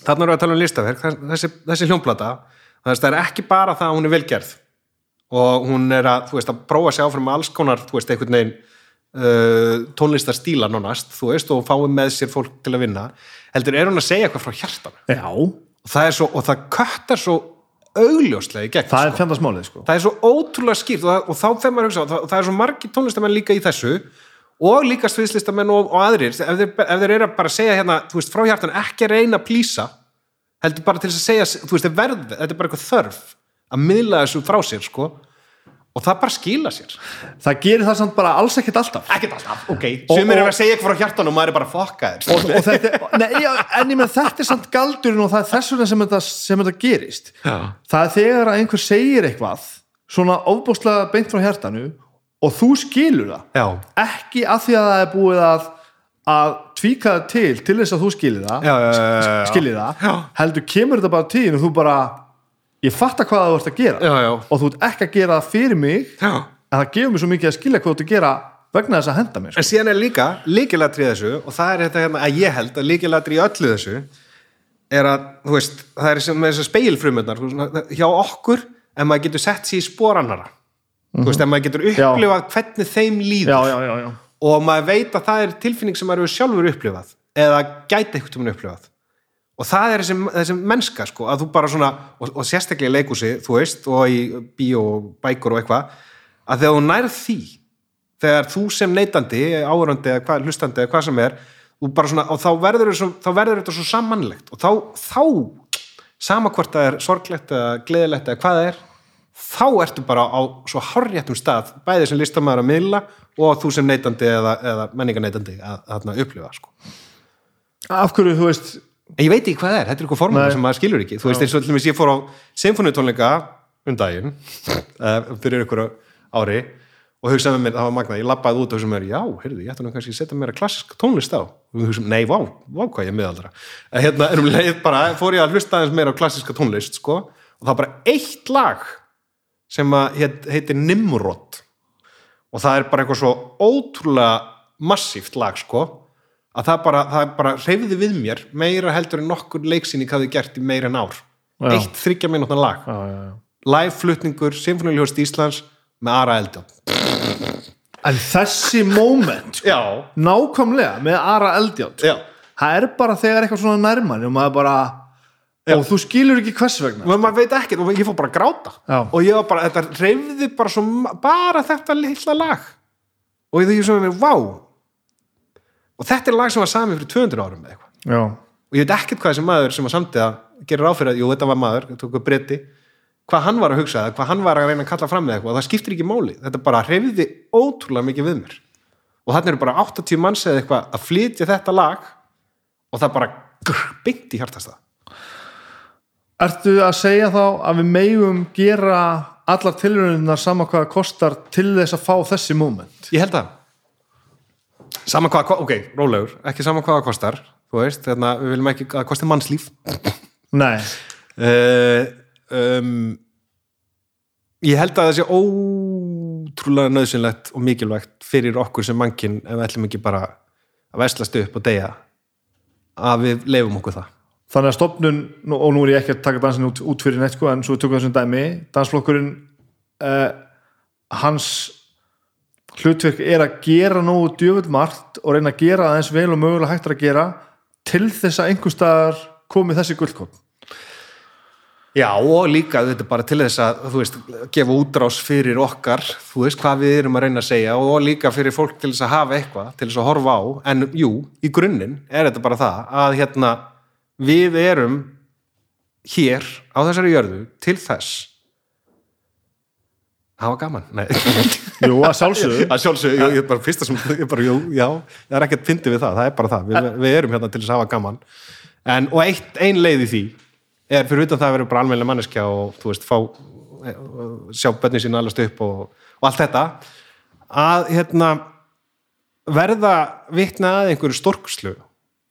þarna við að tala um listaverk þessi, þessi hljómplata, það er ekki bara það að hún er velgerð og hún er að, þú veist, að prófa sig áfram með alls konar, þú veist, einhvern veginn uh, tónlistarstíla nánast, þú veist, og fáið með sér fólk til að vinna heldur er hún að segja eitthvað frá hjartan já, og það er svo, og það köttar svo augljóslega í gegn það sko. er fjandasmálið sko. það er svo ótrúlega skýrt og, það, og þá þegar maður hugsa, og það, það er svo margir tónlistamenn líka í þessu og líka sviðslistamenn og, og aðrir. Ef þeir, ef þeir eru að bara segja hérna, þú veist, frá hjartan ekki að reyna að plýsa heldur bara til að segja, þú veist, verð þetta er bara eitthvað þörf að miðla þessu frá sér, sko. Og það bara skila sér. Það gerir það samt bara alls ekkert alltaf. Ekkert alltaf, ok, og- eru að segja eitthvað frá hjartan og maður er bara já, en ég með þetta er samt galdurinn og það er þess vegna sem þetta, sem þetta gerist. Já. það er þegar að einhver segir eitthvað svona ofbúslega beint frá hjartanu og þú skilur það. Já, ekki að því að það er búið að að tvíka það til til þess að þú skilir það. Já, já, já, já, já. skilir það, heldur kemur þetta bara til og þú bara, ég fatta hvað þú ert að gera. Já, já, og þú ert ekki að gera það fyrir mig já. en það gefur mér svo mikið að skilja hvað þú ert að gera vegna þess að henda mér sko. En síðan er líka líkilatri þessu og það er þetta hérna að ég held að líkilatri í öllu þessu er að, þú veist, það er sem með þessar veist, hjá okkur ef maður getur sett sér í sporannara þú veist, ef maður getur upplifað hvernig þeim líður. Já, já, já, já. og maður veit að það er tilfinning sem maður hefur sjálfur upplifað eða gæti eitthvað um upplifað. Og það er þessi, þessi mennska sko, að þú bara svona, og, og sérstaklega í leikúsi þú veist, og í bíó og bækur og eitthvað, að þegar þú nærð því þegar þú sem neytandi, áhörandi eða hvað, hlustandi eða hvað sem er svona, og þá, verður þá verður þetta svo sammannlegt. Og þá, þá sama hvort það er sorglegt eða gleðilegt eða hvað það er þá ertu bara á svo hárréttum stað bæði sem listamæður að miðla og þú sem neytandi eða, eða menningarneytandi að, að, að upplifa sko. af hverju, þú veist en ég veit ekki hvað það er, þetta er eitthvað formúla Nei. sem maður skilur ekki þú veist eins og til dæmis ég fór á symfóniutónleika um daginn uh, fyrir ykkur ári og hugsaði með mér, það var magnað, ég labbaði út og hugsaði með mér, já, heyrðu, ég ætti nú kannski að setja meira klassisk tónlist á og við hugsaði, nei, vá, vá hvað ég er miðaldra en hérna, erum leið bara, fór ég að hlusta aðeins meira á klassiska tónlist, sko og það var bara eitt lag sem heit, heitir Nimrod. Og það er bara eitthvað svo ótrúlega massíft lag, sko að það bara, það bara reyfiði við mér meira heldur en nokkur leiksinni hvað þið gert í meira en ár. Já. eitt þryggja mínútna lag. Já, já, já. live flutningur, Sinfoniljóðst Íslands með Ara Eldjón en þessi moment sko, nákvæmlega með Ara Eldjátt já. það er bara þegar eitthvað svona nærmann og maður bara Já. og þú skilur ekki hvers vegna. Men maður veit ekkert og ég fór bara að gráta. Já. og ég var bara, þetta reyfði bara svo bara þetta litla lag. Og ég þykir sem með mér, vá. Og þetta er lag sem var sami fyrir 200 árum eða eitthvað. Og ég veit ekkert hvað þessi maður sem var samtíða gerir áfyrir að, jú þetta var maður, þetta tók breyti hvað hann var að hugsa, eða hvað hann var að reyna að kalla fram með eitthvað og það skiptir ekki máli, þetta bara reyfði ótrúlega mikið við mér. Og þannig eru bara 80 manns eða eitthvað að flytja þetta lag og það bara grr, Ertu að segja þá að við megum gera allar tilrauninnar sama hvað kostar til þess að fá þessi moment? Ég held að Sama hvað, ok, rólegur, ekki sama hvað kostar þú veist, þannig að við viljum ekki að kosti mannslíf. Nei, uh, um, Ég held að það sé ótrúlega nöðsynlegt og mikilvægt fyrir okkur sem mannkinn ef við ætlum ekki bara að veslast upp og deyja að við leifum okkur það þannig að stopnun og nú er ég ekki að taka dansin út, út fyrir neitt sko, en svo tökum við þessum dæmi. Dansflokkurinn uh, hans hlutverk er að gera nógu djöfull margt og reyna að gera aðeins vel og mögulega hægt að gera til þess að einhver staðar komi þessi gullkótt Já, og líka þetta bara til þess að, þú veist, gefa útrás fyrir okkar, þú veist, hvað við erum að reyna að segja og líka fyrir fólk til þess að hafa eitthvað, til þess að horfa á, en jú, í grunninn er þetta bara það að hérna, við erum hér á þessari jörðu til þess hafa gaman, nei. [laughs] Jú, að sjálfsögðu. Að sjálfsög, ég er bara fyrsta sem ég er bara, jú, já, það er ekkert fyndið við það það er bara það, við, við erum hérna til þess að hafa gaman. En, og eitt, ein leið í því er fyrir utan það að vera bara almennilega manneskja og þú veist, fá eh, sjá bönni sín allast upp og, og allt þetta. Að hérna verða vitna að einhverju storkslu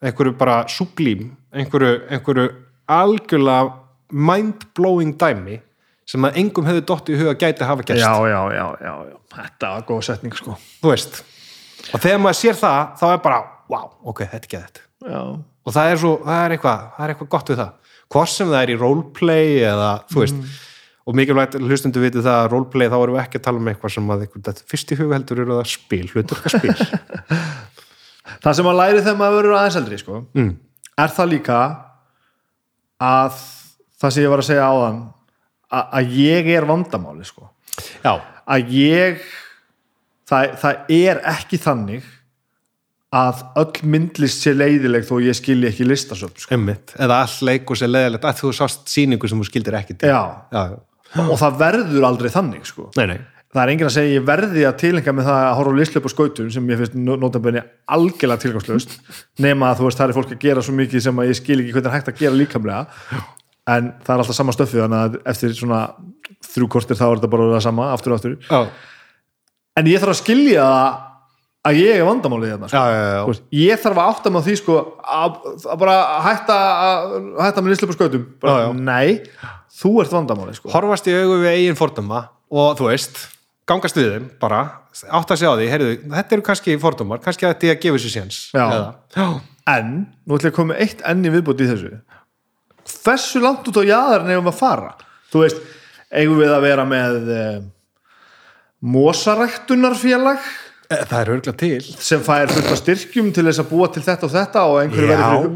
einhverju bara súblím einhverju, einhverju algjörlega mind-blowing dæmi sem að engum hefði dott í huga gæti hafa gerst. Já, já, já, já, já, þetta var góð setning sko. Þú veist og þegar maður sér það, þá er bara wow, ok, þetta ekki þetta já, og það er svo, það er eitthvað, það er eitthvað gott við það. Hvort sem það er í roleplay eða, þú veist, og mikilvægt hlustundu vitið það að roleplay, þá erum við ekki að tala um eitthvað sem að fyrst í huga heldur eru það spil, hlutur spil [laughs] það sem að læri þegar maður verður aðeins eldri sko, mm. er það líka að það sem ég var að segja áðan að, að ég er vandamáli sko að ég það, það er ekki þannig að öll myndlist sé leiðileg þó ég skilji ekki listasöp sko. eða all leikur sér leðilegt að þú sást sýningu sem þú skildir ekki til já, já. og það verður aldrei þannig sko. nei, nei, það er enginn að segja ég verði að tilengja með það að horfa á lislöp og skautum sem ég finnst notabene algjörlega tilgangslöst [laughs] nema að þú veist það er fólk að gera svo mikið sem að ég skil ekki hvernig er hægt að gera líkamlega. En það er alltaf sama stöfið þannig að eftir svona þrjú kortir þá er þetta bara það sama aftur og aftur. Já, en ég þarf að skilja það að ég er vandamálið hérna sko. já, já, ég þarf að átta á því sko að, að bara hætta að hætta með lislöp og skautum. Nei, þú ert vandamálið sko. Horfast í augu við eigin fordóma og þú veist, gangast við þeim bara, átt að sjá því, heyrðu þetta eru kannski fordómar, kannski að þetta gefa sér séns en, nú ætlum ég að koma eitt enni viðbúti í þessu. Hversu langt út á jaðarinn eigum við að fara? Þú veist, eigum við að vera með eh, mosaræktunarfélag? E, það er örgulega til. Sem fær fullt af styrkjum til þess að búa til þetta og þetta og einhverju verður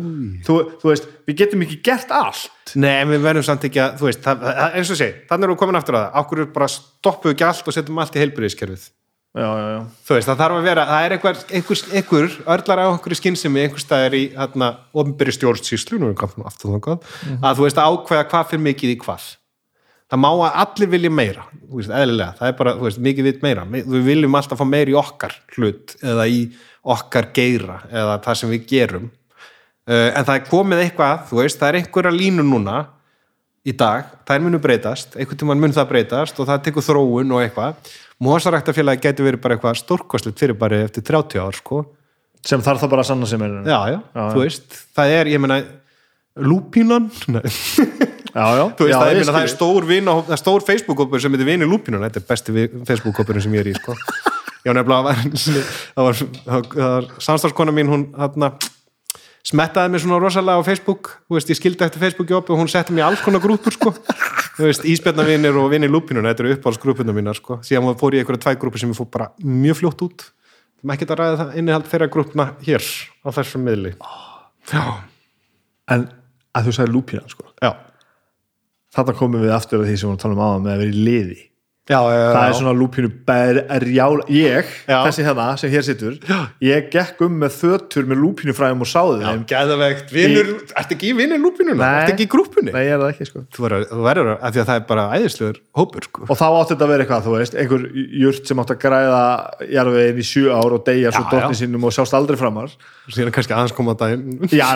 þú, þú veist, við getum ekki gert allt. Nei, við verðum samt ekki að, þú veist, það, eins og sé, þannig erum við komin aftur að það, okkur bara stoppuðu ekki allt og setjum allt í heilbyrðiskerfið. þú veist, það þarf að vera, það er einhver, einhver, einhver örlar á einhverju skynsemi einhver staðar í ofnbyrju stjórnsýslu, nú er komum aftur þangað, að þú veist, ákveða hvað fyrir mikið í hvað. Það má að allir vilja meira, veist, eðlilega, það er bara, veist, mikið vitt meira. Við viljum alltaf fá meira í okkar hlut eða í okkar geira eða það sem við gerum. Uh, en það er komið eitthvað, þú veist, það er einhverja línu núna í dag, það er munu breytast, einhvern tímann mun það breytast og það tekur þróun og eitthvað. Mósaræktafélagi getur verið bara eitthvað stórkostlegt fyrir bara eftir 30 ár, sko. sem þarf það bara að sanna sem er Já, já, þú veist, það er, ég meina, lúpínan, [laughs] já, já, þú veist, já, það, meina, það er stór vina, það er stór Facebook-hópur sem heitir vini lúpínan, þetta er besti Facebook-hópurinn sem ég er í, sko. [laughs] Já, nefnilega, það var, var, var samstafskona mín, hún, þarna, smettaði mig svona rosalega á Facebook. Þú veist, ég skildi eftir Facebook-jópi og hún setti í alls konar grúpur, sko. Þú veist, íspjarnavinir og vinir lúpínuna, þetta eru uppáhaldsgrúpuna mínar, sko, síðan fór ég einhverja tvær grúpur sem ég fór bara mjög fljótt út. Maður ekki að ræða það innihald þeirra grúpna hér á þessum miðli. Já, en að þú sagði lúpína sko. já þarna komum við aftur að því sem við vorum að tala um með að vera í liði Já, já, það er svona lúpínu berjál ég, Já. þessi hérna sem hér situr ég gekk um með þötur með lúpínu fræðum og sáði þeim Gæðavegt, vinur, ertu ekki í vinir lúpínuna? Nei. Ertu ekki í grúpunni? nei, ég er það ekki sko Þú verður, af því að það er bara æðislegur hópur, sko og þá átti þetta að vera eitthvað, þú veist, einhver jurt sem átti að græða jarðveginn í sjö ár og deyja svo Já, dóttin já. sínum og sjást aldrei framar Síðan kannski aðeins koma að daginn já,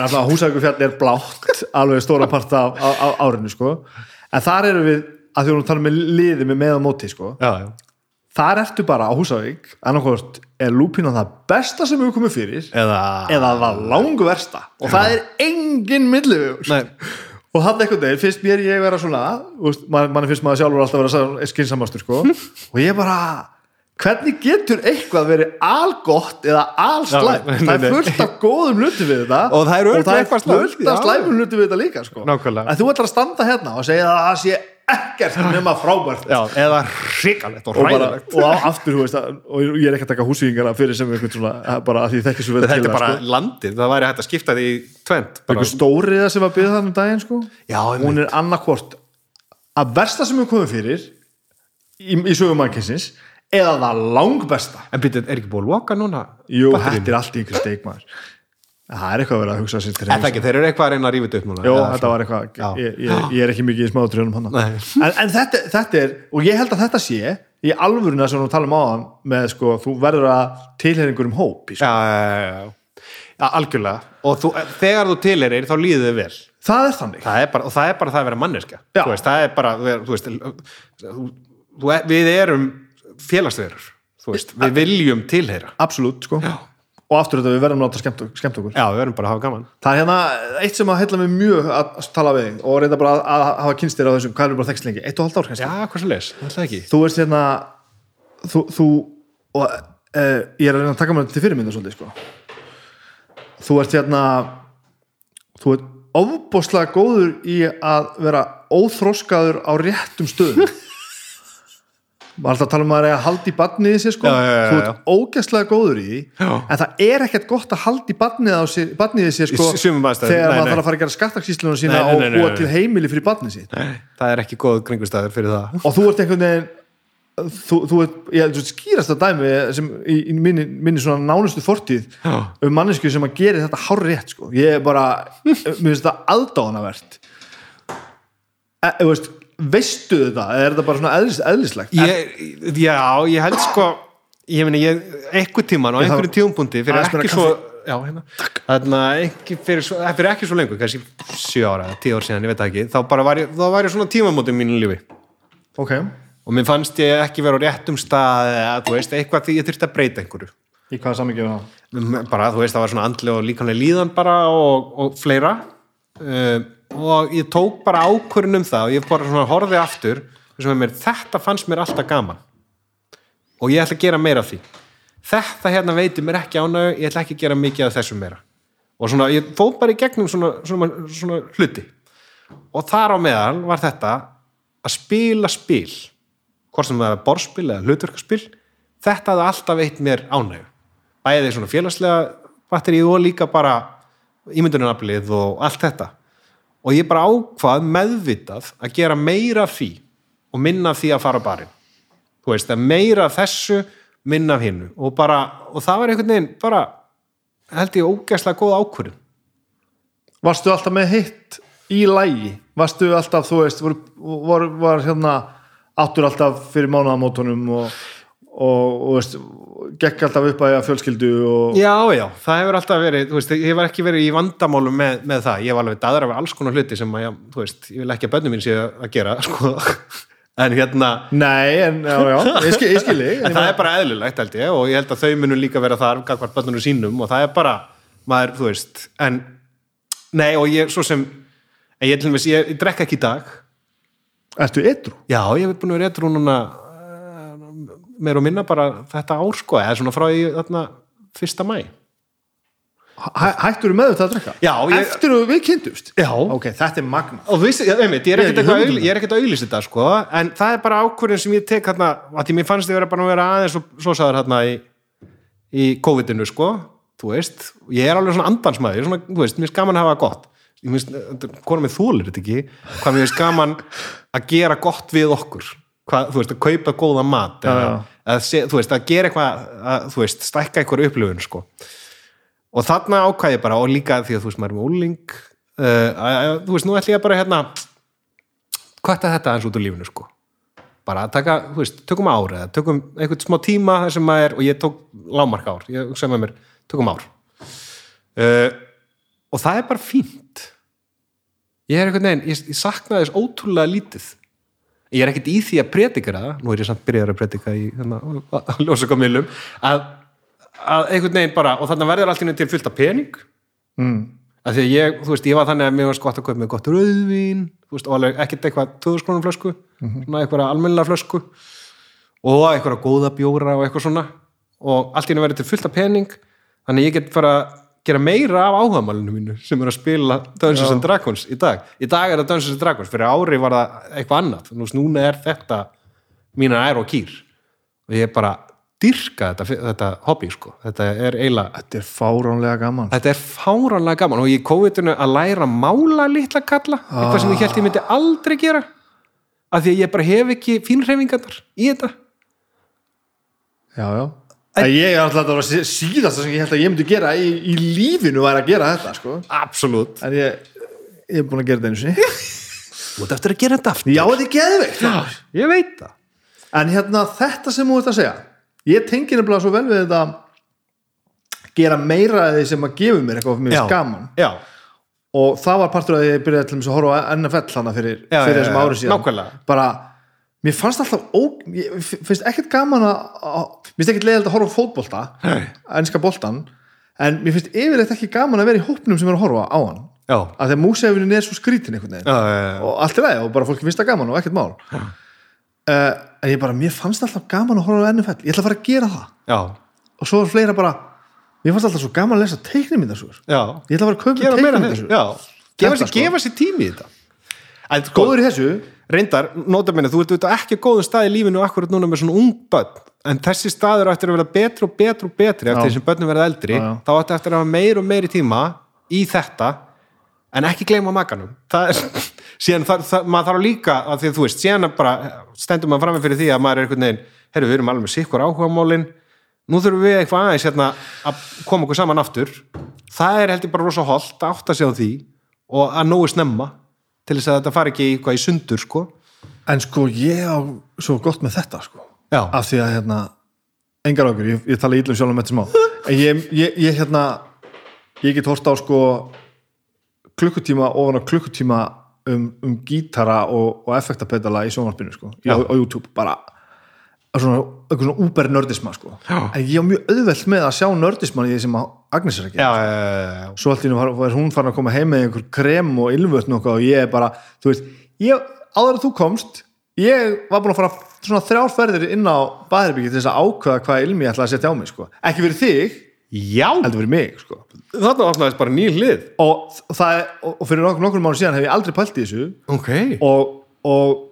sko. en þar eru við að því við að tala með liði með með á móti sko. Já, já. Þar ertu bara á Húsavík annarkvort er lúpína það besta sem hefur komið fyrir Eða, eða það langu versta og það er engin millivegur Nei, og hann einhvern veginn, fyrst mér ég vera svona úst, man, mann finnst maður sjálfur alltaf að vera skinsamastur sko, [laughs] og ég bara hvernig getur eitthvað verið algott eða alslæm Já, það er fullt af góðum hluti við þetta. Og það er fullt af já. slæmum hluti við þetta líka sko. En þú ætlar að standa hérna og segja að það sé ekkert nema frábært já, eða hrikalegt og og, bara, hræðilegt og á- aftur, þú veist að, og ég er ekki að taka húsvíkingana fyrir sem einhvern svona, bara að því ég þekki svo vel Þetta er bara sko. landið, það væri hægt að skipta því tvent einhver stóriða sem var byggð þannig daginn sko. Já, hún er annarkvort að versta sem við komum fyrir í, í sögum mannkinsins eða það langbesta En býttu, er ekki búið að loka núna? jú, er allt í einhver steikmaður það er eitthvað að vera að hugsa sér til ekki, þeir eru eitthvað að reyna að þetta upp núna Jó, eða þetta var eitthvað, Já. ég, ég, ég er ekki mikið í smátrjónum hann. En, en þetta, þetta er, og ég held að þetta sé í alvöruna sem við tala um áðan með sko, þú verður að tilheringur um hóp sko. Já, já, já, já. já, algjörlega. Og þú, þegar þú tileirir þá líður þið vel. Það er þannig. Það er bara, og það er bara það að vera manneska Já. þú veist, það er bara þú veist, þú þú, við erum félagsverður við viljum tilheyra. Absolutt, sko og aftur þetta við verðum að láta skemmt, skemmt okkur. Já, við verðum bara að hafa gaman. Það er hérna eitt sem að heilla mig mjög að tala við og reynda bara að, að hafa kynst þér á þessum hvað er bara þekst lengi, eitt og halvt ár kannski? Já, hvað svo leis, það ekki. Þú ert hérna þú, þú og uh, ég er að reyna að taka mér til fyrirmynda svolítið sko. Þú ert hérna þú ert ofbóðslega góður í að vera óþróskaður á réttum stöðum [laughs] maður alltaf tala um að það er að halda í badnið í sér sko. Já, já, já, þú ert ógæslega góður í en það er ekkert gott að sér, badnið í sér sko Í þegar maður þarf að fara að gera skattakíslunum sína Nei, nei, nei, og búa til heimili fyrir badnið sitt. Það er ekki góð kringustæður fyrir það. Og þú ert einhvern veginn þú, þú ert, ég skýrast að dæmi sem í, í minni, minni svona nánustu fortíð Já. um mannesku sem að gera þetta hár rétt sko. ég er bara, mér finnst þetta aðdáðanavert e, veist, veistu þetta eða er þetta bara svona eðlis, eðlislegt? Ég, já, ég held sko ég meina, ég, einhver tíman og þarf- tíumpunkti fyrir ekki svo já, hérna, þarna, ekki fyrir, svo, eh, fyrir ekki svo lengur, kannski sjö ára, eða tíu ár síðan, ég veit það ekki þá bara var ég, þá var ég svona tímamótum mínu lífi. Ok, og mér fannst ég ekki vera á réttum stað eða, þú veist, eitthvað því ég þurfti að breyta einhverju. Í hvaða samingjum það? Bara, þú veist, það var svona andlega og líkanlega líðan bara og, og fleira. Uh, og ég tók bara ákvörðun um það og ég bara svona horfði aftur mér, þetta fannst mér alltaf gaman. Og ég ætla að gera meira af því. Þetta hérna veitir mér ekki ánægu ég ætla ekki að gera mikið af þessu meira. Og svona, ég fóð bara í gegnum svona, svona, svona hluti. Og þar á meðal var þetta að spila spil hvort sem það er borðspil eða hlutverkaspil þetta hafði alltaf veitt mér ánægu bæði svona félagslega batterið og líka bara ímyndunaraflið og allt þetta og ég bara ákvað meðvitað að gera meira því og minna því að fara barinn. Þú veist, að meira þessu minna hinnu og bara, og það var einhvern veginn bara, held ég ógæslega góð ákvörðun. Varstu alltaf með hitt í lægi? Varstu alltaf, þú veist, var, var, var hérna áttur alltaf fyrir mánaðamótunum og, og, og veist, gekk alltaf upp að fjölskyldu og Já, já, það hefur alltaf verið, þú veist, ég hef ekki verið í vandamálum með, með það, ég hef alveg daðra af alls konar hluti sem að, já, þú veist, ég vil ekki að bönnum mín sé að gera, [laughs] sko. En hérna, Nei, en já, já, ég skil, ég skil en það er bara eðlilegt held ég og ég held að þau munum líka vera þar gagvart bönnunum sínum og það er bara maður, þú veist, en nei, og ég, svo sem en ég, dæmis, ég, ég drekka ekki í dag. Ertu ytrú? Já, ég hef búin að vera eitthvað núna meir og minna bara þetta ár sko, eða svona frá því þarna fyrsta mæ Hæ, hættur með þetta að drekka? Já, ég- Eftir að við kynntumst? Já. Ok, þetta er magna þú ég, ég er Ég ekkert ég er að auðlýsa þetta sko, en það er bara ákvörðin sem ég tek hérna, að því mér fannst þið vera bara að vera aðeins og svo sagður hérna í, í COVID-inu sko, þú veist ég er alveg svona andansmaður, svona, þú veist mér er gaman að hafa það gott ég finnst, konum með þólir þetta ekki, hvað mér er gaman að gera gott við okkur hvað, þú veist, að kaupa góða mat eða, að, þú veist, að gera eitthvað að, þú veist, stækka eitthvað upplifun sko. Og þarna ákvæði bara og líka því að þú veist maður er með úling uh, þú veist nú ætlum ég bara hérna kvarta þetta eins út úr lífinu sko. Bara að taka, þú veist, tökum ár eða tökum einhvern smá tíma þar sem maður er og ég tók lámark ár, ég með mér tökum ár. Uh, og það er bara fínt. Ég er einhvern veginn, ég, ég saknaði þess ótrúlega lítið ég er ekkert í því að predika það, nú er ég samt byrjar að predika í hérna, að ljósa komilum að, að einhvern veginn bara og þannig verður allt í einu til fullt af pening mm. að því að ég, þú veist, ég var þannig að mér var gott að kaupa með gott rauðvín, þú veist, og alveg ekkert eitthvað 2000 krónum flösku, svona eitthvað almennilega flösku og eitthvað góða bjóra og eitthvað svona og allt í einu verður til fullt af pening þannig ég get fara gera meira af áhugamálinu mínu sem er að spila Dungeons and Dragons í dag. Í dag er það Dungeons and Dragons, fyrir ári var það eitthvað annað, núna er þetta mína ær og kýr. Og ég bara dyrka þetta, þetta hobby, sko, þetta er eiginlega Þetta er fáránlega gaman. Þetta er fáránlega gaman. Og ég kóvitinu að læra mála litla kalla, eitthvað sem ég held ég myndi aldrei gera. Af því að ég bara hef ekki fínreifingarnar í þetta. Já, já En ég er alltaf að vera síðast sem ég held að ég myndi gera í, í lífinu væri að gera þetta sko. Absolutt. En ég, ég er búin að gera þetta einu sinni. Þú ert eftir að gera þetta aftur. Já, þetta er geðveikt já. Ég veit það. En hérna þetta sem þú ert að segja ég tengi nefnilega svo vel við þetta gera meira af því sem að gefa mér eitthvað finnst gaman. Já, og það var partur af því að ég byrjaði til að horfa á NFL hana fyrir, fyrir já, þessum já, ári síðan. Nákvæmlega. bara, mér fannst alltaf ó, ég finnst ekkert gaman að að- mér finnst ekkert leiðilegt að horfa fótbolta Nei. ennska boltan en mér finnst yfirleitt ekki gaman að vera í hópnum sem er að horfa á hann. Já, að því að músefinin er svo skrítin einhvern veginn. Já, já, og allt er það og bara fólki finnst það gaman og ekkert mál. Uh, en ég bara, mér fannst alltaf gaman að horfa á NFL ég ætla að fara að gera það. Já, og svo var fleira bara, mér fannst alltaf svo gaman að lesa teiknimyndasúr já. ég ætla að fara að þessu. Já, gefa sér, tími í þetta. En, sko, góður í þessu reyndar, nota minni, þú ert auðvitað ekki góðum stað í lífinu akkurat núna með svona ung börn. En þessi staður ættir að vera betri og betri og betri eftir því sem börnum verða eldri Já, já. þá ætti eftir að hafa meir og meiri tíma í þetta. En ekki gleyma makanum. Það er, [laughs] síðan það, það, maður þarf líka að því að þú veist, síðan bara stendur maður frammeð fyrir því að maður er einhvern veginn herru, við erum alveg með sikkur áhugamálin. Nú þurfum við eitthvað aðeins hérna að koma okkur saman aftur. Það er heldur bara rosa til þess að þetta fari ekki eitthvað í sundur sko. En sko ég á svo gott með þetta sko. Já. af því að hérna engar okkur, ég, ég tala ítlum sjálf um þetta smá. [laughs] En ég, ég, ég hérna ég get hort á sko klukkutíma ofan á klukkutíma um, um gítara og, og effektapedala í sjónvarpinu sko, á, á YouTube bara svona, eitthvað svona úber nördisma sko. En ég á mjög auðvelt með að sjá nördisman í því sem Agnes er gera. Já, já, svo allt í nú var, hún farin að koma heim með einhver krem og ylvötn og, ég er bara, þú veist, ég, áður að þú komst ég var búin að fara svona þrjárferðir inn á baðherbyggi til þess að ákveða hvað ilmi ég ætla að setja á mig sko. ekki fyrir þig, já. heldur fyrir mig sko. þarna opnaðist bara ný hlið. Og, það, og, og fyrir nokkur, nokkur mánu síðan hef ég aldrei pælt í þessu. Ok, og, og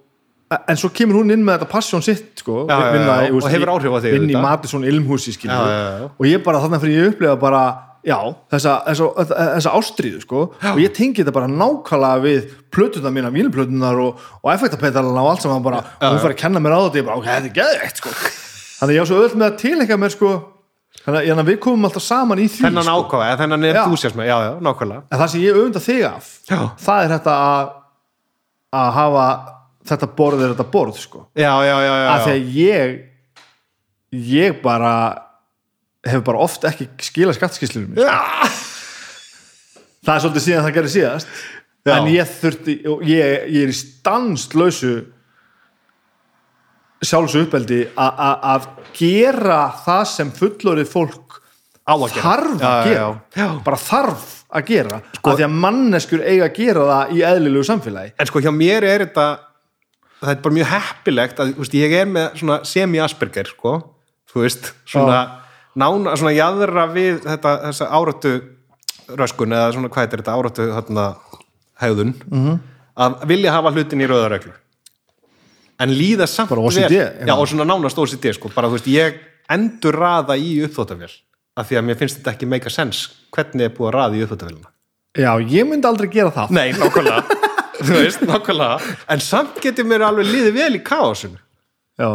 en svo kemur hún inn með þetta passion sitt sko, Já, já, já, vinna, já, veist, og hefur áhrif á þig, inn í auðvitað. Matisson ilmhúsi Já, já, já. og ég bara þannig fyrir ég upplega bara já, þessa, þessa, þessa ástríðu sko, og ég tengi þetta bara nákvæmlega við plötunar mína, vínplötunar og, og effektapedalana og allt sem hann bara, Já, hún já. fyrir að kenna mér á þetta ég bara, ok, þetta er geðveikt sko þannig að ég á svo öll með að tilhenga mér sko þannig að- við komum alltaf saman í því þennan sko. ákváða, eða þennan enthusiasma já, já, nákvæmlega en það sem ég öfunda þig af Já. það er þetta að að hafa þetta borð er þetta borð sko já, já, já, já, að því að ég ég bara hefur bara oft ekki skilað skattskíslunum já. það er svolítið síðan það gerir síðast Já. en ég þurfti ég, ég er í stanslausu sjálfsuppeldi að gera það sem fullorið fólk á að gera þarf að Já, gera já. Já. bara þarf að gera sko, að því að manneskur eiga að gera það í eðlilegu samfélagi en sko hjá mér er þetta það er bara mjög heppilegt að veist, ég er með semi-asperger sko, þú veist, svona nána, svona jaðra við þetta, þessa áratu röskun eða svona hvað er þetta áratu þarna hegðun -hmm. að vilja hafa hlutin í rauðareglu en líða samt OCD, já. og svona nánast OCD sko, bara þú veist, ég endur raða í uppþóttavél af því að mér finnst þetta ekki make a sense. Hvernig er búið að raða í uppþóttavélina já, ég myndi aldrei gera það. Nei, nákvæmlega [laughs] [laughs] Þú veist, nákvæmlega. En samt getur mér alveg liðið vel í já.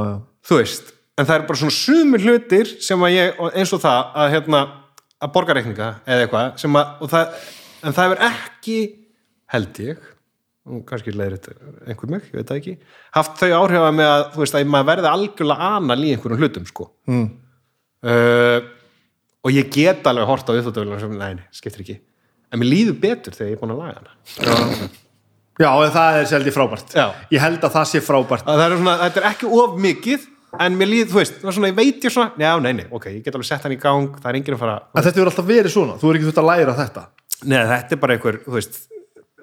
Þú veist En það er bara svona sumir hlutir sem að ég, eins og það að hérna, að borgarreikninga eða eitthvað sem að, og það, en það hefur ekki held ég og kannski leiðir þetta einhver mig, ég veit það ekki haft þau áhrifa með að, þú veist, að maður verði algjörlega anal í einhverjum hlutum, sko. Mm. uh, og ég get alveg hort á uppþóttavélina sem, nei, nei, skiptir ekki. En mér líður betur þegar ég er búin að laga hana já, það er seldi frábært. Já. ég held að það sé frábært. Að það er svona, þetta er ekki of mikið en mér líður, þú veist, er svona, ég veit ég svona já, nei, nei, ok, ég get alveg sett hann í gang það er enginn að fara, en þetta hefur alltaf verið svona, þú er ekki þurft að læra þetta? Nei, þetta er bara einhver þú veist,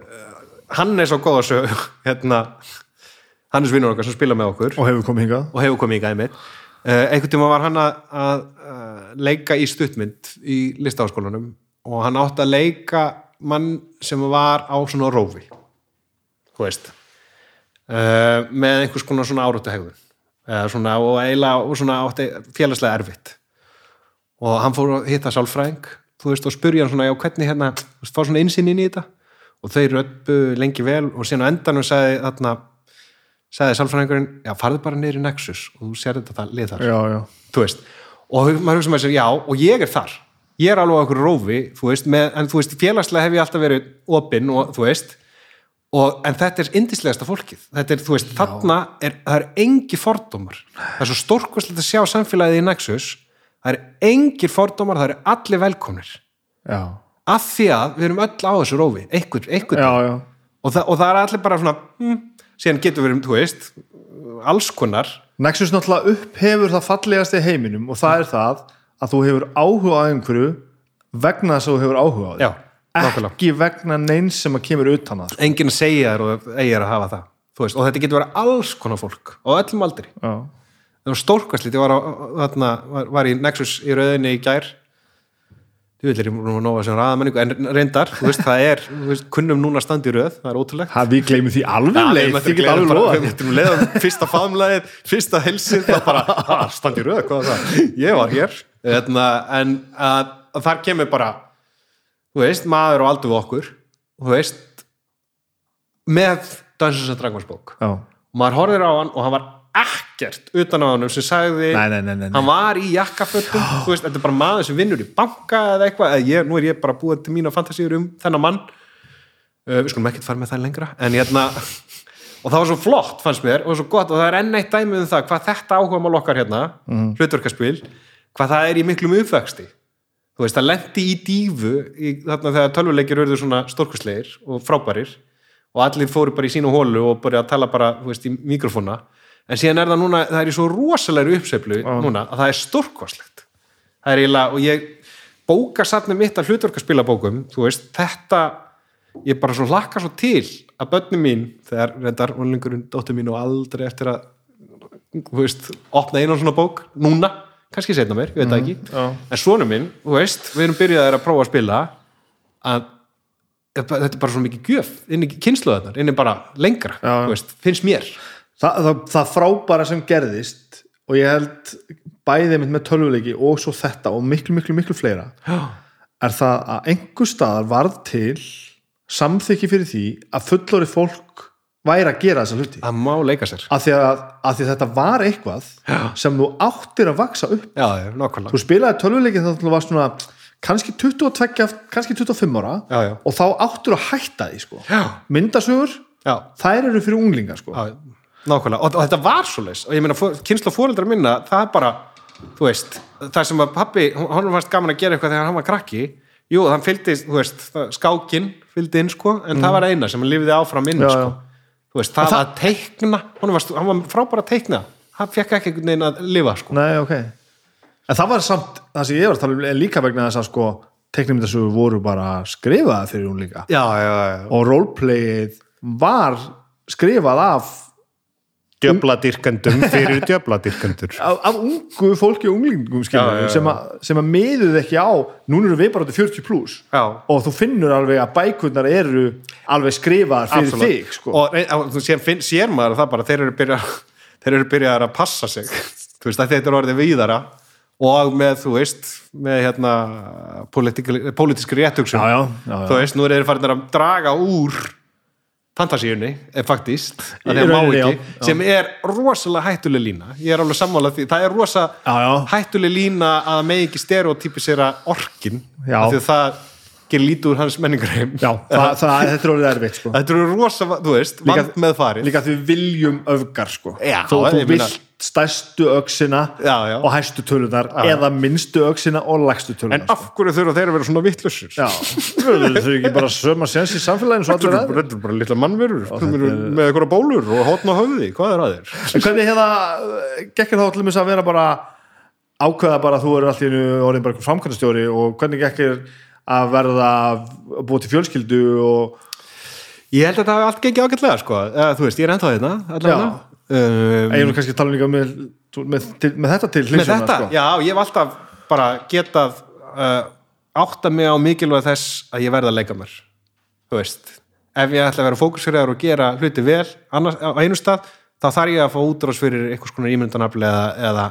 uh, hann er svo góð að sög, [laughs] hérna Hannes vinnur okkar sem spila með okkur. Og hefur komið hingað. Og hefur komið í gæmið uh, einhvern tíma var hann að, að uh, leika í stuttmynd í listaháskólanum og hann átti að leika mann sem var á svona rófi þú veist uh, með einhvers konar svona áráttu hegðun eða svona og eiginlega og svona átti félagslega erfitt. Og hann fór að hitta sálfræðing þú veist og spurja hann svona já hvernig hérna þú veist, fá svona insinn inn í þetta? Og þau röppu lengi vel og síðan á endanum sagði þarna sagði sálfræðingurinn, já farðu bara í Nexus og þú sér þetta það lið þar. Já, já. þú veist, og maður hugsa með sér, já og ég er þar, ég er alveg okkur rófi þú veist, með, en þú veist, félagslega hef ég alltaf verið opinn og þú veist og, en þetta er indislegasta fólkið. Þetta er, þú veist, þarna er það er engi fordómar, það er svo stórkvæslegt að sjá samfélagið í Nexus. Það er engir fordómar, það eru allir velkomnir. Já, af því að við erum öll á þessu rófi einhver, einhver já, já. og, og það er allir bara svona hm, síðan getur við, þú veist alls konar. Nexus náttúrulega upphefur það fallegast í heiminum og það er það að þú hefur áhuga á einhverju vegna þess að þú hefur áhuga á því. Já. Ekki vegna neins sem að kemur utan að enginn að segja þér og eigir að hafa það veist, og þetta getur verið alls konar fólk á öllum aldri. Já, það var var, á, þarna, var, í Nexus í rauðinni í gær. Þú vil er ég nú að nóga sem raðamenningu en reyndar, veist, það er veist, kunnum núna að standa í röð, það er ótrúlegt. Ha, við gleymum því alveg leið. Við ættum leiðan fyrsta faðumlegið, fyrsta helsið, það bara, standi í röð, hvað er það? Ég var hér. Þarna, en að, að þar kemur bara, þú veist, maður og aldur við okkur, þú veist, með Dungeons and Dragons bók. já, Og maður horfir á hann og hann var ekkert utan á hann sem sagði, Nei, nei, nei, hann var í jakkafötum, þú veist, þetta er bara maður sem vinnur í banka eða eitthvað, eða ég, nú er ég bara búið til mína fantasíur um þennan mann. Uh, við skulum ekkert fara með það lengra. En hérna, [laughs] og það var svo flott fannst mér, og svo gott, og það er enn eitt dæmi um það hvað þetta áhuga mál okkar hérna mm. hlutverkaspil, hvað það er í miklum uppvexti, þú veist, það lendi í dífu, í, þarna þegar tölvuleikir verður svona stórkuslegir og frábærir og allir fóru bara í sínu hólu og bara að tala bara, þú veist, í mikrofóna. En síðan er það núna, það er í svo rosalegri uppsveiflu núna, að það er stórkostlegt. Það er eiginlega, og ég bóka satnum mitt af hlutverkaspilabókum þú veist, þetta ég bara svo hlakka svo til að börnum mín þegar reyndar vonlingurinn dóttur mín og aldrei eftir að þú veist, opna einu svona bók núna, kannski setna mér, ég veit það ekki já. en svonum minn, þú veist, við erum byrjaðir að prófa að spila að þetta er bara svo mikið gjöf inn í kynsluðarnar, inn í bara lengra veist, finnst mér Þa, það, það frábæra sem gerðist og ég held bæðið mitt með tölvuleiki og svo þetta og miklu, miklu, miklu fleira Já. er það að einhver staðar varð til samþykki fyrir því að fullori fólk væri að gera þessa hluti. Það má leika sér. Af því að, að því að þetta var eitthvað Já. sem þú áttir að vaksa upp. Já, já, þú spilaði tölvuleikin að þú varst svona kannski 22, kannski 25 ára og þá áttur að hætta því sko. Myndasögur, já, þær eru fyrir unglinga sko. já, nákvæmlega. Og, og þetta var svo leis og ég meina, kynsla fóreldra minna það er bara, þú veist það sem að pappi, hann fannst gaman að gera eitthvað þegar hann var krakki, jú, hann fylgdi þú veist, það- skákin fylgdi inn sko en það var eina sem hann lifði áfram inn Mm. Já, sko. Veist, það, að teikna var, hann var frábæra að teikna. Hann fekk ekki einhvern veginn að lifa sko. Nei, ok. En það var samt, það sem ég var að tala um líka vegna þess að sko teknimyndasögur voru bara skrifaða fyrir unglinga já, já, já, og roleplayið var skrifað af, djöbladyrkendum fyrir djöbladyrkendur [laughs] af, af ungu fólki og unglingum Já, já, já. sem, að, sem að miðuð ekki á núna eru við bara til 40 pluss og þú finnur alveg að bækurnar eru alveg skrifaðar fyrir Absolutt. þig sko. og þú sér, sér maður það bara þeir eru [laughs] eru byrjar að passa sig [laughs] þú veist þetta er orðið víðara og með þú veist með hérna pólitíski réttugsun þú veist nú er þeir farin að draga úr fantasíunni, eh, faktist sem er rosalega hættuleg lína, ég er alveg sammála því það er rosa Já, já. hættuleg lína að megi ekki stereotypisera orkin, því að það gerir lítið úr hans menningarheim Já, [laughs] það, það, þetta er orðið erfitt sko. Þetta eru rosa, þú veist, Líka- vand með farið líka því viljum öfgar sko. Já, þú, þú vilt öksina Já, já. og hæstu tölunar eða minnstu öksina og lægstu tölunar En af hverju þurfa þeir að vera svona vittlusur? Já, þau eru ekki bara söma sens í samfélaginu svo Þetta eru bara, eru bara litla mannverur er... er- með eitthvað bólur og hótna höfði, hvað er að þér? En hvernig hérna gekkir þá til að vera bara ákveða bara að þú eru allir orðin bara framkvæmstjóri og hvernig gekkir að verða búa til fjölskyldu og Ég held að þetta hafi allt gengið ágætlega, sko. Þú veist, ég er ennþá hérna, allavega. Um, ég er nú kannski að tala líka með, með, til, með þetta til Með þetta, sko. já, ég hef alltaf bara getað uh, átta mig á mikilvæg þess að ég verða að leika mér. Þú veist Ef ég ætla að vera fókusverðar og gera hluti vel annars, á einu stað, þá þarf ég að fá útrás fyrir einhvers konar ímyndanafli eða, eða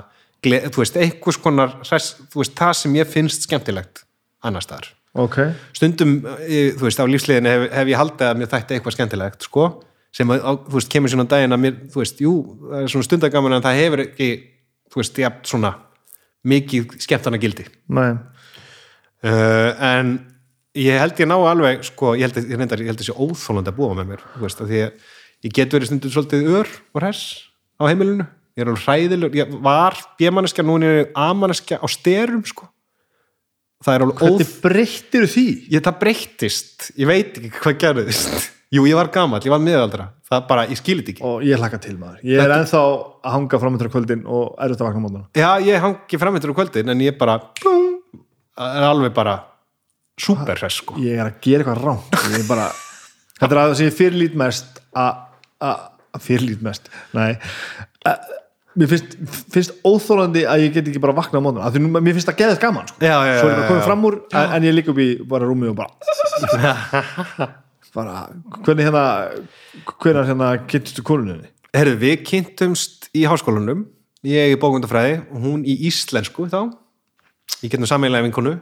veist, einhvers konar þú veist, það sem ég finnst skemmtilegt annars staðar Ok, stundum, þú veist, á lífsliðinu hef, hef ég haldið að mér þætti eitthvað skemmtilegt sko, sem, að, þú veist, kemur svona daginn að mér, þú veist, jú, það er svona stundagaman en það hefur ekki, þú veist, jafn svona mikið skemmtana gildi nei. Uh, en ég held ég ná alveg, sko, ég held, að- ég reyndar, ég held þessi óþólandi að búa með mér, þú veist, að því að ég get verið stundum svolítið ör og hress á heimilinu, ég er alveg hræðilegur ég var B-manneskja, núna er ég A-manneskja á styrum, sko það er alveg Hvernig breyttir því? ég, það breyttist, ég veit ekki hvað gerðist. Jú, ég var gamall, ég var miðaldra. Það bara, ég skilit ekki. Og ég hlakka til maður. Ég er ennþá að hanga framöndur á kvöldin og er út að vakna mótana já, ég hangi framöndur á kvöldin en ég bara blum, er alveg bara super hress sko. Ég er að gera eitthvað er bara Þetta er að það sem ég fyrirlít mest að fyrirlít mest. Nei. að, Mér finnst, finnst óþólandi að ég get ekki bara vakna á mótana Því nú, mér finnst það geðið gaman sko. Já, já, Svo er ég komið já. fram úr en, en ég líka upp í bara rúmi og bara [laughs] bara, hvernig hérna hvernig hérna kynntustu konunni Herðu, við kynntumst í háskólanum. Ég í bókundafræði og hún í íslensku þá. Ég kynntum sameinlega vinkonu.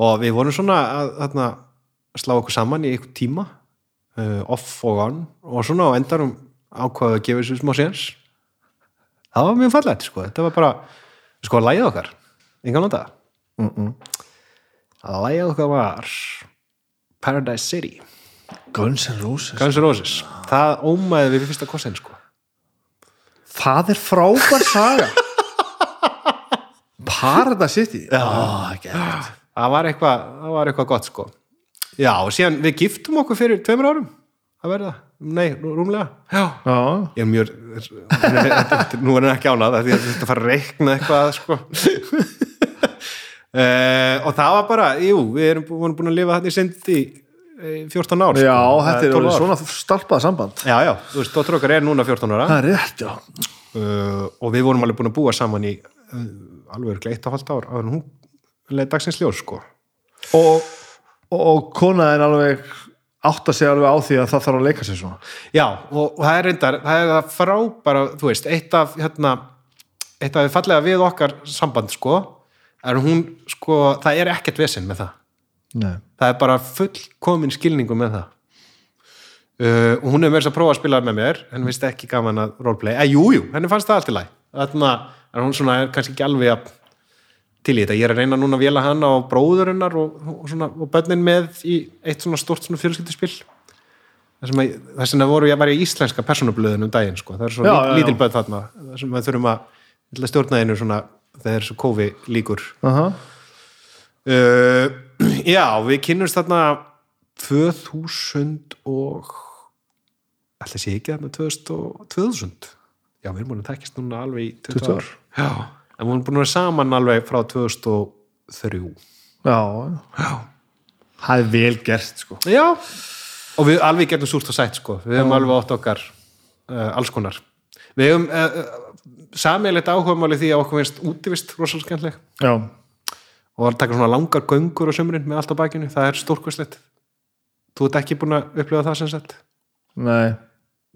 Og við vorum svona að, að, að slá okkur saman í einhver tíma. Uh, off og on. Og svona á endarum ákvaðu að gefa þessu smá séns það var mjög fallegt sko. Þetta var bara, sko að lægið okkar. Engan nota. Mm -mm. að lægið okkar var Paradise City. Guns N' Roses. Guns N' Roses, það ómaði við fyrsta kossin sko. Það er frábær saga. [laughs] Paradise City. Ekki það var eitthvað, það var eitthvað gott sko. Já og síðan við giftum okkur fyrir tveimur árum. Að verða, nei, rú- rúmlega. Já, Já, ég er mjög nú er hann ekki ánað því að þetta fara að reikna eitthvað sko. Uh, [laughs] og það var bara jú, við erum búin að lifa þetta í sind í eh, 14 ár já sko. þetta er 12 orðið ár. svona stalpað samband. Já, já, þú veist, dóttur okkar er núna 14 ára. Það er rétt, já. Uh, og við vorum alveg búin að búa saman í uh, alveg gleitt á halvt ár en hún leið dagsins ljós sko. Og, og, og kona er alveg átta sig alveg á því að það þarf að leika sér svona. Já, og, það er reyndar, það er það frábæra, þú veist, eitt af hérna, eitt af því fallega við okkar samband, sko, er hún sko, það er ekkert vesinn með það. Nei. það er bara fullkomin skilningu með það. Uh, og hún hefur verið að prófa að spila með mér henni finnst ekki gaman að roleplay. Eh, jú, jú, henni fannst það allt í læg þannig að hún svona er kannski ekki alveg að til í þetta, ég er að reyna núna að vela hann á bróðurinnar og, og, svona, og bönnin með í eitt svona stort svona að, þar sem að voru ég var í íslenska persónublöðin um daginn sko. það er svo Já, lí- já, lítil bönn þarna. Þar sem við þurfum að að stjórna einu svona þegar þessu kófi líkur Aha. uh, [clears throat] já, við kynnumst þarna 2000 og ætla sé ekki þarna 2000 og 2000 já, við erum búin að tekjast núna alveg í 20, 20 ár. Já, en við erum búin að vera saman alveg frá 2003 Já, já. Það er vel gert sko. já, og við alveg getum súrt og sætt sko, við hefum alveg átt okkar uh, alls konar. Við hefum uh, uh, sameiginlegt áhugamáli því að okkur finnst útivist rosalega skemmtileg. Já, og var að taka svona langar göngur á sömurinn með allt á bakinu, það er stórkvæslegt þú ert ekki búin að upplifa það sem sett nei.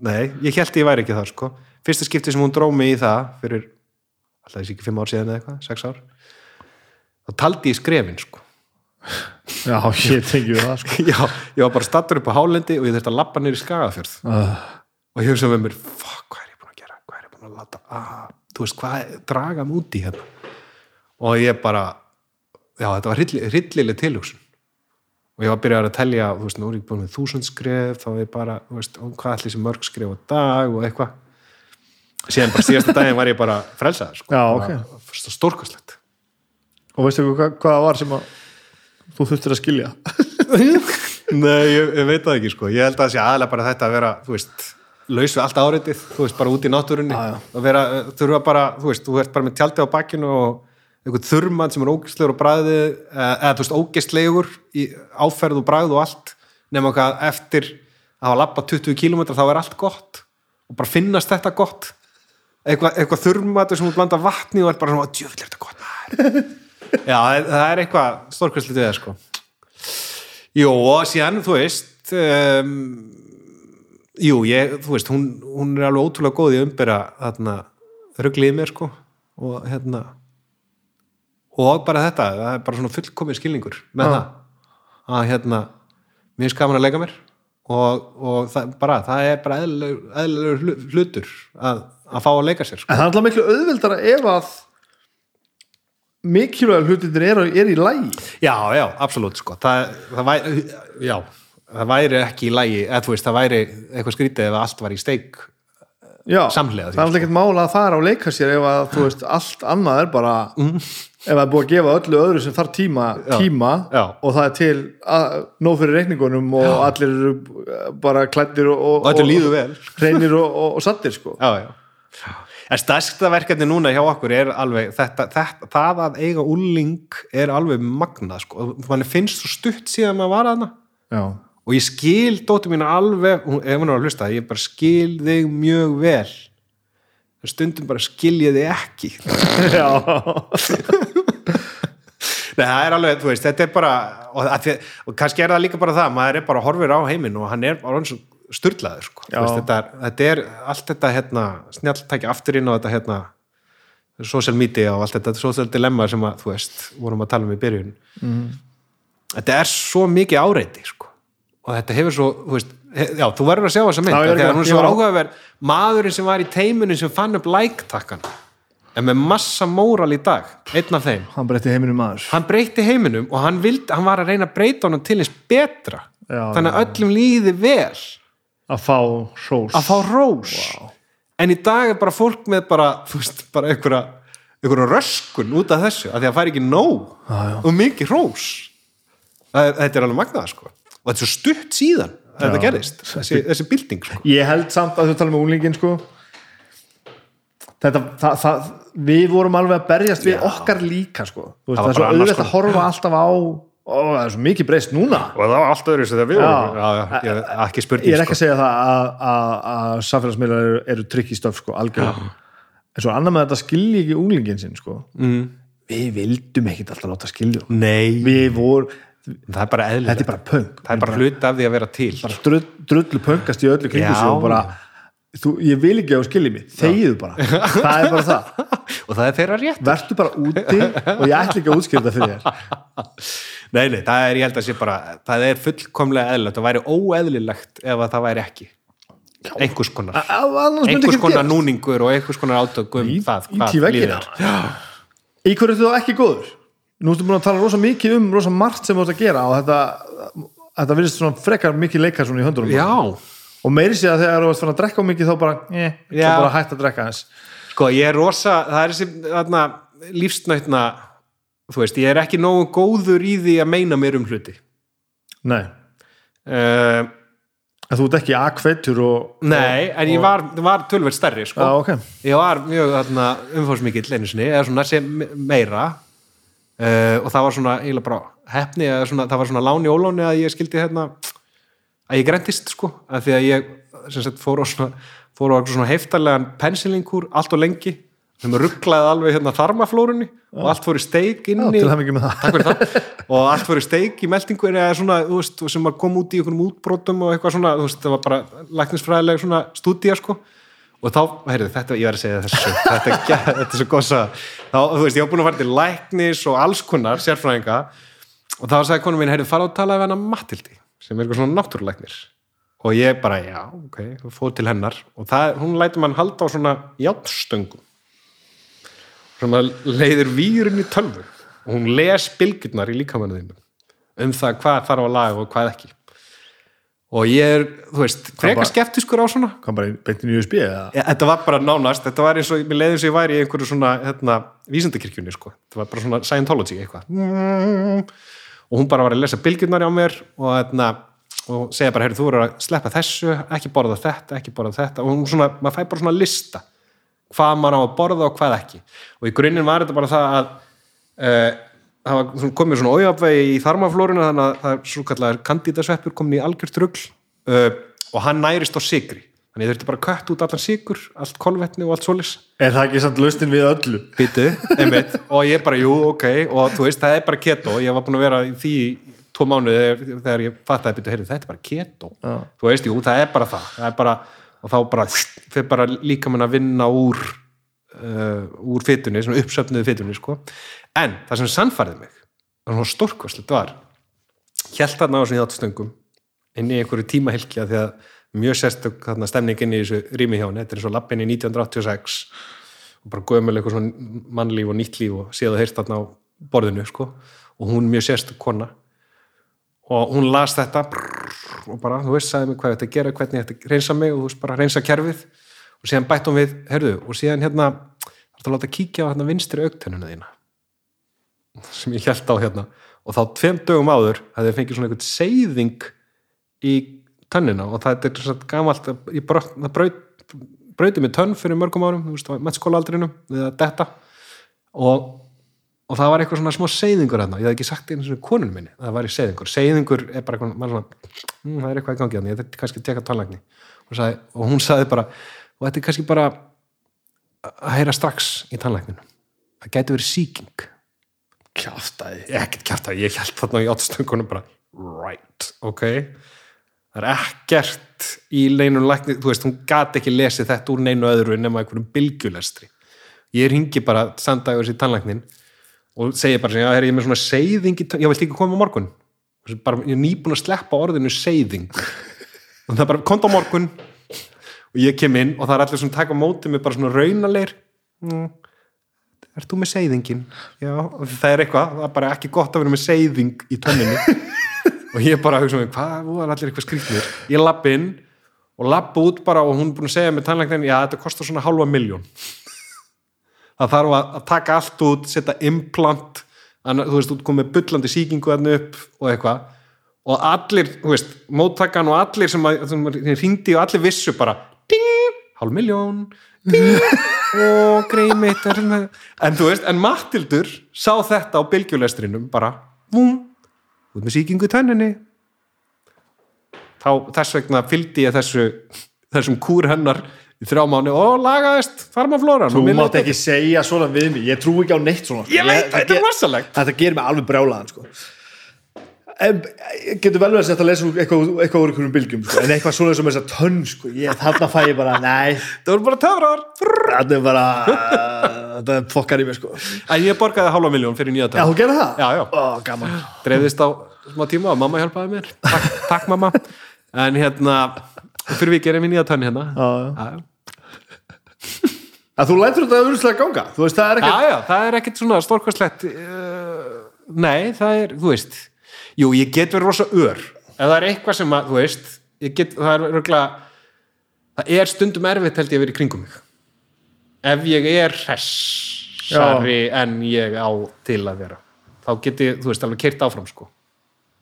Nei, ég held ég væri ekki það sko. Fyrsta skipti sem hún dró mig í það fyrir alltaf þessi ekki fimm ár síðan eða eitthvað, sex ár. Þá taldi ég skrefin sko. Já, ég tengi það sko. [laughs] já, ég var bara stattur upp á hálendi og ég þurfti að lappa niður í skagafjörð. Uh, og ég hugsa með mér, fuck, hvað er ég búin að gera? Hvað er ég búin að lata, ah, þú veist, hvað draga mig út í hérna? Og ég bara, já, þetta var hrylli- hryllileg tilhugsun. Og ég var að byrja að telja, þú veist, nú er ég búin með þúsund skref, þá er ég bara, þú veist, hvað ætli sem mörg skref á dag og eitthvað síðan bara síðasta daginn var ég bara frelsaður, sko, okay. stórkastlegt Og veistu hvað, hvað það var sem að þú þurftir að skilja? [laughs] Nei, ég, ég veit það ekki sko. Ég held að það sé aðlega bara þetta að vera þú veist, laus við allt áreitið þú veist, bara út í náttúrunni. Eh, þú veist, þú ert bara með tjaldi á bakkinu og einhvern þurrmann sem er ógæstlegur og bræði eða þú veist, ógæstlegur í áferð og bræð og allt. Nema hvað eftir að hafa lappa 20 km þá er allt gott. Og bara finnast þetta gott eitthvað, eitthvað þurrmatur sem þú blanda vatni og er bara svona, djöfull er þetta gott [laughs] Já, það er eitthvað stórkvæslið við það sko Jú, og síðan, þú veist um, Jú, ég, þú veist hún, hún er alveg ótrúlega góð í umbera þarna, ruglið í mér sko og hérna og bara þetta, það er bara svona fullkomið skilningur með Já. það að hérna, mér skaman að leika mér og, og það, bara, það er bara eðlilegur hlutur að, að fá að leika sér sko. En það er alltaf miklu auðveldara ef að mikilvæg hlutinir er, er í lægi Já, já, absolutt sko. það, það, væri, já, það væri ekki í lægi, eða þú veist, það væri eitthvað skrítið ef allt var í steik Já, því, það er alltaf ekkert mála að fara á leika sér ef að þú veist, allt annað er bara ef það er búið að gefa öllu öðru sem þarf tíma, Mm. Tíma Já. og það er til að, nóg fyrir reikningunum og allir eru bara klæddir og, og og, og, og sattir sko já, já. En stærsta verkefni núna hjá okkur er alveg þetta, þetta, það að eiga úling er alveg magnað sko. mann finnst svo stutt síðan maður var aðna Já, og ég skil dóttir mína alveg, ef hún er að hlusta ég bara skil þig mjög vel. Stundum bara skil ég þig ekki. [laughs] Já, [laughs] Nei, það er alveg, þú veist, þetta er bara og, að og kannski er það líka bara það maður er bara horfir á heiminn og hann er bara svo sturlaður, sko, þetta, þetta er allt þetta, hérna, snjalltæki afturinn og þetta, hérna social media og allt þetta social dilemma sem að, þú veist, vorum að tala um í byrjun. Mhm. þetta er svo mikið áreiti, sko. Og þetta hefur svo, þú veist já, þú verður að sjá þessa mynd, ekki- hún svo áhugaverð. Maðurinn sem var í teiminu sem fann upp like-takkan en með massa móral í dag, einn af þeim. Hann breytti heiminum maður. Hann breytti heiminum og hann, vildi, hann var að reyna að breyta honum til eins betra. Já, þannig að öllum líði vel að fá sós að fá rós en í dag er bara fólk með bara, veist, bara einhverja, einhverja röskun út af þessu, af því að það er ekki nóg já. og mikið rós þetta er alveg magnað sko og þetta er svo stutt síðan að þetta Já. gerðist þessi, þessi bilding sko ég held samt að þú tala með úlingin sko þetta, það, það, við vorum alveg að berjast við Já. okkar líka sko veist, Það er svo auðvitað að sko. horfa alltaf á ó, það er svo mikið breyst núna. Og það var allt öðru sem það við vorum ekki spurning ég er ekki sko. að segja það að, samfélagsmiðlar eru, eru trikk í stöf sko, algjörlega. En svo annað með þetta skilji ekki úlingin sinn sko. mm. við vildum ekkit alltaf láta skilja við vorum, þetta er bara punk. Það er bara hluti af því að vera til. Bara drull, drullu punkast í öllu kringu Já. sig og bara þú, ég vil ekki að þú skiljið mig, þegiðu bara. Það er bara það, [laughs] og það er þeirra rétt. Vertu bara úti og ég ætla ekki að útskýra þetta fyrir þér [laughs] nei, nei, það er, ég held að sé bara það er fullkomlega eðlilegt, það væri óeðlilegt ef að það væri ekki. Einhvers konar, A- einhvers konar núningur og einhvers konar átökum Í- það, hvað er. í hverju ertu þá ekki góður? Nú ertu búin að tala rosa mikið um rosa margt sem þú ert að gera og þetta, þetta virðist svona frekar mikið leikar svona í höndunum. Já, og meiri sé að þegar þú ert fann að drekka mikið þá bara, eh, þá Já. bara hætt að drekka hans sko, ég er rosa það er þessi lífsnætna þú veist, ég er ekki nógu góður í því að meina mér um hluti. Nei, uh, þú ert ekki akkveitur og Nei, en ég var, var tölverð stærri sko. Já, ok. Ég var mjög þarna, umfóðsmikill einu sinni, eða svona sem meira. Uh, og það var svona eiginlega bara hefni, svona, það var svona láni óláni að ég skildi hérna að ég grentist sko, að því að ég sagt fór á svona, svona heftarlegan pensilingúr allt og lengi sem rugglaði alveg hérna þarmaflórunni og allt fór í steik Já, inni það. og allt fyrir steik í meldingur eða svona, þú veist, sem að koma út í einhvernum útbrotum og eitthvað svona, þú veist, það var bara læknisfræðileg svona stúdía, sko. Og þá, heyrðu, þetta, ég var að segja þessu þetta, ge- [laughs] þetta er svo góð að þá, þú veist, ég var búin að fara til læknis og alls konar sérfræðinga og þá sagði konum mín, heyrðu, fara og tala við hana Matildi, sem er eitthvað svona náttúrulæknir. Og ég bara, já, ok. Fóð til hennar og það, hún lætur mann halda á svona játnstöngum sem að leiðir výrun í tölvu. Og hún les bylgjurnar í líkamannu þínu um það hvað þarf að laga og hvað ekki. Og ég er, þú veist, frekar skeptiskur á svona. Kom bara beintin í USB eða? Ja, þetta var bara nánast, þetta var eins og mér leiði eins og ég væri í einhverju svona, hérna, vísindakirkjunni sko, þetta var bara svona Scientology eitthvað. Og hún bara var að lesa bylgjurnar á mér og hérna og segja bara, heyrðu, þú verður að sleppa þessu ekki borða þetta, ekki borða þetta. Og hún svona, maður fæ bara svona lista hvað maður á að borða og hvað ekki. Og í grunninn var þetta bara það að uh, það komið svona ójöfvegi í þarmaflórinu þannig að það er svo kallar kandítasveppur komin í algjört rugl uh, og hann nærist á sigri þannig þurfti bara að kött út allan sigur allt kolvetni og allt svolis er það ekki samt lausnin við öllu? Býtu, einmitt, og ég bara, jú, ok. Og þú veist, það er bara keto. Ég var búin að vera í því tvo mánuði þegar, ég býtu, heyrðu, þetta er bara keto. Já. þú veist, jú, það er bara það, það er bara, og þá bara fyrir bara líka mann að vinna úr uh, úr fytunni, svona uppsöfnuðu fytunni, sko, en það sem sannfærði mig, það var stórkostlegt var hjælt þarna á þessum hjátstöngum inn í einhverju tímahylkja því að mjög sérstök þarna stemning inn í þessu rými hjá henni, þetta er eins og lappin í 1986 og bara gömul eitthvað svona mannlíf og nýtt líf og séð og heyrst þarna á borðinu sko. og hún mjög sérstök kona og hún las þetta og bara, þú veist, sagði mig hvað þetta gera hvernig þetta reynsa mig og þú veist, bara reynsa kerfið. Og síðan bætt hún við, heyrðu og síðan hérna, þarf að láta kíkja á hérna vinstri augtennuna þína sem ég held á hérna. Og þá tveim dögum áður hafði ég fengið svona einhvern seyðing í tönnina og það er svona gamalt ég það braut, brauti með tönn fyrir mörgum árum, þú veist, á mettskólaaldrinum við að detta. Og, og það var eitthvað svona smá seyðingur hérna, ég hafði ekki sagt einu svona konunum minni það var í seyðingur, seyðingur er bara eitthvað, svona, hm, það er eitthvað í gangi hérna, ég þetta kannski að teka tannlækni. Og, og hún sagði bara, og þetta er kannski bara að heyra strax í tannlækninu það gæti verið sýking. Kjáftæði ekkert kjart að ég held þarna í áttstöngunum bara, right, ok. Það er ekkert í leinun lækni, þú veist, hún gat ekki lesið þetta úr neinu öðru nema einhverjum bylgjulestri. Ég ringi bara samdagur sér tannlæknin og segi bara, já, er ég með svona seyðing ég vilt ekki koma á morgun? Bara, ég er nýbúin að sleppa orðinu seyðing. [laughs] Og það er bara, kont á morgun. Og ég kem inn og það er allir sem taka á móti með bara svona raunaleir mm. Ert þú með seyðingin? Já, það er eitthvað, það er bara ekki gott að vera með seyðing í tönninni [laughs] og ég bara hugsa með, hvað, þú er allir eitthvað skrýtnir. Ég lapp inn og lapp út bara og hún er búin að segja með tannlæknin já, þetta kostar svona halva miljón það þarf að, taka allt út setja implant annað, þú veist, þú komið bullandi sýkingu þarna upp og eitthvað og allir, þú veist, móttakan og allir sem, að, sem ringdi og allir vissu bara, ding, halv miljón ding, [laughs] og greið mitt er hérna. en þú veist, en Matildur sá þetta á bylgjulestrinum bara, vum út með sýkingu í tönninni þá þess vegna fylgdi ég þessu þessum kúr hennar í þrjá mánu og lagaðist farmaflóran þú mátt ekki segja svona við mig ég trú ekki á neitt svona ég veit, þetta er vassalegt þetta gerir mig alveg brjálaðan sko. en, getur vel verið að þetta lesa úr eitthvað, úr einhverjum bylgjum sko. en eitthvað svona sem þess að tönn sko. ég, þarna fæ ég bara, nei það voru bara töfrar þarna er bara þetta fokkar í mig sko En ég borgaði hálfa miljón fyrir nýja Já, tönn þú gerði það? Já, já. Ó, gaman dreifðist á smá tíma og mamma hjálpaði mér takk, takk mamma en hérna, fyrir við gerum við nýja tönn hérna Já, já. já, já. Að þú lætur þetta auðvitað ganga. Þú veist, það er já, ekkert já, það er ekkert svona stórkvæslegt uh, nei, það er, þú veist jú, ég get verið rosa ör. Ef það er eitthvað sem að, þú veist get, það er örgulega það er stundum erfitt held ég að vera í kringum mig. Ef ég er hressari en ég á til að vera þá get ég, þú veist, alveg keirt áfram sko.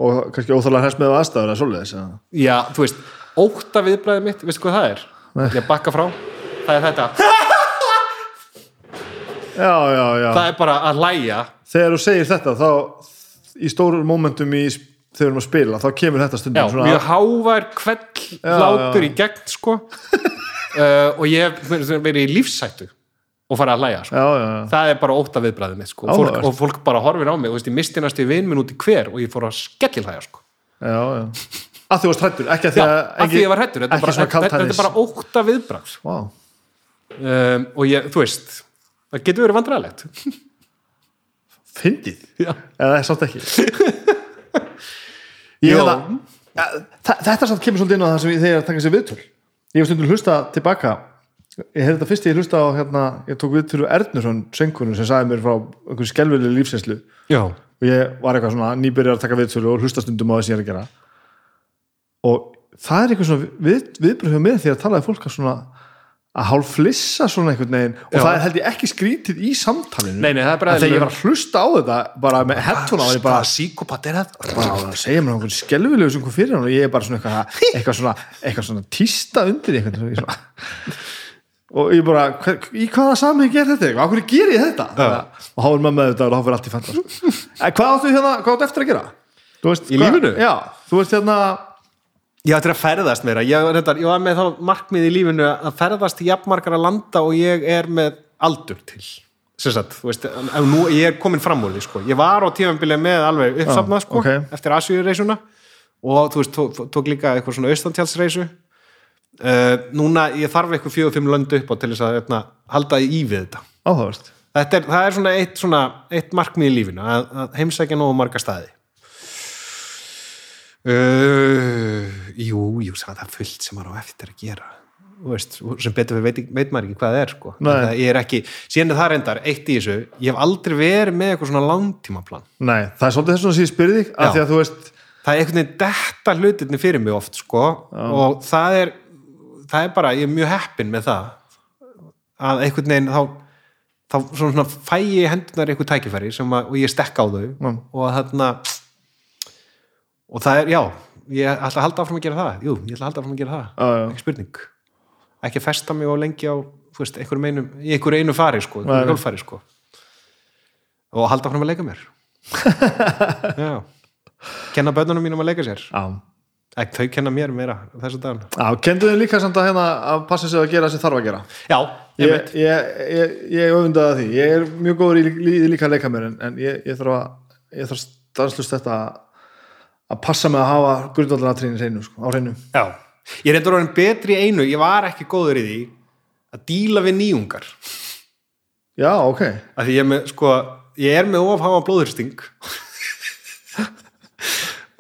Og kannski óþálega hræst með aðstæður að? Já, þú veist, óta viðbræðið mitt, veistu hvað það er? Ég bakka frá, það er þetta. [laughs] Já, já, já. Það er bara að læja Þegar þú segir þetta þá í stóru momentum í, þegar við erum að spila þá kemur þetta Já, stundum svona mjög Já, hlátur já. í gegn, sko. [laughs] Uh, og ég hef verið í lífsættu og farið að læja, sko. Já, já, já. Það er bara óta viðbræðið mitt, sko. Og fólk, og fólk bara horfir á mig, þú veist, ég misti næstu vinn minn út í hver og ég fór að skellilhæja, sko. Já, já. Að því þú varst hrættur, ekki að því Já, að af því ég var hættur, þetta, er ekki bara- bara óta viðbræð Vá, um, og ég, þú veist það getur verið vandræðilegt [laughs] fyndið? Já. Eða samt ekki. [laughs] Ég Jó. hefða Þa- Þetta samt kemur svolítið inn á það sem ég þegar að taka sér viðtöl. Ég hef stundum hlusta tilbaka. Ég hefði þetta fyrst ég hlusta á hérna Ég tók viðtölu Ernursson, söngunum sem sagði mér frá einhverju skelvileg lífsenslu Já, og ég var eitthvað svona nýbyrjar að taka viðtölu og hlusta stundum á það sem ég er að gera. Og það er eitthvað svona við, viðbröð hjá mér því að talaði fólk að svona að hálf flissa svona einhvern veginn og Já. það er held ég ekki skrítið í samtalinu Nei, nei, það er bara En þegar ég var að hlusta á þetta bara með headphone á og ég bara, síkopat er það? bara að segja mér einhvern skelvilegu sem kom fyrir hann og ég er bara svona eitthvað, [laughs] eitthvað svona eitthvað svona tísta undir einhvern svona, og ég bara hver, í hvaða samhengi er þetta? Á hverju ger ég þetta? Já. og þá er maður með þetta og þá fyrir allt í sko. [laughs] En hvað áttu hérna, hvað áttu eftir að gera? Þú Veist, Í hvað- lífinu? Já, þú veist hérna Ég ætti að ferðast meira, ég, reyndar, ég var með þá markmið í lífinu að ferðast í jafnmarkara landa og ég er með aldur til. Þú veist, nú, ég er komin fram úr því, sko, ég var á tímabilið með alveg uppsafnað, sko, ok. eftir Asíureisuna. Og þú veist, tók, tók líka eitthvað svona austantjálsreisu uh, núna, ég þarf eitthvað fjögur fimm löndu upp á til þess að hérna, halda í við þetta. Áhugavert. Þetta er, er svona eitt, svona eitt markmið í lífinu að, að heimsækja nógu marga staði. Uh, Jú, jú, það er fullt sem maður á eftir að gera veist, sem betur við veit, veit maður ekki hvað það er sko. Það ég er ekki, síðan er það reyndar eitt í þessu, ég hef aldrei verið með eitthvað svona langtímaplan Nei, það er svolítið þess að ég spyrir þig Já. að því að þú veist það er einhvern veginn detta hlutinni fyrir mig oft sko, og það er það er bara, ég er mjög heppinn með það að einhvern veginn þá, þá svona fæ ég hendunar einhver tækifæri að, og ég stekka á þau Já. og þarna og það er, já ég ætla að halda áfram að gera það, jú, ég ætla að halda áfram að gera það. Já, já. ekki spurning. Ekki að festa mig og lengi á veist, einum, í einhverju einu fari sko, nei. hjólfari sko. Og halda áfram að leika mér. [laughs] Já. Kenna börnunum mínum að leika sér. Já, ekki þau kenna mér meira þessu dagan Já kendu þið líka samt að hérna að passa sig að gera sem þarf að gera. Já, ég veit. ég, ég, ég öfundaði því. Ég er mjög góður í, í, í líka að leika mér en, en ég, ég þarf að ég þarf stanslust þetta að passa með að hafa grundvallaratriðin hreinu, sko, á hreinu. Já. ég reyndur orðin betri í einu ég var ekki góður í því að díla við nýjungar. Já, ok. Af því ég er með, sko, ég er með ofháa blóðursting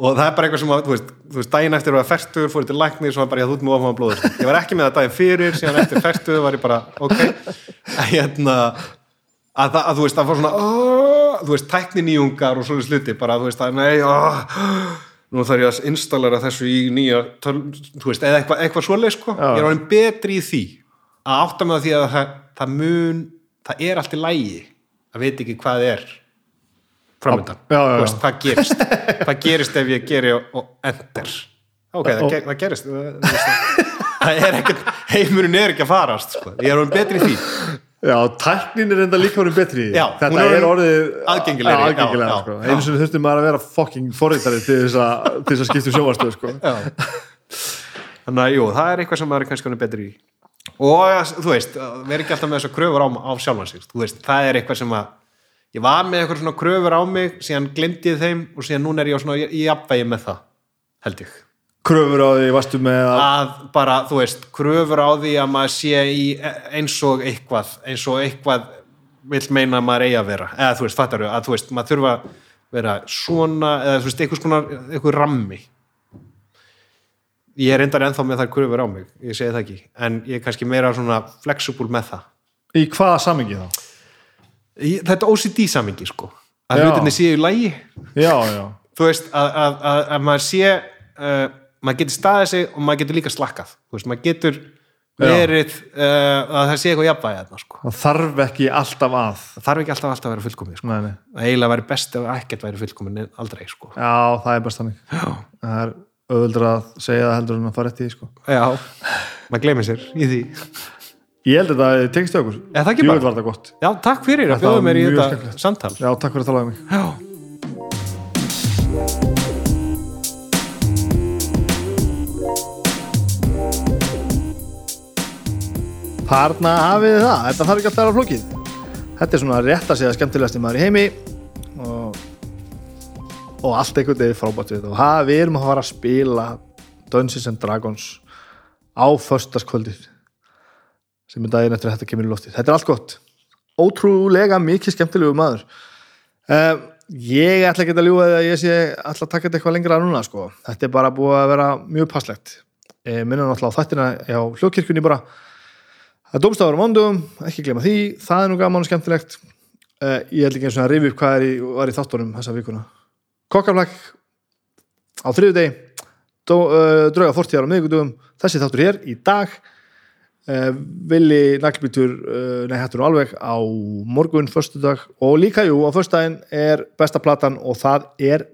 og það er bara eitthvað sem að, þú veist, þú veist daginn eftir var ferstur, fór ég til læknir svo var bara, já, þú ert með ofháa blóðursting ég var ekki með það daginn fyrir, síðan eftir ferstur var ég bara, ok. Að hérna að, að þú veist, það fór svona oh, þú veist, tækni nýjungar og svona sluti bara, þú veist, að nei, oh, nú þarf ég að installara þessu í nýja töl, þú veist, eða eitthvað, eitthvað svoleið sko. Já. ég er orðin betri í því að átta á því að það, það mun það er allt í lægi að veit ekki hvað er framöndan. Þú veist, hvað gerist hvað gerist ef ég geri og, enter ok, það, það gerist það er ekkert heimurinn er ekki að farast sko. ég er orðin betri í því Já, tæknin er enda líka orðin betri. Já, Þetta er orðið aðgengilegri, aðgengilegri, já, sko. Einu sem þurftum maður að vera fucking forritari til þess að, þess að skipta sjóvarstöð sko. þannig að jú, það er eitthvað sem maður er kannski betri í og þú veist, vera ekki alltaf með þessar kröfur á, á sjálfan sig þú veist, það er eitthvað sem að ég var með eitthvað svona kröfur á mig síðan glemdi ég þeim og síðan núna er ég á svona í jafnvægi með það, held ég Kröfur á því, varstu með að að bara, þú veist, kröfur á því að maður sé í eins og eitthvað eins og eitthvað vill meina að maður eigi að vera. Eða þú veist, fattar að þú veist, maður þurfa að vera svona, eða þú veist, einhvers konar einhver rammi. Ég er endar ennþá með þær kurfur á mig ég segi það ekki, en ég er kannski meira svona flexible með það. Í hvaða samingi þá? Ég- þetta OCD samingi sko. Að hlutinni séu í lægi já, já, þú veist, að, að, að, að maður sé uh, maður getur staðið sig og maður getur líka slakkað, veist, maður getur verið uh, að það sé eitthvað jafnvægi þarna, sko. það þarf ekki alltaf að. Það þarf ekki alltaf alltaf að vera fullkomið sko. það eiginlega væri best ef ekkert væri fullkomið aldrei sko. já, það er best þannig. Það er auðvöldur að segja það heldur en að fara eftir því sko. já, maður gleymir sér í því. Ég held að það tekst okkur. Jú, bara? var það gott. Já, takk fyrir að bjóða mér í þetta samtal. Já, takk fyrir að tala um mig. Já, Þarna hafið það, þetta þarf ekki alltaf að vera flókið. Þetta er svona rétt að segja skemmtilegasti maður í heimi. Og, og allt einhvern veginn frábært við þetta. Og ha, við erum að fara að spila Dungeons and Dragons á föstaskvöldið sem er daginn eftir að þetta kemur í loftið. Þetta er allt gott. Ótrúlega mikið skemmtilegu maður. Um, Ég ætla ekki að ljúga því að ég sé ætla að taka þetta eitthvað lengra núna sko. Þetta er bara búið að vera mjög passlegt. E, Minna náttúrulega á þættina hjá hljókirkjunni bara Það er dómstafur á mándugum, ekki glema því, það er nú gaman og skemmtilegt. Uh, ég held ekki eins og að rifi upp hvað í, var í þáttunum þessa vikuna. Kokkaflag á þriðu degi, uh, drauga fórtíðar á miðgudugum, þessi þáttur hér í dag. Uh, Vili naglbítur, uh, nei hættur nú alveg á morgun, föstudag og líka jú, á föstudaginn er besta platan og það er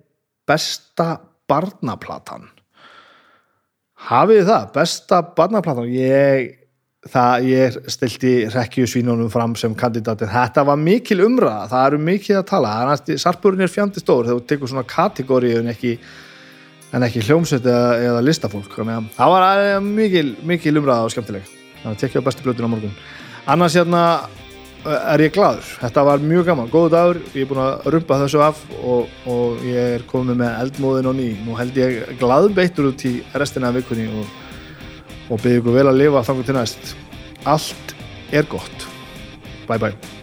besta barnaplatan. Hafið það, besta barnaplatan, ég það ég stilti rekkju svínunum fram sem kandidatir þetta var mikil umræða, það eru mikið að tala. Það er sarpurinn er fjandi stór þegar þú tekur svona kategóri en ekki ekki hljómsveit eða, eða listafólk. Þannig að það var mikil, mikil umræða og skemmtileg. Þannig að tekja bestu blötun á morgun. Annars hérna eh, er ég gladur, þetta var mjög gaman. Góðu dagur, ég er búin að rumpa þessu af og, og ég er komið með eldmóðin og ný, nú held ég glaðbeittur út í restina af vikunni og og ykkur vel að lifa þangur til næst. Allt er gott. Bye bye